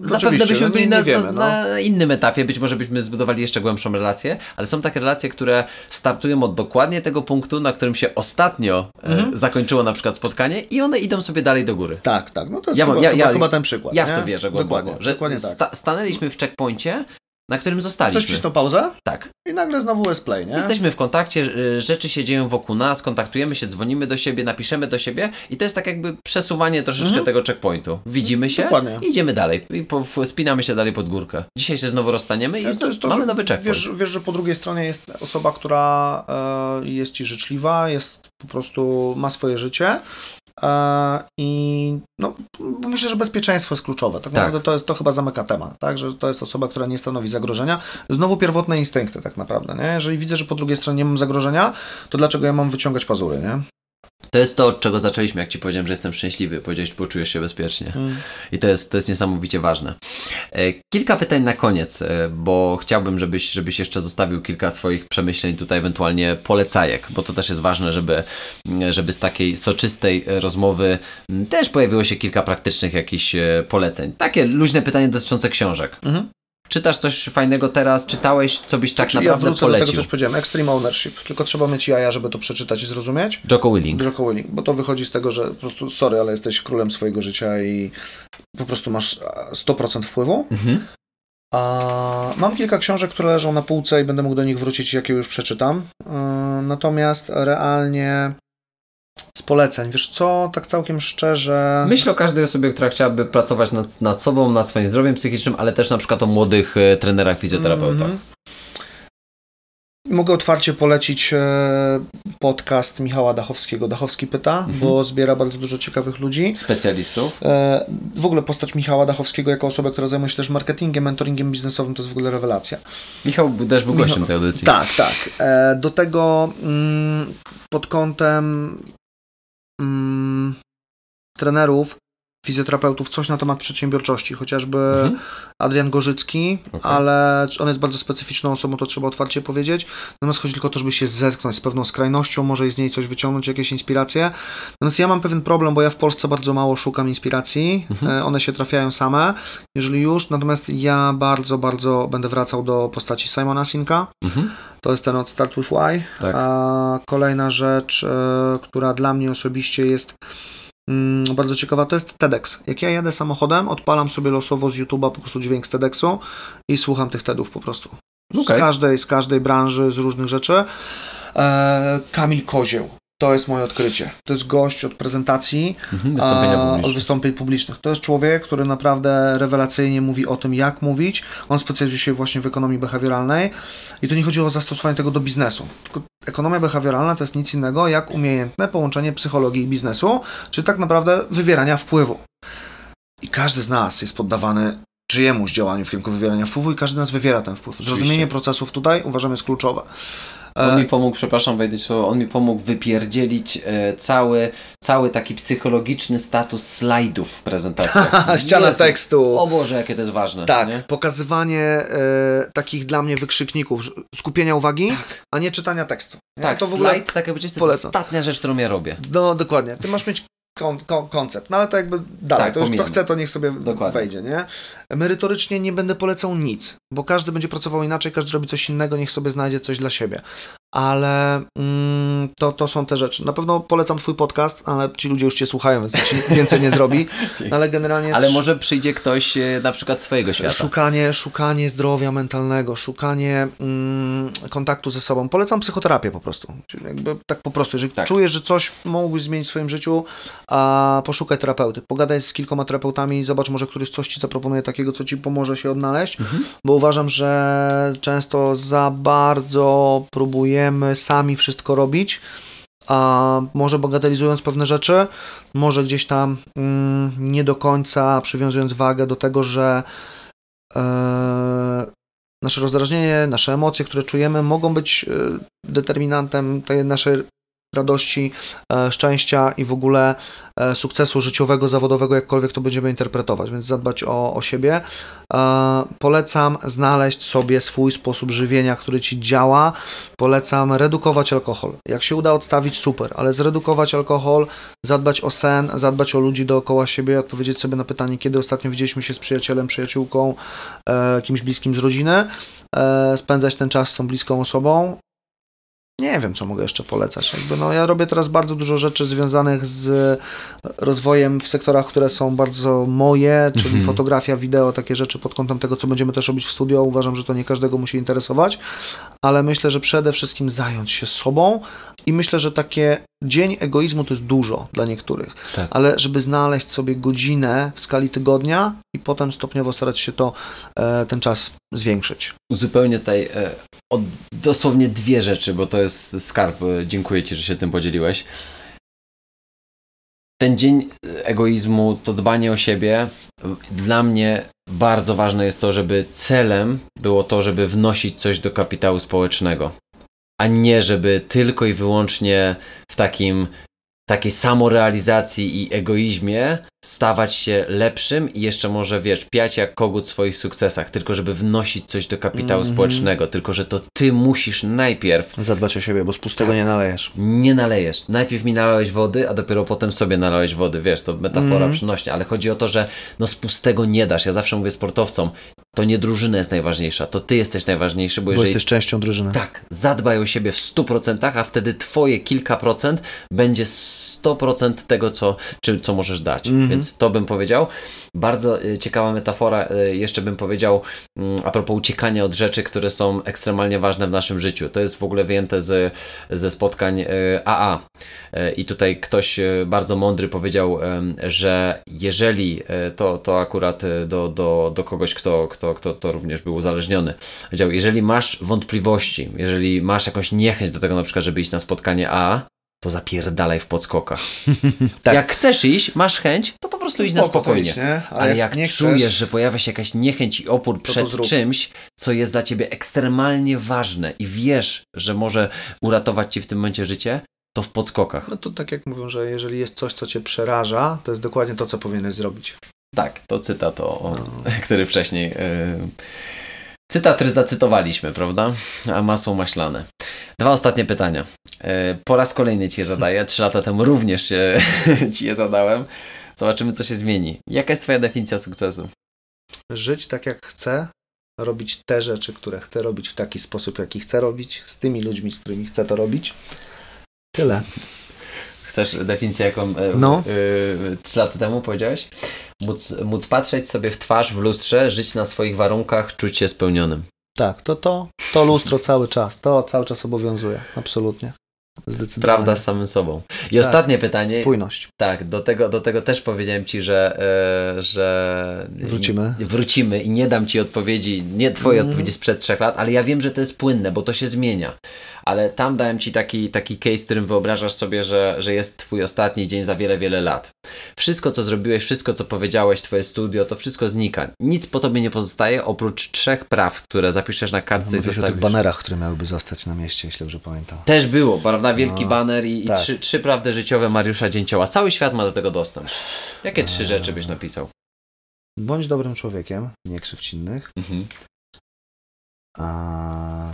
zapewne byśmy no, byli na, wiemy, no. na, innym etapie, być może byśmy zbudowali jeszcze głębszą relację, ale są takie relacje, które startują od dokładnie tego punktu, na którym się ostatnio e, mhm. zakończyło na przykład spotkanie i one idą sobie dalej do góry. Tak, tak. No to jest ja, chyba, ja, chyba, ja, chyba ten przykład. Ja nie? w to wierzę głęboko, dokładnie, że dokładnie tak. sta stanęliśmy w checkpoincie, na którym zostaliśmy. Ktoś wcisnął pauzę? Tak. I nagle znowu jest play, nie? Jesteśmy w kontakcie, y, rzeczy się dzieją wokół nas, kontaktujemy się, dzwonimy do siebie, napiszemy do siebie i to jest tak jakby przesuwanie troszeczkę mhm. tego checkpointu. Widzimy się Dokładnie. i idziemy dalej. I po, spinamy się dalej pod górkę. Dzisiaj się znowu rozstaniemy i znowu, to, mamy nowy checkpoint. Wiesz, wiesz, że po drugiej stronie jest osoba, która e, jest Ci życzliwa, jest po prostu, ma swoje życie, i no, myślę, że bezpieczeństwo jest kluczowe. Tak, tak. naprawdę to, jest, to chyba zamyka temat, tak? że to jest osoba, która nie stanowi zagrożenia. Znowu pierwotne instynkty tak naprawdę. Nie? Jeżeli widzę, że po drugiej stronie nie mam zagrożenia, to dlaczego ja mam wyciągać pazury? Nie? To jest to, od czego zaczęliśmy, jak Ci powiedziałem, że jestem szczęśliwy. Powiedziałeś, że poczujesz się bezpiecznie. Mm. I to jest, to jest niesamowicie ważne. E, kilka pytań na koniec, e, bo chciałbym, żebyś, żebyś jeszcze zostawił kilka swoich przemyśleń, tutaj ewentualnie polecajek, bo to też jest ważne, żeby, żeby z takiej soczystej rozmowy też pojawiło się kilka praktycznych jakichś e, poleceń. Takie luźne pytanie dotyczące książek. Mm -hmm. Czytasz coś fajnego teraz? Czytałeś, co byś tak znaczy, naprawdę ja polecił? do tego, co powiedziałem. Extreme Ownership. Tylko trzeba mieć jaja, żeby to przeczytać i zrozumieć. Joko Willing. Joko Willing. Bo to wychodzi z tego, że po prostu, sorry, ale jesteś królem swojego życia i po prostu masz 100% wpływu. Mhm. A mam kilka książek, które leżą na półce i będę mógł do nich wrócić, jakie już przeczytam. Natomiast realnie z poleceń. Wiesz co, tak całkiem szczerze. Myślę o każdej osobie, która chciałaby pracować nad, nad sobą, nad swoim zdrowiem psychicznym, ale też na przykład o młodych e, trenerach, fizjoterapeutach. Mm -hmm. Mogę otwarcie polecić e, podcast Michała Dachowskiego. Dachowski pyta, mhm. bo zbiera bardzo dużo ciekawych ludzi. Specjalistów. E, w ogóle postać Michała Dachowskiego jako osoba, która zajmuje się też marketingiem, mentoringiem biznesowym, to jest w ogóle rewelacja. Michał też był gościem tej audycji. Tak, tak. Do tego mm, pod kątem trenerów, fizjoterapeutów coś na temat przedsiębiorczości, chociażby mhm. Adrian Gorzycki, okay. ale on jest bardzo specyficzną osobą, to trzeba otwarcie powiedzieć. Natomiast chodzi tylko o to, żeby się zetknąć z pewną skrajnością, może i z niej coś wyciągnąć, jakieś inspiracje. Natomiast ja mam pewien problem, bo ja w Polsce bardzo mało szukam inspiracji, mhm. E, one się trafiają same, jeżeli już, natomiast ja bardzo, bardzo będę wracał do postaci Simona Sinka. Mhm. To jest ten od Start With Why. Tak. A kolejna rzecz, e, która dla mnie osobiście jest bardzo ciekawa, to jest TEDx. Jak ja jadę samochodem, odpalam sobie losowo z YouTube'a po prostu dźwięk z TEDxu i słucham tych TEDów po prostu. Okay. Z, każdej, z każdej branży, z różnych rzeczy. E, Kamil Kozieł. To jest moje odkrycie. To jest gość od prezentacji, mhm, a, od wystąpień publicznych. To jest człowiek, który naprawdę rewelacyjnie mówi o tym, jak mówić. On specjalizuje się właśnie w ekonomii behawioralnej i to nie chodzi o zastosowanie tego do biznesu. Tylko ekonomia behawioralna to jest nic innego jak umiejętne połączenie psychologii i biznesu, czyli tak naprawdę wywierania wpływu. I każdy z nas jest poddawany czyjemuś działaniu w kierunku wywierania wpływu i każdy z nas wywiera ten wpływ. Zrozumienie procesów tutaj uważam jest kluczowe. On mi e, pomógł, przepraszam, wejdę słowo, on mi pomógł wypierdzielić e, cały, cały taki psychologiczny status slajdów w prezentacji. Ściana Jezu. tekstu. O Boże, jakie to jest ważne. Tak, nie? pokazywanie e, takich dla mnie wykrzykników, skupienia uwagi, tak. a nie czytania tekstu. Tak, to w ogóle slajd, tak jakby to jest ostatnia rzecz, którą ja robię. No, dokładnie. Ty masz mieć kon, kon, koncept. No ale to jakby dalej, tak, to już kto chce, to niech sobie Dokładnie. wejdzie, nie? Merytorycznie nie będę polecał nic, bo każdy będzie pracował inaczej, każdy robi coś innego, niech sobie znajdzie coś dla siebie. Ale mm, to, to są te rzeczy. Na pewno polecam twój podcast, ale ci ludzie już cię słuchają, więc ci więcej nie zrobi, ale generalnie... Ale może przyjdzie ktoś e, na przykład swojego świata. Szukanie, szukanie zdrowia mentalnego, szukanie mm, kontaktu ze sobą. Polecam psychoterapię po prostu. Jakby tak po prostu, jeżeli Tak. czujesz, że coś mógłbyś zmienić w swoim życiu, a poszukaj terapeuty. Pogadaj z kilkoma terapeutami, zobacz może któryś coś ci zaproponuje takiego, co ci pomoże się odnaleźć, bo uważam, że często za bardzo sami wszystko robić, a może bagatelizując pewne rzeczy, może gdzieś tam mm, nie do końca przywiązując wagę do tego, że e, nasze rozdrażnienie, nasze emocje, które czujemy, mogą być e, determinantem tej naszej radości, e, szczęścia i w ogóle e, sukcesu życiowego, zawodowego, jakkolwiek to będziemy interpretować, więc zadbać o, o siebie. E, Polecam znaleźć sobie swój sposób żywienia, który ci działa. Polecam redukować alkohol. Jak się uda odstawić, super, ale zredukować alkohol, zadbać o sen, zadbać o ludzi dookoła siebie, odpowiedzieć sobie na pytanie, kiedy ostatnio widzieliśmy się z przyjacielem, przyjaciółką, kimś bliskim z rodziny, spędzać ten czas z tą bliską osobą. Nie wiem, co mogę jeszcze polecać. Jakby, no, ja robię teraz bardzo dużo rzeczy związanych z rozwojem w sektorach, które są bardzo moje, czyli Mhm. fotografia, wideo, takie rzeczy pod kątem tego, co będziemy też robić w studio. Uważam, że to nie każdego musi interesować, ale myślę, że przede wszystkim zająć się sobą i myślę, że takie dzień egoizmu to jest dużo dla niektórych, Tak. ale żeby znaleźć sobie godzinę w skali tygodnia i potem stopniowo starać się to, e, ten czas zwiększyć. Zupełnie tutaj e, o dosłownie dwie rzeczy, bo to jest skarb. E, Dziękuję Ci, że się tym podzieliłeś. Ten dzień egoizmu, to dbanie o siebie, dla mnie bardzo ważne jest to, żeby celem było to, żeby wnosić coś do kapitału społecznego, a nie żeby tylko i wyłącznie w takim takiej samorealizacji i egoizmie stawać się lepszym i jeszcze może, wiesz, piać jak kogut w swoich sukcesach, tylko żeby wnosić coś do kapitału Mhm. społecznego, tylko że to ty musisz najpierw Zadbać o siebie, bo z pustego nie nalejesz. nie nalejesz. Najpierw mi nalałeś wody, a dopiero potem sobie nalałeś wody. Wiesz, to metafora Mhm. przynośnia, ale chodzi o to, że no z pustego nie dasz. Ja zawsze mówię sportowcom, to nie drużyna jest najważniejsza, to ty jesteś najważniejszy, bo Bo jeżeli jesteś częścią drużyny. tak, zadbaj o siebie w 100%, a wtedy twoje kilka procent będzie 100% tego, co, czy, co możesz dać. Mhm. Więc to bym powiedział. Bardzo y, ciekawa metafora, y, jeszcze bym powiedział mm, a propos uciekania od rzeczy, które są ekstremalnie ważne w naszym życiu. To jest w ogóle wyjęte z, ze spotkań AA. Y, I tutaj ktoś bardzo mądry powiedział, że jeżeli to, to akurat do, do, do kogoś, kto, kto, kto to również był uzależniony, powiedział, jeżeli masz wątpliwości, jeżeli masz jakąś niechęć do tego na przykład, żeby iść na spotkanie AA, to zapierdalaj w podskokach. Tak. Jak chcesz iść, masz chęć, to po prostu idź na spokojnie. nie? Ale, jak, chcesz- czujesz, że pojawia się jakaś niechęć i opór przed czymś, co jest dla ciebie ekstremalnie ważne i wiesz, że może uratować ci w tym momencie życie, to w podskokach. No to tak jak mówią, że jeżeli jest coś, co cię przeraża, to jest dokładnie to, co powinieneś zrobić. Tak, to cytat, o, o, No. który wcześniej. Yy... Cytat, który zacytowaliśmy, prawda? A masło maślane. Dwa ostatnie pytania. Yy, po raz kolejny ci je zadaję. Trzy lata temu również ci je zadałem. Zobaczymy, co się zmieni. Jaka jest twoja definicja sukcesu? Żyć tak, jak chcę, robić te rzeczy, które chcę robić w taki sposób, jaki chcę robić, z tymi ludźmi, z którymi chcę to robić. Tyle. Chcesz definicję, jaką e, No. e, trzy lata temu powiedziałeś? Móc, móc patrzeć sobie w twarz w lustrze, żyć na swoich warunkach, czuć się spełnionym. Tak, to to, to lustro cały czas, to cały czas obowiązuje, absolutnie. Zdecydowanie. Prawda z samym sobą. I Tak. ostatnie pytanie. Spójność. Tak, do tego, do tego też powiedziałem ci, że, e, że Wrócimy. wrócimy i nie dam ci odpowiedzi, nie twoje Mm. odpowiedzi sprzed trzech lat, ale ja wiem, że to jest płynne, bo to się zmienia. Ale tam dałem ci taki, taki case, w którym wyobrażasz sobie, że, że jest twój ostatni dzień za wiele, wiele lat. Wszystko, co zrobiłeś, wszystko, co powiedziałeś, twoje studio, to wszystko znika. Nic po tobie nie pozostaje, oprócz trzech praw, które zapiszesz na kartce i Mówisz o tych zostawisz. banerach, które miałyby zostać na mieście, jeśli dobrze pamiętam. Też było, prawda? Wielki No, baner i, i tak. trzy, trzy prawdy życiowe Mariusza Dzięcioła. Cały świat ma do tego dostęp. Jakie trzy rzeczy byś napisał? Bądź dobrym człowiekiem, nie krzywdź innych. Mhm. A...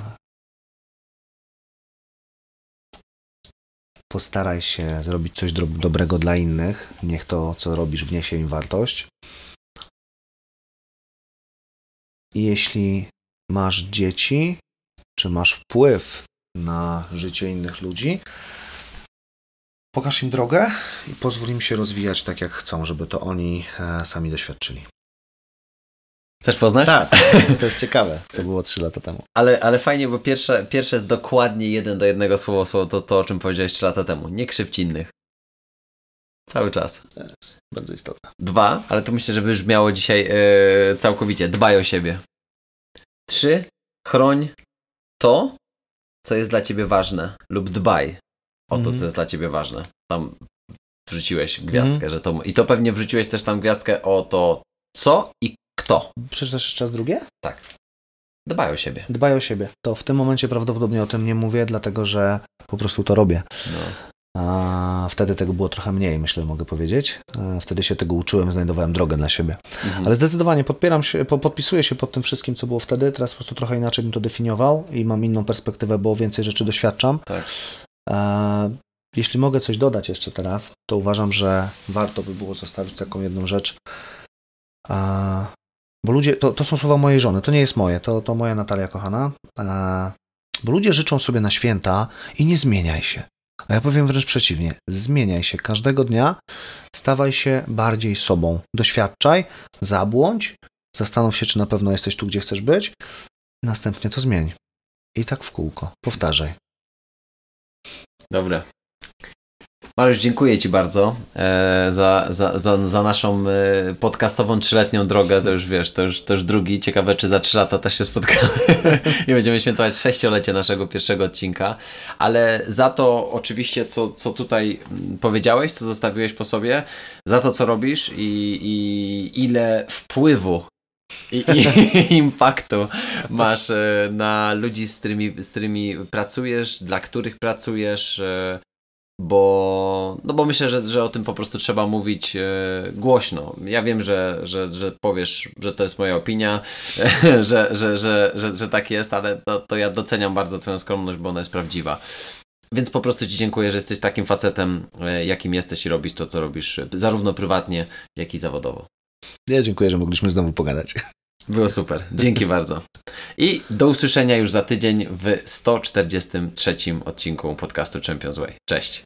Postaraj się zrobić coś dro- dobrego dla innych. Niech to, co robisz, wniesie im wartość. I jeśli masz dzieci, czy masz wpływ na życie innych ludzi. Pokaż im drogę i pozwól im się rozwijać tak, jak chcą, żeby to oni e, sami doświadczyli. Chcesz poznać? Tak, to jest ciekawe, co było 3 lata temu. Ale, ale fajnie, bo pierwsze, pierwsze jest dokładnie jeden do jednego słowo, słowo to, to, o czym powiedziałeś 3 lata temu. Nie krzywdź innych. Cały czas. Bardzo istotne. Dwa, ale to myślę, że brzmiało dzisiaj e, całkowicie. Dbaj o siebie. Trzy, chroń to, co jest dla ciebie ważne, lub dbaj o to, Mhm. co jest dla ciebie ważne. Tam wrzuciłeś gwiazdkę, że to. I to pewnie wrzuciłeś też tam gwiazdkę o to, co i kto. Przeczytasz jeszcze raz drugie? Dbaj o siebie. Dbaj o siebie. To w tym momencie prawdopodobnie o tym nie mówię, dlatego że po prostu to robię. No. A wtedy tego było trochę mniej, myślę, mogę powiedzieć. E, Wtedy się tego uczyłem, znajdowałem drogę dla siebie. Mhm. Ale zdecydowanie podpieram się, po, podpisuję się pod tym wszystkim, co było wtedy. Teraz po prostu trochę inaczej bym to definiował i mam inną perspektywę, bo więcej rzeczy doświadczam. Tak. E, jeśli mogę coś dodać jeszcze teraz, to uważam, że warto by było zostawić taką jedną rzecz. Bo ludzie, to, to są słowa mojej żony, to nie jest moje, to, to moja Natalia kochana. E, bo ludzie życzą sobie na święta i nie zmieniaj się. A ja powiem wręcz przeciwnie, zmieniaj się każdego dnia, stawaj się bardziej sobą. Doświadczaj, zabłądź, zastanów się, czy na pewno jesteś tu, gdzie chcesz być, następnie to zmień. I tak w kółko. Powtarzaj. Dobra. Mariusz, dziękuję Ci bardzo e, za, za, za, za naszą e, podcastową trzyletnią drogę. To już wiesz, to już, to już drugi. Ciekawe, czy za trzy lata też się spotkamy i będziemy świętować sześciolecie naszego pierwszego odcinka. Ale za to oczywiście, co, co tutaj mm, powiedziałeś, co zostawiłeś po sobie, za to, co robisz i, i ile wpływu i, i impaktu masz e, na ludzi, z którymi, z którymi pracujesz, dla których pracujesz, bo, no bo myślę, że, że o tym po prostu trzeba mówić e, głośno. Ja wiem, że, że, że powiesz, że to jest moja opinia, że, że, że, że, że tak jest, ale to, to ja doceniam bardzo Twoją skromność, bo ona jest prawdziwa. Więc po prostu Ci dziękuję, że jesteś takim facetem, e, jakim jesteś i robisz to, co robisz, e, zarówno prywatnie, jak i zawodowo. Ja dziękuję, że mogliśmy znowu pogadać. Było super. Dzięki bardzo. I do usłyszenia już za tydzień w 143 odcinku podcastu Champions Way. Cześć.